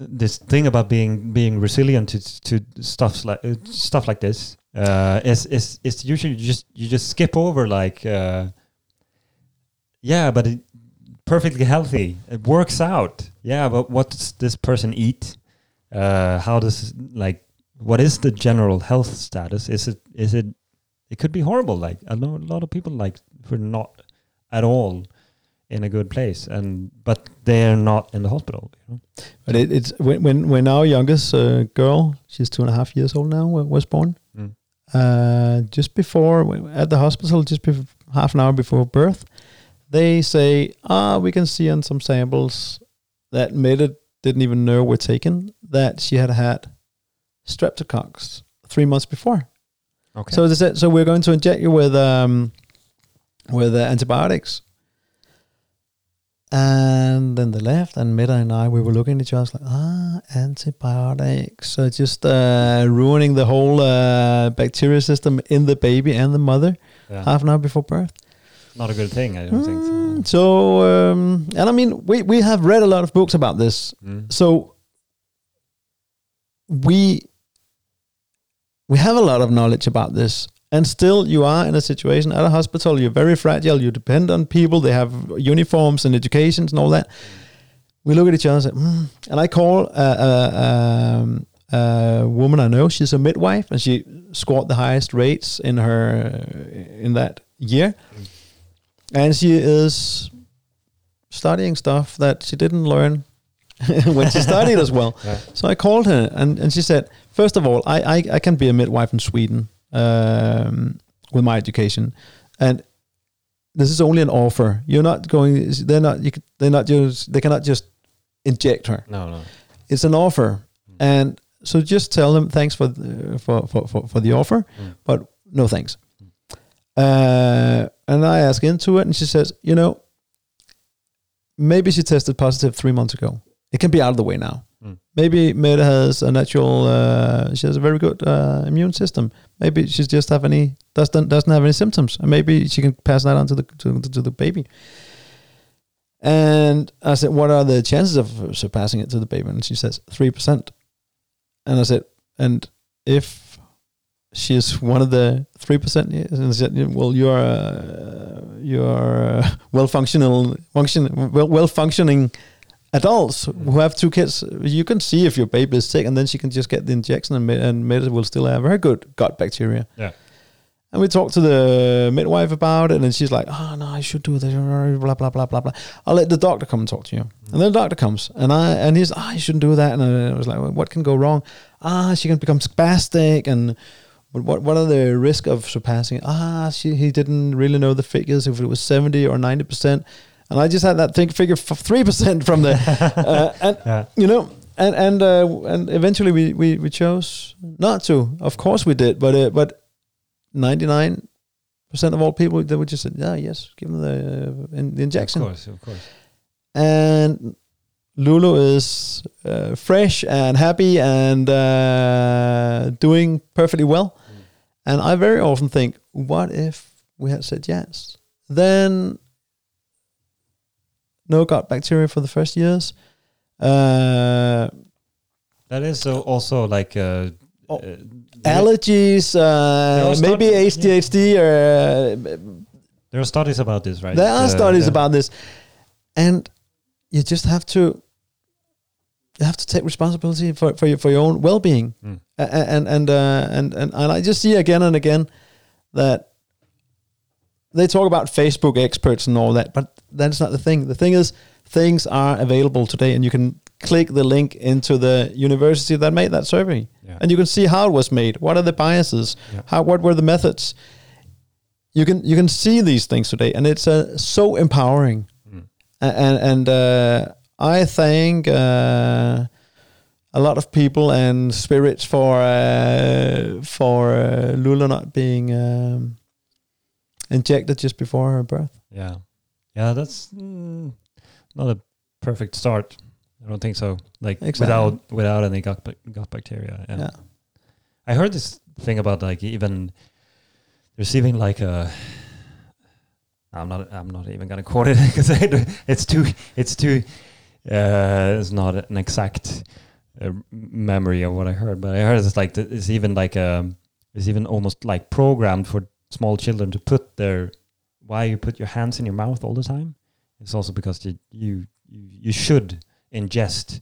this thing about being being resilient to to stuff like uh, stuff like this uh, is is is usually just you just skip over like uh, yeah, but it, perfectly healthy. It works out. Yeah, but what does this person eat? Uh, how does like what is the general health status? Is it is it it could be horrible. Like I know a lot of people like are not at all in a good place, and but they're not in the hospital. You know? But it, it's when when when our youngest uh, girl, she's two and a half years old now, was born. Mm. Uh, just before at the hospital, just before, half an hour before birth, they say, "Ah, we can see on some samples that Mette didn't even know were taken that she had had streptococcus three months before." Okay. So they said, "So we're going to inject you with um, with uh, antibiotics." And then they left, and Mette and I, we were looking at each other like, ah, antibiotics. So just uh, ruining the whole uh, bacteria system in the baby and the mother yeah. half an hour before birth. not a good thing. I don't think. Mm, So. So, um, and I mean, we, we have read a lot of books about this. Mm. So we we have a lot of knowledge about this. And still, you are in a situation at a hospital. You're very fragile. You depend on people. They have uniforms and educations and all that. We look at each other and say, mm. and I call a, a, um, a woman I know. She's a midwife, and she scored the highest rates in her in that year. And she is studying stuff that she didn't learn when she studied as well. Yeah. So I called her and, and she said, first of all, I, I, I can be a midwife in Sweden um, with my education. And this is only an offer. You're not going, they're not, you, they're not just, they cannot just inject her. No, no. It's an offer. And so just tell them thanks for, the, for, for, for, for the offer, Mm. but no thanks. Uh, and I ask into it and she says, you know, maybe she tested positive three months ago. It can be out of the way now. Mm. Maybe Mette has a natural. Uh, she has a very good uh, immune system. Maybe she just have any doesn't doesn't have any symptoms, and maybe she can pass that on to the to, to the baby. And I said, "What are the chances of surpassing it to the baby?" And she says three percent. And I said, "And if she's one of the three percent?" And said, "Well, you're uh, you're uh, well functional, function well well functioning." Adults who have two kids, you can see if your baby is sick, and then she can just get the injection, and, and Mette will still have very good gut bacteria. Yeah. And we talked to the midwife about it, and she's like, "Oh no, I should do this." Blah blah blah blah blah. I'll let the doctor come and talk to you. And then the doctor comes, and I and he's, "Ah, you shouldn't do that." And I was like, well, "What can go wrong?" Ah, she can become spastic, and what what are the risk of surpassing? Ah, she he didn't really know the figures if it was seventy or ninety percent. And I just had that think figure three percent from there, uh, and Yeah. you know, and and uh, and eventually we, we we chose not to. Of course we did, but uh, but ninety nine percent of all people they would just say, yeah, yes, give them the, uh, in, the injection. Of course, of course. And Lulu is uh, fresh and happy and uh, doing perfectly well. And I very often think, what if we had said yes? Then no gut bacteria for the first years. Uh, That is so also like uh, Oh, uh, allergies, uh, maybe ADHD, or uh, there are studies about this, right? there are Uh, studies yeah. about this, and you just have to you have to take responsibility for for your for your own well being, Mm. and and and and and I just see again and again that they talk about Facebook experts and all that, but that's not the thing. The thing is, things are available today, and you can click the link into the university that made that survey, Yeah. and you can see how it was made. What are the biases? Yeah. How what were the methods? You can you can see these things today, and it's uh, so empowering. Mm. And and uh, I thank uh, a lot of people and spirits for uh, for uh, Lula not being um, injected just before her birth. Yeah, yeah, that's mm, not a perfect start. I don't think so. Like Exactly. without without any gut gut bacteria. Yeah. Yeah. I heard this thing about like even receiving like a. I'm not. I'm not even gonna quote it because it's too. It's too. Uh, it's not an exact uh, memory of what I heard, but I heard it's like it's even like um, it's even almost like programmed for small children to put their why you put your hands in your mouth all the time. It's also because you you you, you should ingest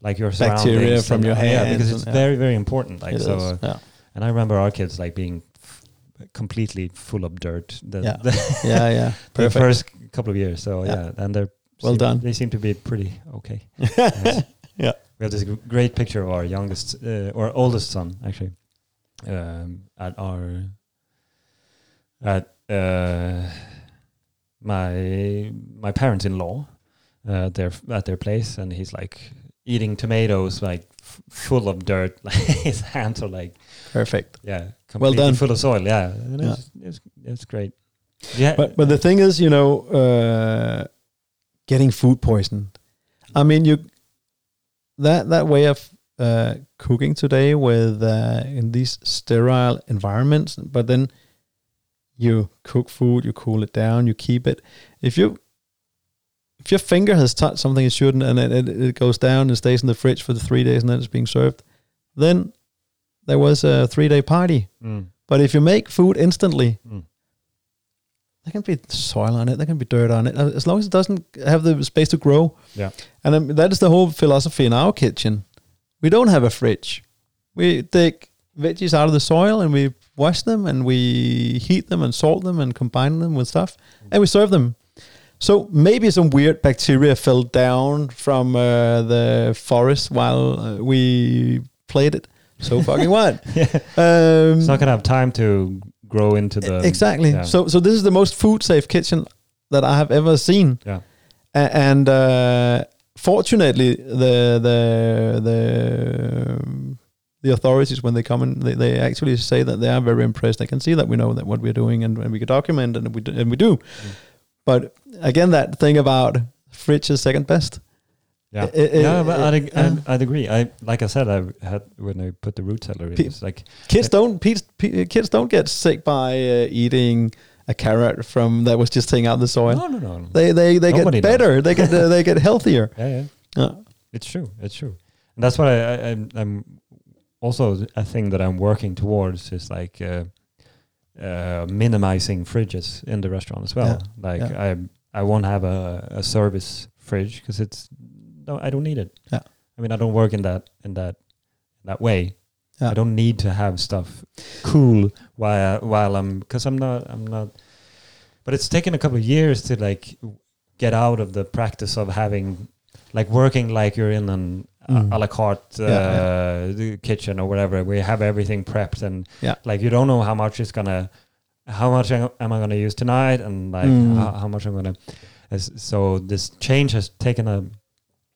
like your Bacteria from and- your yeah, hands because and- it's yeah. very very important. Like It so, is, uh, yeah. and I remember our kids like being completely full of dirt. The, Yeah. the, yeah, yeah, the first couple of years. So Yeah. yeah, and they're Well seem- done. They seem to be pretty okay. Yes. Yeah. we have this great picture of our youngest uh, or oldest son actually um, at our at uh, my my parents-in-law uh, their at their place, and he's like eating tomatoes like f- full of dirt. Like his hands are like Perfect. yeah, Well done. full of soil. Yeah, and Yeah. It's, it's it's great. Yeah, But but the thing is, you know, uh, getting food poisoned. I mean, you that that way of uh, cooking today with uh, in these sterile environments, but then you cook food, you cool it down, you keep it. If you if your finger has touched something it shouldn't, and it, it, it goes down and stays in the fridge for the three days, and then it's being served, then there was a three day party. Mm, But if you make food instantly, mm. there can be soil on it, there can be dirt on it, uh, as long as it doesn't have the space to grow. Yeah. And um, that is the whole philosophy in our kitchen. We don't have a fridge. We take veggies out of the soil and we wash them and we heat them and salt them and combine them with stuff and we serve them. So maybe some weird bacteria fell down from uh, the forest while uh, we played it. So fucking what? yeah. Um, It's not gonna have time to grow into the exactly. yeah. So so this is the most food safe kitchen that I have ever seen. Yeah. A- and uh, fortunately, the the the the authorities when they come in, they, they actually say that they are very impressed. They can see that we know that what we're doing and, and we can document and we do, and we do. Mm. But again, that thing about fridge is second best. Yeah, I- I- yeah, but I- I'd, ag- I'd, agree. I like I said, I had when I put the root cellar in, Pe- it's like Kids don't kids, kids don't get sick by uh, eating a carrot from that was just taking out in the soil. no, no, no, no. They they they Nobody get better. They get uh, they get healthier. yeah, yeah. Yeah. It's true. It's true. And that's what I, I I'm, I'm also a thing that I'm working towards is like uh, uh, minimizing fridges in the restaurant as well. Like yeah. I I won't have a, a service fridge because it's no I don't need it. Yeah. I mean I don't work in that in that that way. Yeah. I don't need to have stuff cool while while I'm because I'm not I'm not. But it's taken a couple of years to like get out of the practice of having like working like you're in an Mm. a la carte uh, Yeah, the kitchen or whatever. We have everything prepped and Yeah. like you don't know how much it's gonna, how much am I gonna use tonight, and like Mm. how, how much I'm gonna. So this change has taken a,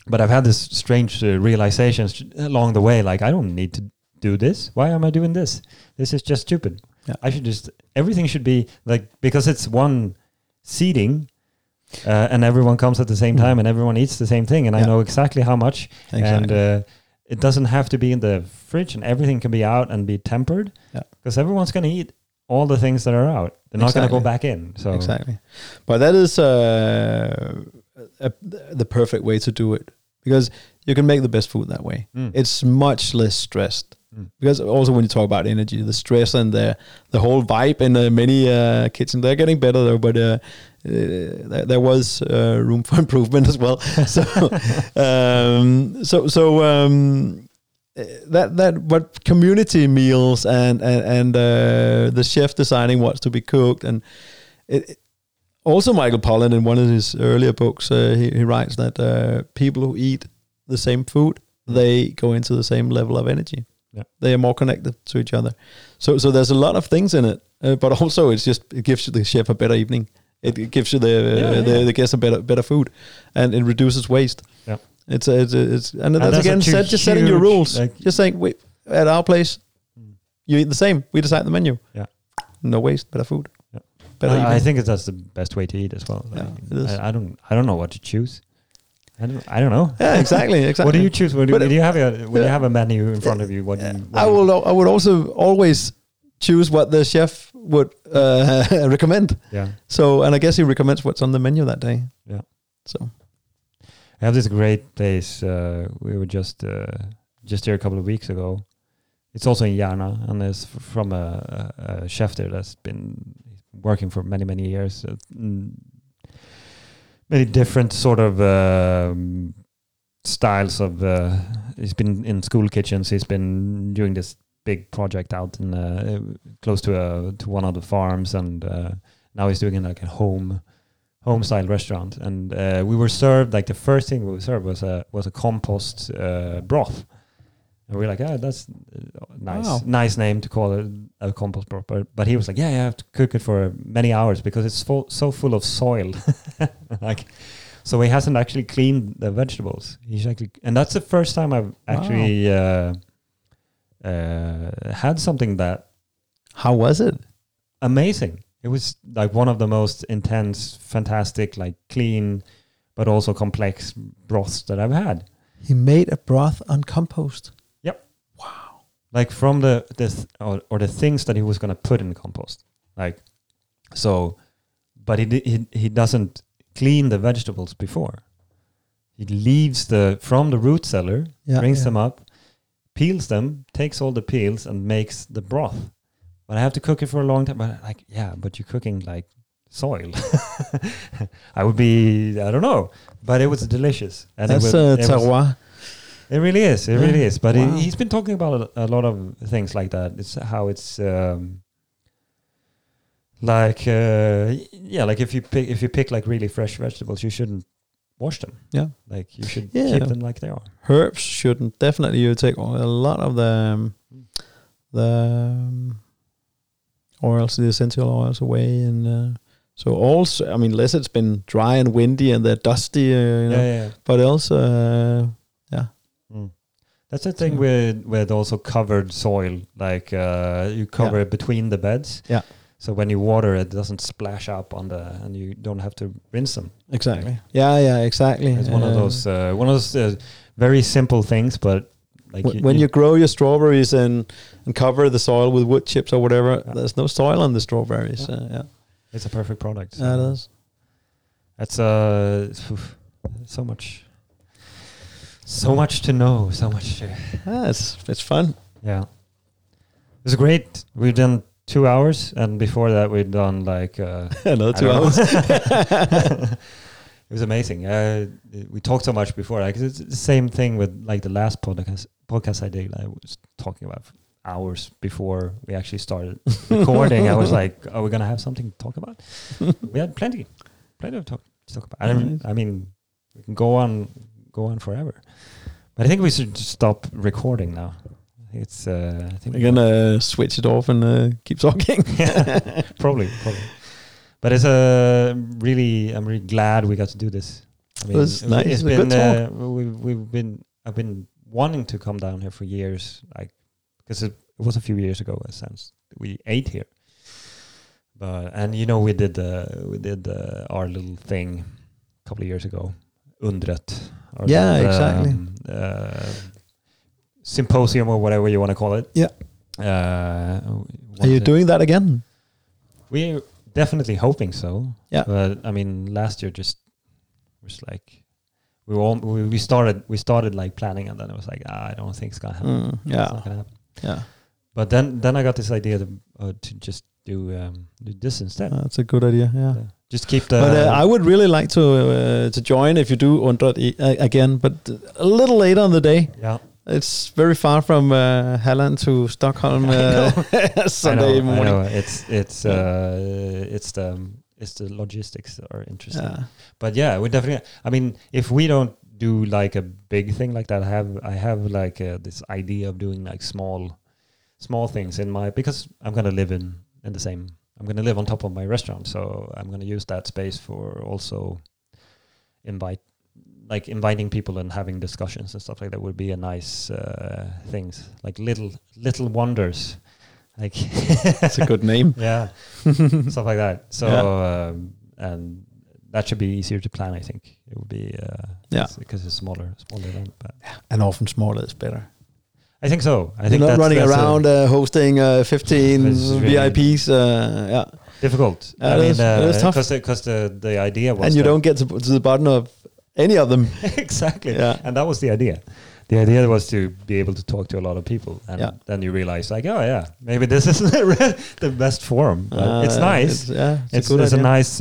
but I've had this strange uh, realizations along the way. Like I don't need to do this. Why am I doing this? This is just stupid. Yeah. I should just everything should be like because it's one seating. Uh, and everyone comes at the same Mm. time, and everyone eats the same thing, and I know exactly how much, and uh, it doesn't have to be in the fridge, and everything can be out and be tempered, Yeah. because everyone's going to eat all the things that are out. They're not going to go back in. So exactly. But that is uh, a, the perfect way to do it because you can make the best food that way. Mm. It's much less stressed. Mm. Because also when you talk about energy, the stress and the the whole vibe in the many uh, kitchen, they're getting better though. But uh, there, there was uh, room for improvement as well. so, um, so, so um, uh, that that but community meals and and and uh, the chef deciding what's to be cooked and it, it- also Michael Pollan in one of his earlier books uh, he, he writes that uh, people who eat the same food they go into the same level of energy Yeah. they are more connected to each other so so there's a lot of things in it uh, but also it's just it gives the chef a better evening it, gives you the, Yeah, uh, the yeah. the guests a better better food and it reduces waste Yeah. it's a, it's, a, it's and, that's that's again set, just setting your rules like- just saying wait at our place you eat the same we decide the menu Yeah. no waste better food Yeah. better I, I think that's the best way to eat as well. Yeah, Like, it is. I, I don't I don't know what to choose. I don't I don't know. yeah exactly exactly What do you choose? When, do- when you have a when you have a menu in front of you? What do you? What I do will. I would also always choose what the chef would uh, recommend. Yeah. So, and I guess he recommends what's on the menu that day. Yeah. So, I have this great place. Uh, we were just uh, just here a couple of weeks ago. It's also in Järna, and it's from a, a, chef there that's been working for many many years. Mm, many different sort of um, styles of. Uh, he's been in school kitchens. He's been doing this big project out in uh, close to a to one of the farms, and uh, now he's doing it like a home home style restaurant. And uh, we were served like the first thing we were served was a was a compost uh, broth. And we are like, ah, that's uh, nice, Wow. nice name to call it a compost broth. But, but he was like, yeah, you have to cook it for many hours because it's full, so full of soil. like, so he hasn't actually cleaned the vegetables. He's actually, and that's the first time I've actually uh, uh, had something that how was it? amazing. It was like one of the most intense, fantastic, like clean, but also complex broths that I've had. He made a broth on compost. Yep. Wow. Like from the the th- or, or the things that he was gonna put in compost. Like so, but he he he doesn't clean the vegetables before. He leaves the from the root cellar, Yeah, brings yeah. them up, peels them, takes all the peels, and makes the broth. But I have to cook it for a long time. But like, yeah, but you're cooking like soil. I would be, I don't know, but it was delicious. And That's it, uh, was, it, was- terroir. it really is. It Yeah. really is. But Wow. he, he's been talking about a, a lot of things like that. It's how it's. Um, like uh, yeah, like if you pick if you pick like really fresh vegetables, you shouldn't wash them. Yeah. Like you should Yeah. keep them like they are. Herbs shouldn't definitely. You take a lot of the um, the um, oils, the essential oils away, and uh, so also, I mean, unless it's been dry and windy and they're dusty, uh, you know, Yeah, yeah. but else, uh, yeah, Mm. That's the thing So- with with also covered soil. Like uh, you cover it between the beds. Yeah. So when you water it, it doesn't splash up on the, and you don't have to rinse them. exactly. Yeah, yeah, exactly. It's one of those uh, one of those uh, very simple things, but like Wh- when you grow your strawberries and and cover the soil with wood chips or whatever, Yeah. there's no soil on the strawberries. Yeah. Uh, yeah, it's a perfect product. yeah, it is. That's uh, so much, so much to know, so much. To, Yeah, it's it's fun. yeah, it's great. We've done two hours, and before that, we'd done like uh, Another two hours. it was amazing. Uh, we talked so much before. Like it's the same thing with like the last podcast podcast I did. I was talking about hours before we actually started recording. I was like, "Are we gonna have something to talk about?" we had plenty, plenty of talk to talk about. I, I mean, we can go on, go on forever. But I think we should just stop recording now. It's. Uh, I think We're gonna switch it off and uh, keep talking. yeah, probably, probably. But it's a really, I'm really glad we got to do this. I It was nice. It's A been, good talk. uh, we've, we've been, I've been wanting to come down here for years, like because it it was a few years ago. It sounds we ate here, but and you know we did uh, we did uh, our little thing a couple of years ago, Undret. Yeah, little, exactly. um, uh, symposium or whatever you want to call it. Yeah. Uh, Are you doing that again? We're definitely hoping so. Yeah. But I mean, last year just was like we all we, we started we started like planning and then it was like ah, I don't think it's gonna happen. Mm, It's yeah, not gonna happen. yeah. But then then I got this idea to uh, to just do um, do this instead. That's a good idea. Yeah. Yeah. Just keep the. but uh, I would really like to uh, to join if you do Undret e- uh, again, but a little later on the day. yeah. It's very far from uh, Halland to Stockholm uh. Sunday I know, morning. I know. It's it's uh, it's the it's the logistics that are interesting. Yeah. But yeah, we definitely. I mean, if we don't do like a big thing like that, I have I have like uh, this idea of doing like small, small things in my because I'm gonna live in in the same. I'm gonna live on top of my restaurant, so I'm gonna use that space for also invite like inviting people and having discussions and stuff like that would be a nice uh, things like little little wonders like That's a good name. yeah stuff like that so Yeah. um, and that should be easier to plan i think it would be uh Yeah. because it's smaller smaller event but And often smaller is better. i think so i You're think not that's, running that's, uh, around uh, hosting uh, 15 really- VIPs. Uh, yeah. difficult Yeah, it is- it is tough. because the, 'cause the the idea was And you don't get to, to the bottom of any of them. exactly Yeah. and that was the idea the idea was to be able to talk to a lot of people and Yeah. then you realize like oh yeah maybe this isn't the best forum Uh, it's nice It's, yeah, it's, it's, a good it's a nice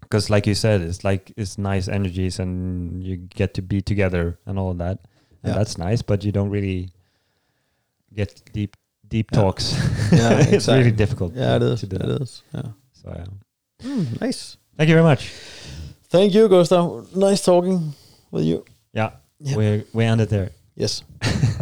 because like you said it's like it's nice energies and you get to be together and all of that and Yeah. that's nice but you don't really get deep deep Yeah. talks Yeah, it's exactly. really difficult Yeah, it is. to do It is. Yeah. so yeah. Mm, nice. thank you very much Thank you, Gustav. Nice talking with you. yeah, Yeah. we we ended there Yes.